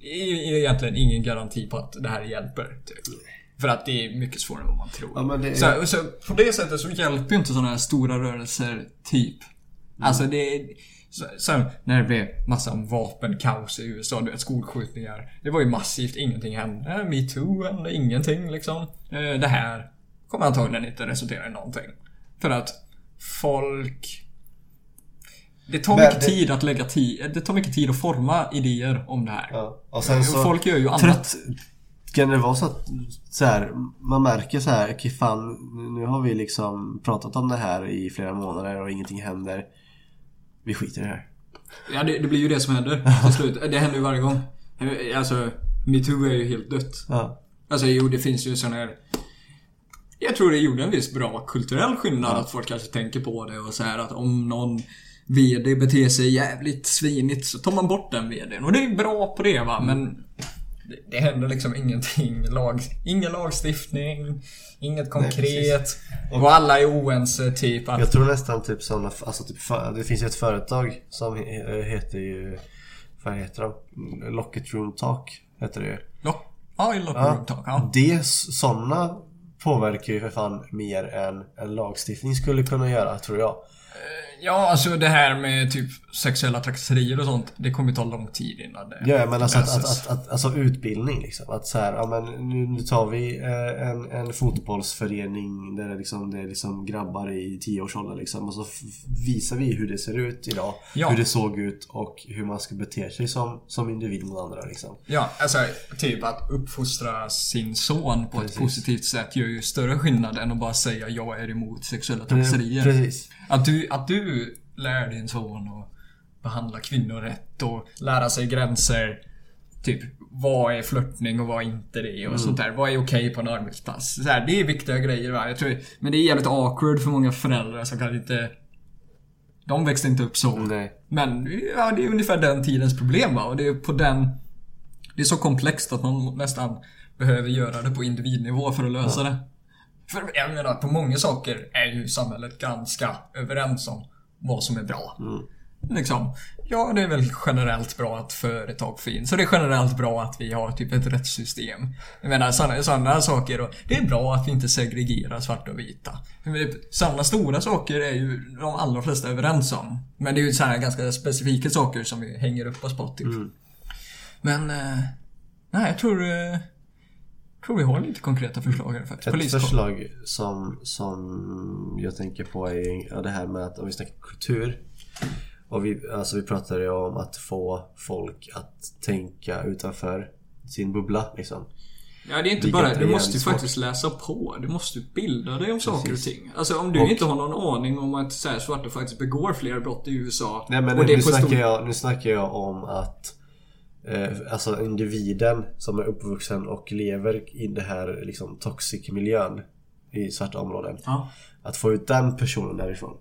är egentligen ingen garanti på att det här hjälper. Typ. För att det är mycket svårare än vad man tror. Ja, är- så, så på det sättet så hjälper ju inte sådana här stora rörelser, typ. Alltså det är... Så, sen när det blev massa om vapenkaos i USA, du vet skolskjutningar. Det var ju massivt, ingenting hände. Metoo hände ingenting liksom. Eh, Det här kommer antagligen inte resultera i någonting. För att folk... Det tar Men mycket det- tid att lägga tid, det tar mycket tid att forma idéer om det här. Ja. Och sen så... Folk gör ju annat. Trött... Kan det vara så att så här, man märker så här, okej fan, nu har vi liksom pratat om det här i flera månader och ingenting händer. Vi skiter i det här. Ja, det, det blir ju det som händer till slut. Det händer ju varje gång. Alltså, metoo är ju helt dött. Ja. Alltså, jo, det finns ju sån här... Jag tror det gjorde en viss bra kulturell skillnad att folk kanske tänker på det och så här att om någon VD beter sig jävligt svinigt så tar man bort den VDn. Och det är bra på det va, men det, det händer liksom ingenting. Lag, ingen lagstiftning, inget konkret. och alla är oense typ att... Jag tror nästan typ sådana, alltså typ, det finns ju ett företag som he- heter ju, vad heter de? Locket Room Talk heter det ju. Ja, i locker room talk. Ja. Det, sådana påverkar ju för fan mer än en lagstiftning skulle kunna göra, tror jag. Eh, Ja, alltså det här med typ sexuella trakasserier och sånt. Det kommer ta lång tid innan det Ja, men alltså, att, att, att, alltså utbildning liksom. Att så här, ja men nu, tar vi eh, en, en fotbollsförening där det, liksom, det är liksom grabbar i tioårsåldern liksom. Och så visar vi hur det ser ut idag. Ja. Hur det såg ut och hur man ska bete sig som, som individ mot andra liksom. Ja, alltså typ att uppfostra sin son på Precis. ett positivt sätt gör ju större skillnad än att bara säga jag är emot sexuella trakasserier. Precis. Att du, att du lär din son att behandla kvinnor rätt och lära sig gränser. Typ, vad är flörtning och vad är inte det och sånt där. Vad är okej på en arbetsplats? Så här, det är viktiga grejer va. Jag tror, men det är jävligt awkward för många föräldrar som kanske inte... De växte inte upp så. Nej. Men ja, det är ungefär den tidens problem va. Och det är på den... Det är så komplext att man nästan behöver göra det på individnivå för att lösa det. För jag menar, på många saker är ju samhället ganska överens om vad som är bra. Liksom, ja det är väl generellt bra att företag finns. Så det är generellt bra att vi har typ ett rättssystem. Jag menar sådana, sådana saker. Och det är bra att vi inte segregerar svarta och vita. Sådana stora saker är ju de allra flesta överens om. Men det är ju sådana ganska specifika saker som vi hänger upp oss på typ. Men, eh, nej jag tror... Tror vi har lite konkreta förslag här faktiskt. Ett Poliskår. förslag som, som jag tänker på är det här med att om vi snackar kultur. Och vi, alltså vi pratade ju om att få folk att tänka utanför sin bubbla liksom. Ja, det är inte Vilket bara är Du måste ju faktiskt läsa på. Du måste bilda dig om saker och Precis. ting. Alltså om du Och- inte har någon aning om att så här, svarta faktiskt begår fler brott i USA. Nej men det nu, på snackar stor... jag, nu snackar jag om att Alltså individen som är uppvuxen och lever i det här liksom toxic miljön i svarta områden. Ja. Att få ut den personen därifrån.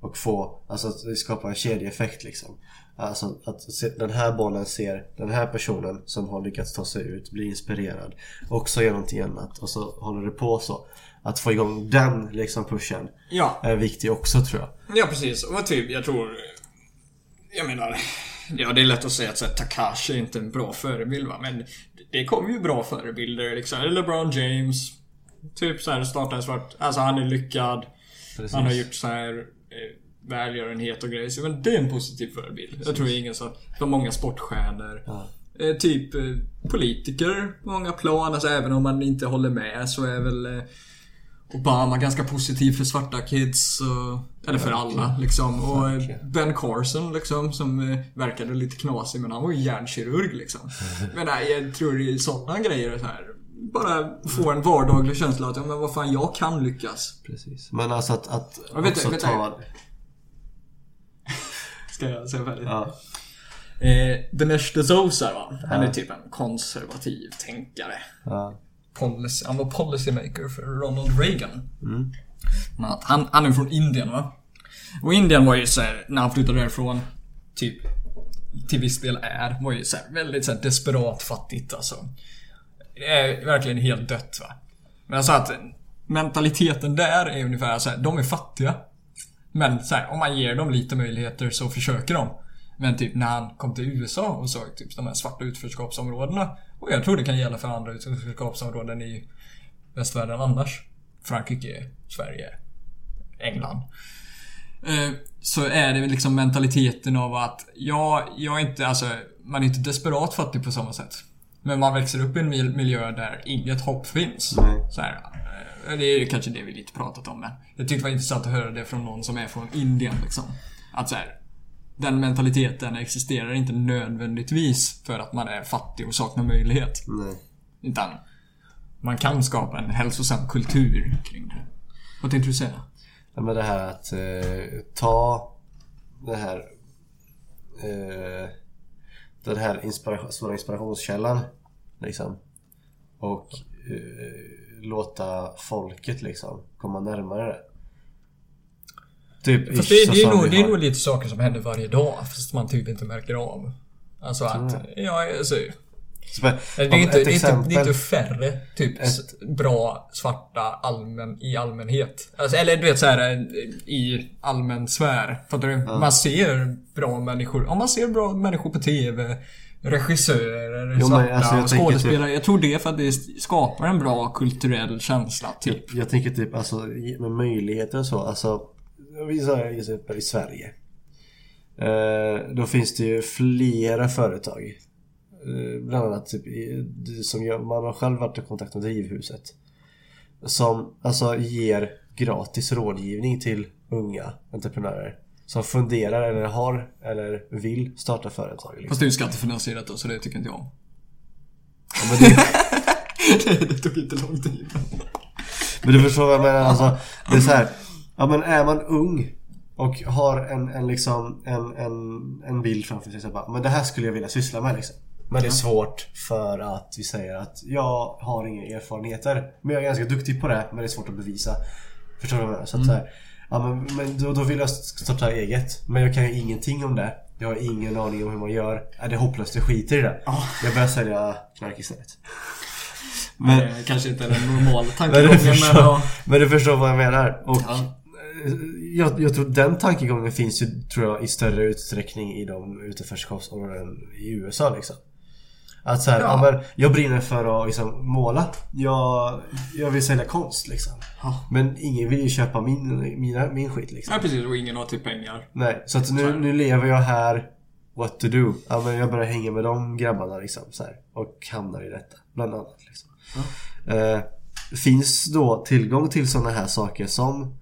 Och få, alltså att skapa en kedjeeffekt liksom. Alltså att den här bollen ser den här personen som har lyckats ta sig ut, blir inspirerad. Också gör någonting annat och så håller det på så. Att få igång den liksom pushen Ja. är viktig också tror jag. Ja, precis. Och typ, jag tror... Jag menar... Ja, det är lätt att säga att så här, Takashi är inte en bra förebild va, men det kommer ju bra förebilder liksom. LeBron James. Typ så här starta en svart... Alltså han är lyckad. Precis. Han har gjort så här eh, välgörenhet och grejer. Så, men det är en positiv förebild. Jag tror ingen så... För många sportstjärnor. Ja. Eh, typ eh, politiker på många plan. Alltså även om man inte håller med så är väl eh, Obama ganska positiv för svarta kids. Och, eller för alla liksom. Och eh. Ben Carson liksom som eh, verkade lite knasig men han var ju hjärnkirurg liksom. Men nej, jag tror är sådana grejer så här. Bara få en vardaglig känsla att ja, men vad fan, jag kan lyckas. Precis. Men alltså att, att Ja, vänta, också vänta. ta... Ska jag säga färdigt? Ja. Eh, Dinesh D'Souza va? Han är typ en konservativ tänkare. Ja. Policy, han var policymaker för Ronald Reagan. Mm. Han, han är från Indien va? Och Indien var ju så här, när han flyttade därifrån, typ till viss del är, var ju så här, väldigt så här, desperat fattigt alltså. Det är verkligen helt dött va. Men jag sa att mentaliteten där är ungefär så här, de är fattiga. Men så här, om man ger dem lite möjligheter så försöker de. Men typ när han kom till USA och såg typ de här svarta utförskapsområdena. Och jag tror det kan gälla för andra utförskapsområden i västvärlden annars. Frankrike, Sverige, England. Eh, Så är det liksom mentaliteten av att ja, jag är inte, alltså man är inte desperat fattig på samma sätt. Men man växer upp i en mil- miljö där inget hopp finns. Så här, eh, det är ju kanske det vi lite pratat om men jag tyckte det var intressant att höra det från någon som är från Indien liksom. Att så här, den mentaliteten existerar inte nödvändigtvis för att man är fattig och saknar möjlighet. Nej. Utan man kan skapa en hälsosam kultur kring det. Vad tänkte du säga? Ja, men det här att eh, ta det här eh, den här inspiration, stora inspirationskällan liksom och eh, låta folket liksom komma närmare det. Typ Fast det, det, är nog, det är nog lite saker som händer varje dag fast man typ inte märker av. Alltså att, ja alltså, det, är inte, ett är exempel. det är inte färre typ s- bra svarta allmän, i allmänhet. Alltså, eller du vet såhär i allmän sfär. Fattar du? Man ser bra människor. Om man ser bra människor på TV. Regissörer, Jo, svarta alltså, jag tänker skådespelare. Jag tror det är för att det skapar en bra kulturell känsla typ. Jag tänker typ alltså med möjligheter och så. Alltså, vi säger i Sverige. Eh, då finns det ju flera företag. Eh, bland annat typ som jag, man har själv varit i kontakt med Drivhuset. Som alltså ger gratis rådgivning till unga entreprenörer. Som funderar eller har eller vill starta företag. Liksom. Fast det är ju skattefinansierat då så det tycker inte jag om. Ja, det, det tog inte lång tid. Men du förstår vad jag menar alltså. Det är så här. Ja men är man ung och har en, en liksom en, en, en bild framför sig så bara, Men det här skulle jag vilja syssla med liksom. Men det är svårt för att vi säger att jag har inga erfarenheter. Men jag är ganska duktig på det men det är svårt att bevisa. Förstår du vad jag menar? Så att så här, ja, men, men då, då vill jag starta eget. Men jag kan ju ingenting om det. Jag har ingen aning om hur man gör. Är det hopplöst? Jag skiter i det. Jag börjar sälja knark istället. Men det kanske inte är den normala Men tankegången men men du förstår vad jag menar. Och Ja. Jag, jag tror den tankegången finns ju tror jag, i större utsträckning i de utanförskapsområden i USA liksom. Att så här, Ja. ja. men jag brinner för att liksom, måla. Jag, jag vill sälja konst liksom. Ja. Men ingen vill ju köpa min, mina, min skit liksom. Ja precis, och ingen har typ pengar. Nej, så att nu, nu lever jag här What to do? Ja men jag börjar hänga med de grabbarna liksom så här, Och hamnar i detta Bland annat liksom. eh, Finns då tillgång till sådana här saker som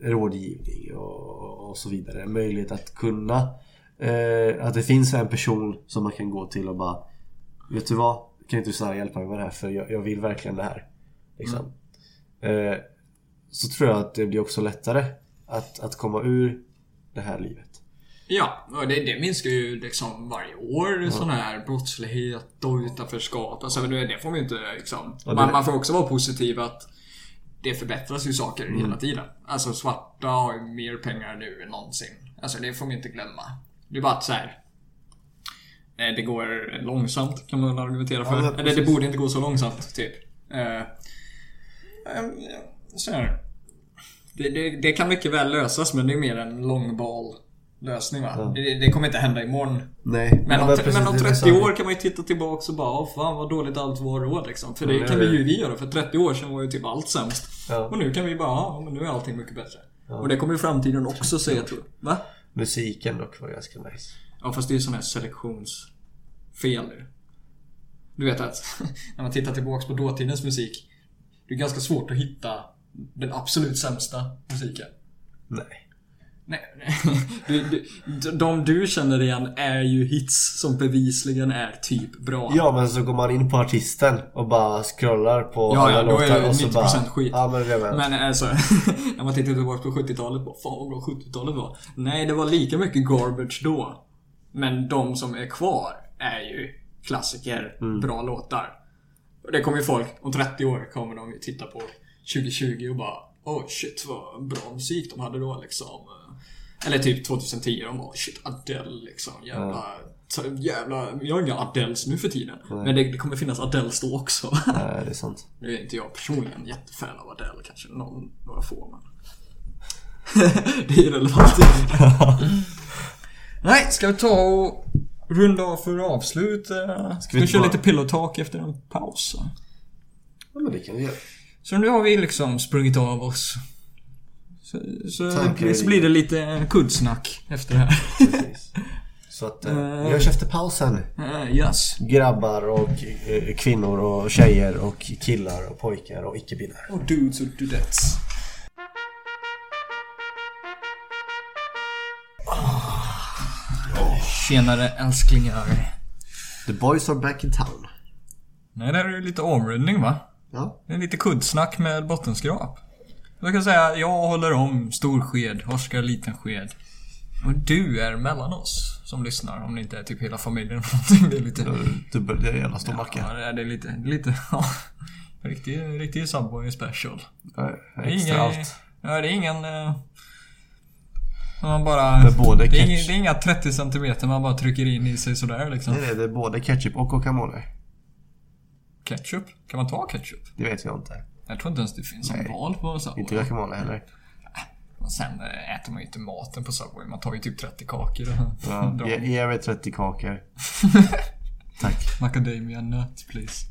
Rådgivning och, och så vidare Möjlighet att kunna eh, Att det finns en person som man kan gå till och bara Vet du vad? Kan inte du snälla hjälpa mig med det här för jag, jag vill verkligen det här liksom. eh, Så tror jag att det blir också lättare Att, att komma ur det här livet Ja, och det, det minskar ju liksom varje år sån här brottslighet och utanförskap. Alltså det, det får man ju inte liksom. Ja, det- man, man får också vara positiv att det förbättras ju saker hela tiden. Alltså svarta har ju mer pengar nu än någonsin. Alltså det får man inte glömma. Det är bara att så här. eh, Det går långsamt kan man väl argumentera för. Ja, Eller det borde inte gå så långsamt, typ. Eh, eh, så här. Det, det, det kan mycket väl lösas men det är mer en långball lösning va. Ja. Det, det kommer inte hända imorgon. Nej. Men, om, men om det är 30 så. år kan man ju titta tillbaks och bara Åh fan vad dåligt allt var då liksom. För det kan vi ju vi göra. För 30 år sedan var ju typ allt sämst. Ja. Och nu kan vi bara, ja men nu är allting mycket bättre. Ja. Och det kommer ju framtiden också säga tror jag. Va? Musiken dock var ganska nice. Ja fast det är ju sån här selektionsfel nu. Du vet att när man tittar tillbaks på dåtidens musik. Det är ganska svårt att hitta den absolut sämsta musiken. Nej. Nej, nej. De du känner igen är ju hits som bevisligen är typ bra. Ja men så går man in på artisten och bara scrollar på Ja, alla ja, då är låtar det och så 90% bara... skit. Ja men det. Men alltså, när man tittar tillbaka på 70-talet, bara, fan vad bra 70-talet var. Nej, det var lika mycket garbage då. Men de som är kvar är ju klassiker, Mm. bra låtar. Och det kommer ju folk, om 30 år kommer de ju titta på 2020 och bara Oh shit vad bra musik de hade då liksom. Eller typ 2010, de bara shit Adele liksom. Jävla, så jävla, jag har inga Adeles nu för tiden. Men det, det kommer finnas Adeles då också. Nej, det är sant. Nu är inte jag personligen jättefan av Adele, kanske någon, några få men... det är relevant. Nej, ska vi ta och runda av för avslut? eh? Ska vi, vi köra lite pillow talk efter en paus? Ja men det kan vi göra. Så nu har vi liksom sprungit av oss. Så, så, i- blir det lite kuddsnack efter det här. Precis. Så att eh, Eh. vi hörs efter pausen. Eh, yes. Grabbar och eh, kvinnor och tjejer och killar och pojkar och icke-binära. Och dudes och dudettes. Tjenare älsklingar. The boys are back in town. Nej, det här är lite omrundning va? Ja. Det är lite kuddsnack med bottenskrap. Jag kan säga, jag håller om stor sked, Oskar liten sked. Och du är mellan oss som lyssnar, om det inte är typ hela familjen. Det är lite... Dubbel, det är jävla stor macka. Ja, det är- det lite, lite, ja. Riktig, riktig Subway special. Det Extra ingen, allt. Ja, det är ingen... eh, Man bara... Det, är inga, det är inga 30 cm man bara trycker in i sig sådär liksom. Nej, nej, det är både ketchup och guacamole. Ketchup? Kan man ta ketchup? Det vet jag inte. Jag tror inte ens det finns en val på Subway. Inte guacamole heller. Och sen eh, äter man ju inte maten på Subway. Man tar ju typ 30 kakor Ja, ge, ge mig 30 kakor. Tack. Macadamia nuts please.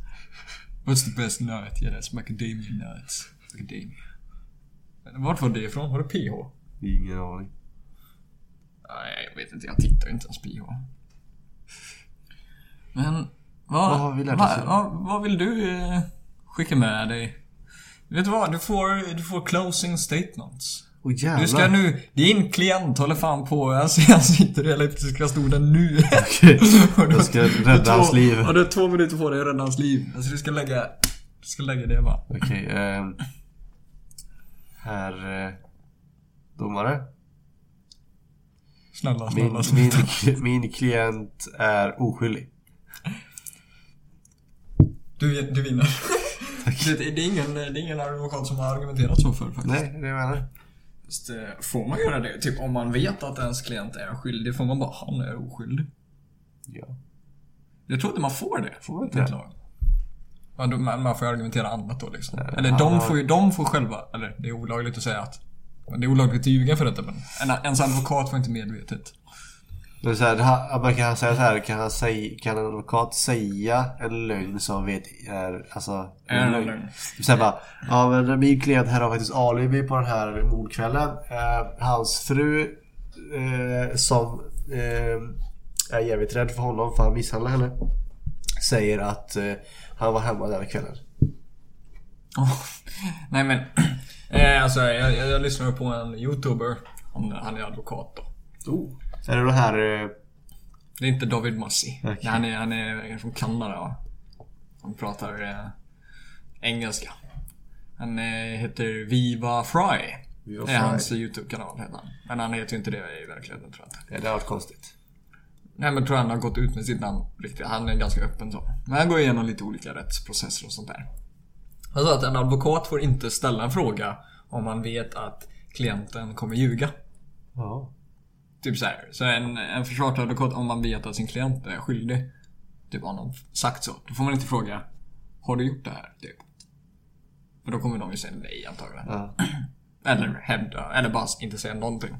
What's the best nut? Yeah that's macadamia nuts. Macadamia. Vart var det ifrån? Var det PH? Ingen aning. Nej, jag vet inte. Jag tittar ju inte ens PH. Men vad, Vad vad, vad vill du eh, skicka med dig? Vet du vad? Du får, du får closing statements. Åh jävlar. Du ska nu, din klient håller fan på, jag ser han sitter i elektriska stolen nu. Okej, du- jag ska rädda hans liv. Ja, du har två minuter på dig att rädda hans liv. Alltså du ska lägga, du ska lägga det bara. Okej, ehm. Herr... Eh, domare. Snälla, snälla, Min, sluta. min, min klient är oskyldig. Du, du vinner. Det, det, är ingen, det är ingen advokat som har argumenterat så för faktiskt. Nej, det är det jag menar. Fast, eh, får man göra det? Typ om man vet att ens klient är skyldig, får man bara han är oskyldig? Ja. Jag tror inte man får det. Får man inte det? Man, man, man får ju argumentera annat då liksom. Nej, eller de har- får ju, de får själva, eller det är olagligt att säga att men det är olagligt att ljuga för detta men en, ens advokat får inte medvetet. Är så här, man kan säga så här, kan, han säga, kan en advokat säga en lögn som vet är, alltså, Är en lögn. Så här bara, ja men min klient här har faktiskt alibi på den här mordkvällen. Eh, hans fru, eh, som eh, är jävligt rädd för honom för han misshandlar henne. Säger att eh, han var hemma den här kvällen. Åh, Nej men, eh, alltså jag, jag, jag lyssnar på en youtuber. Han, han är advokat då. Oh. Är det det här... Eh, Det är inte David Massi. Okej. Han, är, han är från Kanada va? Han pratar eh, engelska. Han eh, heter Viva Fry. Viva det är Fry. hans YouTube-kanal heter han. Men han heter ju inte det i verkligheten tror jag inte. ja, det har varit konstigt. Nej men tror han har gått ut med sitt namn riktigt. Han är ganska öppen så. Men han går igenom lite olika rättsprocesser och sånt där. Alltså att en advokat får inte ställa en fråga om man vet att klienten kommer ljuga. Ja. Typ så här. Så en, en försvarsadvokat, om man vet att sin klient är skyldig. Typ har någon sagt så. Då får man inte fråga Har du gjort det här? Typ. För då kommer de ju säga nej antagligen. ja. Eller hävda, eller bara inte säga någonting.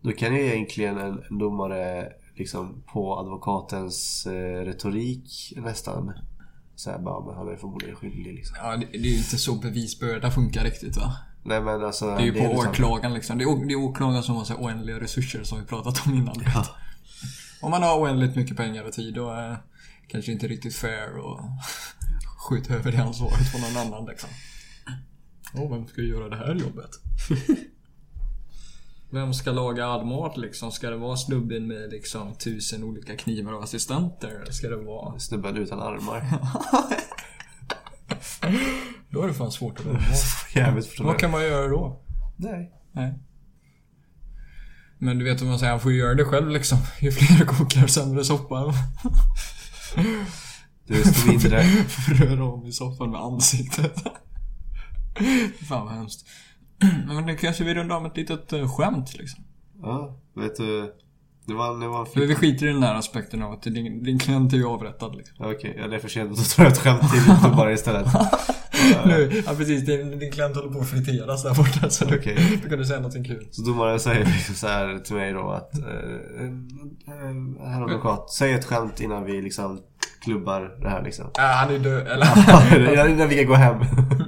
Då kan ju egentligen en, domare liksom på advokatens eh, retorik nästan säga bara men han är förmodligen skyldig liksom. Ja, det, det är ju inte så bevisbörda funkar riktigt va? Nej men alltså. Det är ju på liksom- åklagaren liksom. Det är, det är åklagaren som har så oändliga resurser som vi pratat om innan. Ja. Om man har oändligt mycket pengar och tid då är det kanske inte riktigt fair att skjuta över det ansvaret på någon annan liksom. Åh, vem ska göra det här jobbet? Vem ska laga all mat liksom? Ska det vara snubben med liksom tusen olika knivar och assistenter? Ska det vara... Snubben utan armar. Då är det fan svårt att mat. Jävligt Vad kan man göra då? Nej. Nej. Men du vet vad man säger, han får ju göra det själv liksom. Ju fler kokar sämre soppa. Desto mindre. Röra om i soffan med ansiktet. Fan vad hemskt. Men nu kanske vi rundar av med ett litet eh, skämt liksom. Ja, vet du. Det var, det var en För vi skiter i den där aspekten av att din, din klient är ju avrättad liksom. Okej, ja, det är för sent. Då tar jag ett skämt till domare istället. Nu, ja precis, din, din klient håller på att friteras där borta så du, du kan du säga någonting kul. Så domaren säger liksom så här till mig då att eh, eh, Herr advokat, säg ett skämt innan vi liksom klubbar det här liksom. Ja, han är död, eller? Ja, innan vi kan gå hem.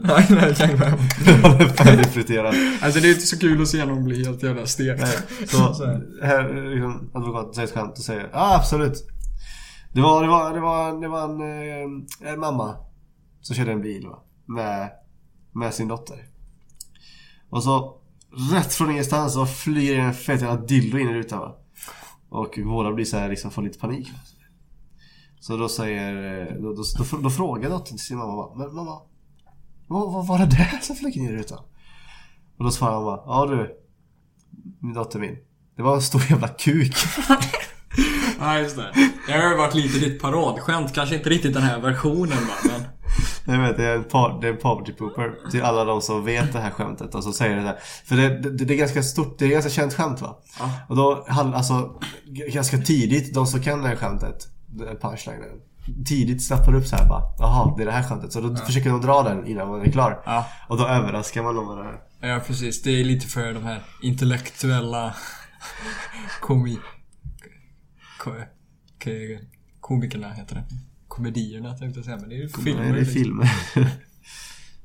Nej, nej, kan gå hem. Han är färdigfriterad. Alltså det är inte så kul att se någon bli helt jävla stekt. Nej, Så här, liksom, advokaten säger ett skämt och säger ja absolut. Det var, det var, det var, det var en, eh, en mamma som körde en bil va? Med, med sin dotter. Och så rätt från ingenstans så flyger en fet jävla dildo in i rutan va. Och båda blir så här liksom får lite panik. Så då säger, då, då, då, då frågar dottern till sin mamma va, Men mamma, vad, vad var det där som flög in i rutan? Och då svarar mamma, ja du, min dotter min. Det var en stor jävla kuk. Ja, just det. Det har varit lite ditt paradskämt. Kanske inte riktigt den här versionen va, men... Jag vet, det är en, par, det är en poverty pooper till alla de som vet det här skämtet och så säger det där. För det, det, det är ganska stort, det är ganska känt skämt va? Ja. Och då, han- alltså, ganska tidigt, de som kan det här skämtet, är punchlinen. Tidigt snappar upp så här bara, jaha, det är det här skämtet. Så då försöker de dra den innan man är klar. Ja. Och då överraskar man dem med det här. Ja, precis. Det är lite för de här intellektuella komi... Ko, ko, komikerna heter det. Komedierna tänkte jag säga, men det är ju filmer. Nej, det är liksom. filmer.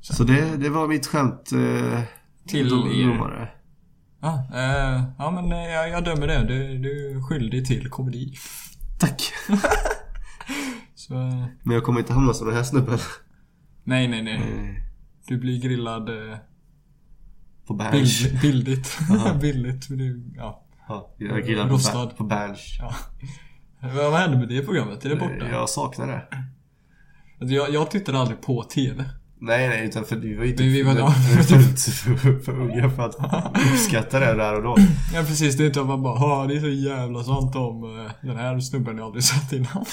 så det, det var mitt skämt. Eh, Till er. domare. Ja, eh, ja men eh, jag, jag dömer det. Du, du är skyldig till komedi. Tack. Så... eh, Men jag kommer inte hamna som den här snubben. Nej, nej, nej. Du blir grillad eh, På Berns. bild, bildigt. Du, ja. Ja, jag gillar på, Rostad. På Berns. ja. Vad vad hände med det programmet? Är det borta? Jag saknar det. Alltså, jag, jag tittade aldrig på TV. Nej, nej, utan för vi var ju Men vi var- för, ja. för, för, unga för att uppskatta det där och då. Ja precis, det är inte att man bara "Ha, det är så jävla sant om eh, den här snubben jag aldrig sett innan.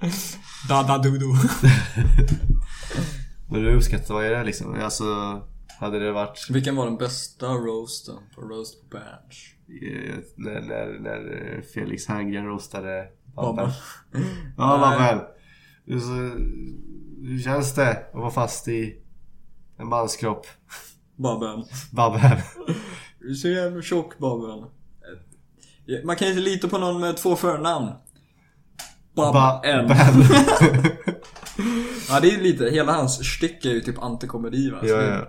Da da du du. Men då uppskattar man ju det liksom. Alltså, hade det varit Vilken var den bästa roasten på Roast på Bench? eh, när, när, när Felix Herngren rostade Babben. Ja. Babben. Hur, känns det att vara fast i en manskropp? Babben. Babben. Du jävla tjock Babben. Man kan inte lita på någon med två förnamn. Babben. Babben. Ja det är lite, hela hans stycke är ju typ antikomedi va? Ja, ja.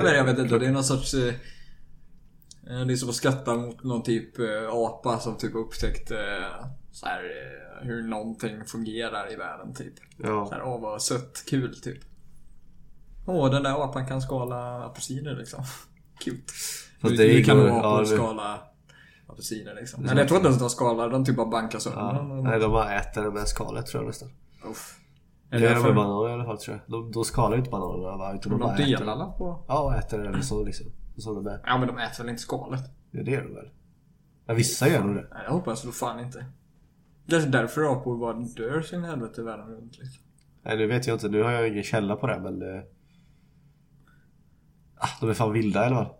Eller jag vet inte, det är någon sorts... eh, eh, Det är som att skratta mot någon typ eh, apa som typ upptäckt så här, eh, hur någonting fungerar i världen typ. Så ja. här, åh vad sött, kul typ. Åh, den där apan kan skala apelsiner liksom. Cute. Fast det är nu kan ju- nog apor ja, skala apelsiner liksom. Men jag tror inte ens de skalar, de typ bara bankar sönder ja. Nej, de bara äter det med skalet tror jag nästan. Uff. Det Är gör det de med bananer i alla fall tror jag. De, de skalar ju inte bananerna va? Utan de, de bara äter delar dem. alla på? Ja, och äter det så liksom. Så de är. Ja men de äter väl inte skalet? Ja, det gör de väl? Ja, vissa gör nog det. Nej, jag hoppas då fan inte. Kanske därför apor bara dör sin helvete världen runt liksom. Nej, nu vet jag inte. Nu har jag ingen källa på det men... eh, Ah, de är fan vilda eller vad?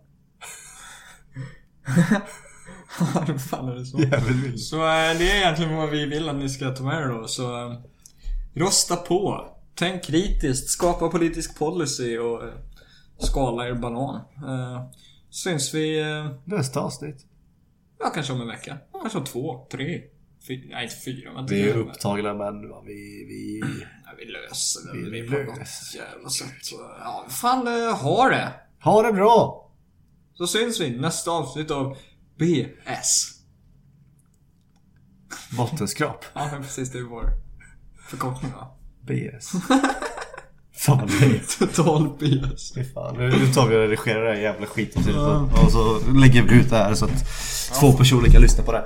Ja, fan är det så? Jävligt vilda. Så eh, det är egentligen vad vi vill att ni ska ta med er då. Så eh, rösta på. Tänk kritiskt. Skapa politisk policy och eh, skala er banan. Eh, syns vi, eh, Nästa avsnitt. ja kanske om en vecka. Kanske om två, tre, fyra, nej inte fyra men Vi är tre. upptagna men va, vi... vi... Ja, vi löser det. Vi Vi på något löser. jävla sätt. Ja, fan eh, ha det. Ha det bra! Så syns vi nästa avsnitt av BS. Bottenskrap. Ja men precis, det är vår förkortning va? BS. Fan Total BS. Fy fan. Nu tar vi och redigerar det här jävla skiten och så lägger vi ut det här så att två personer kan lyssna på det.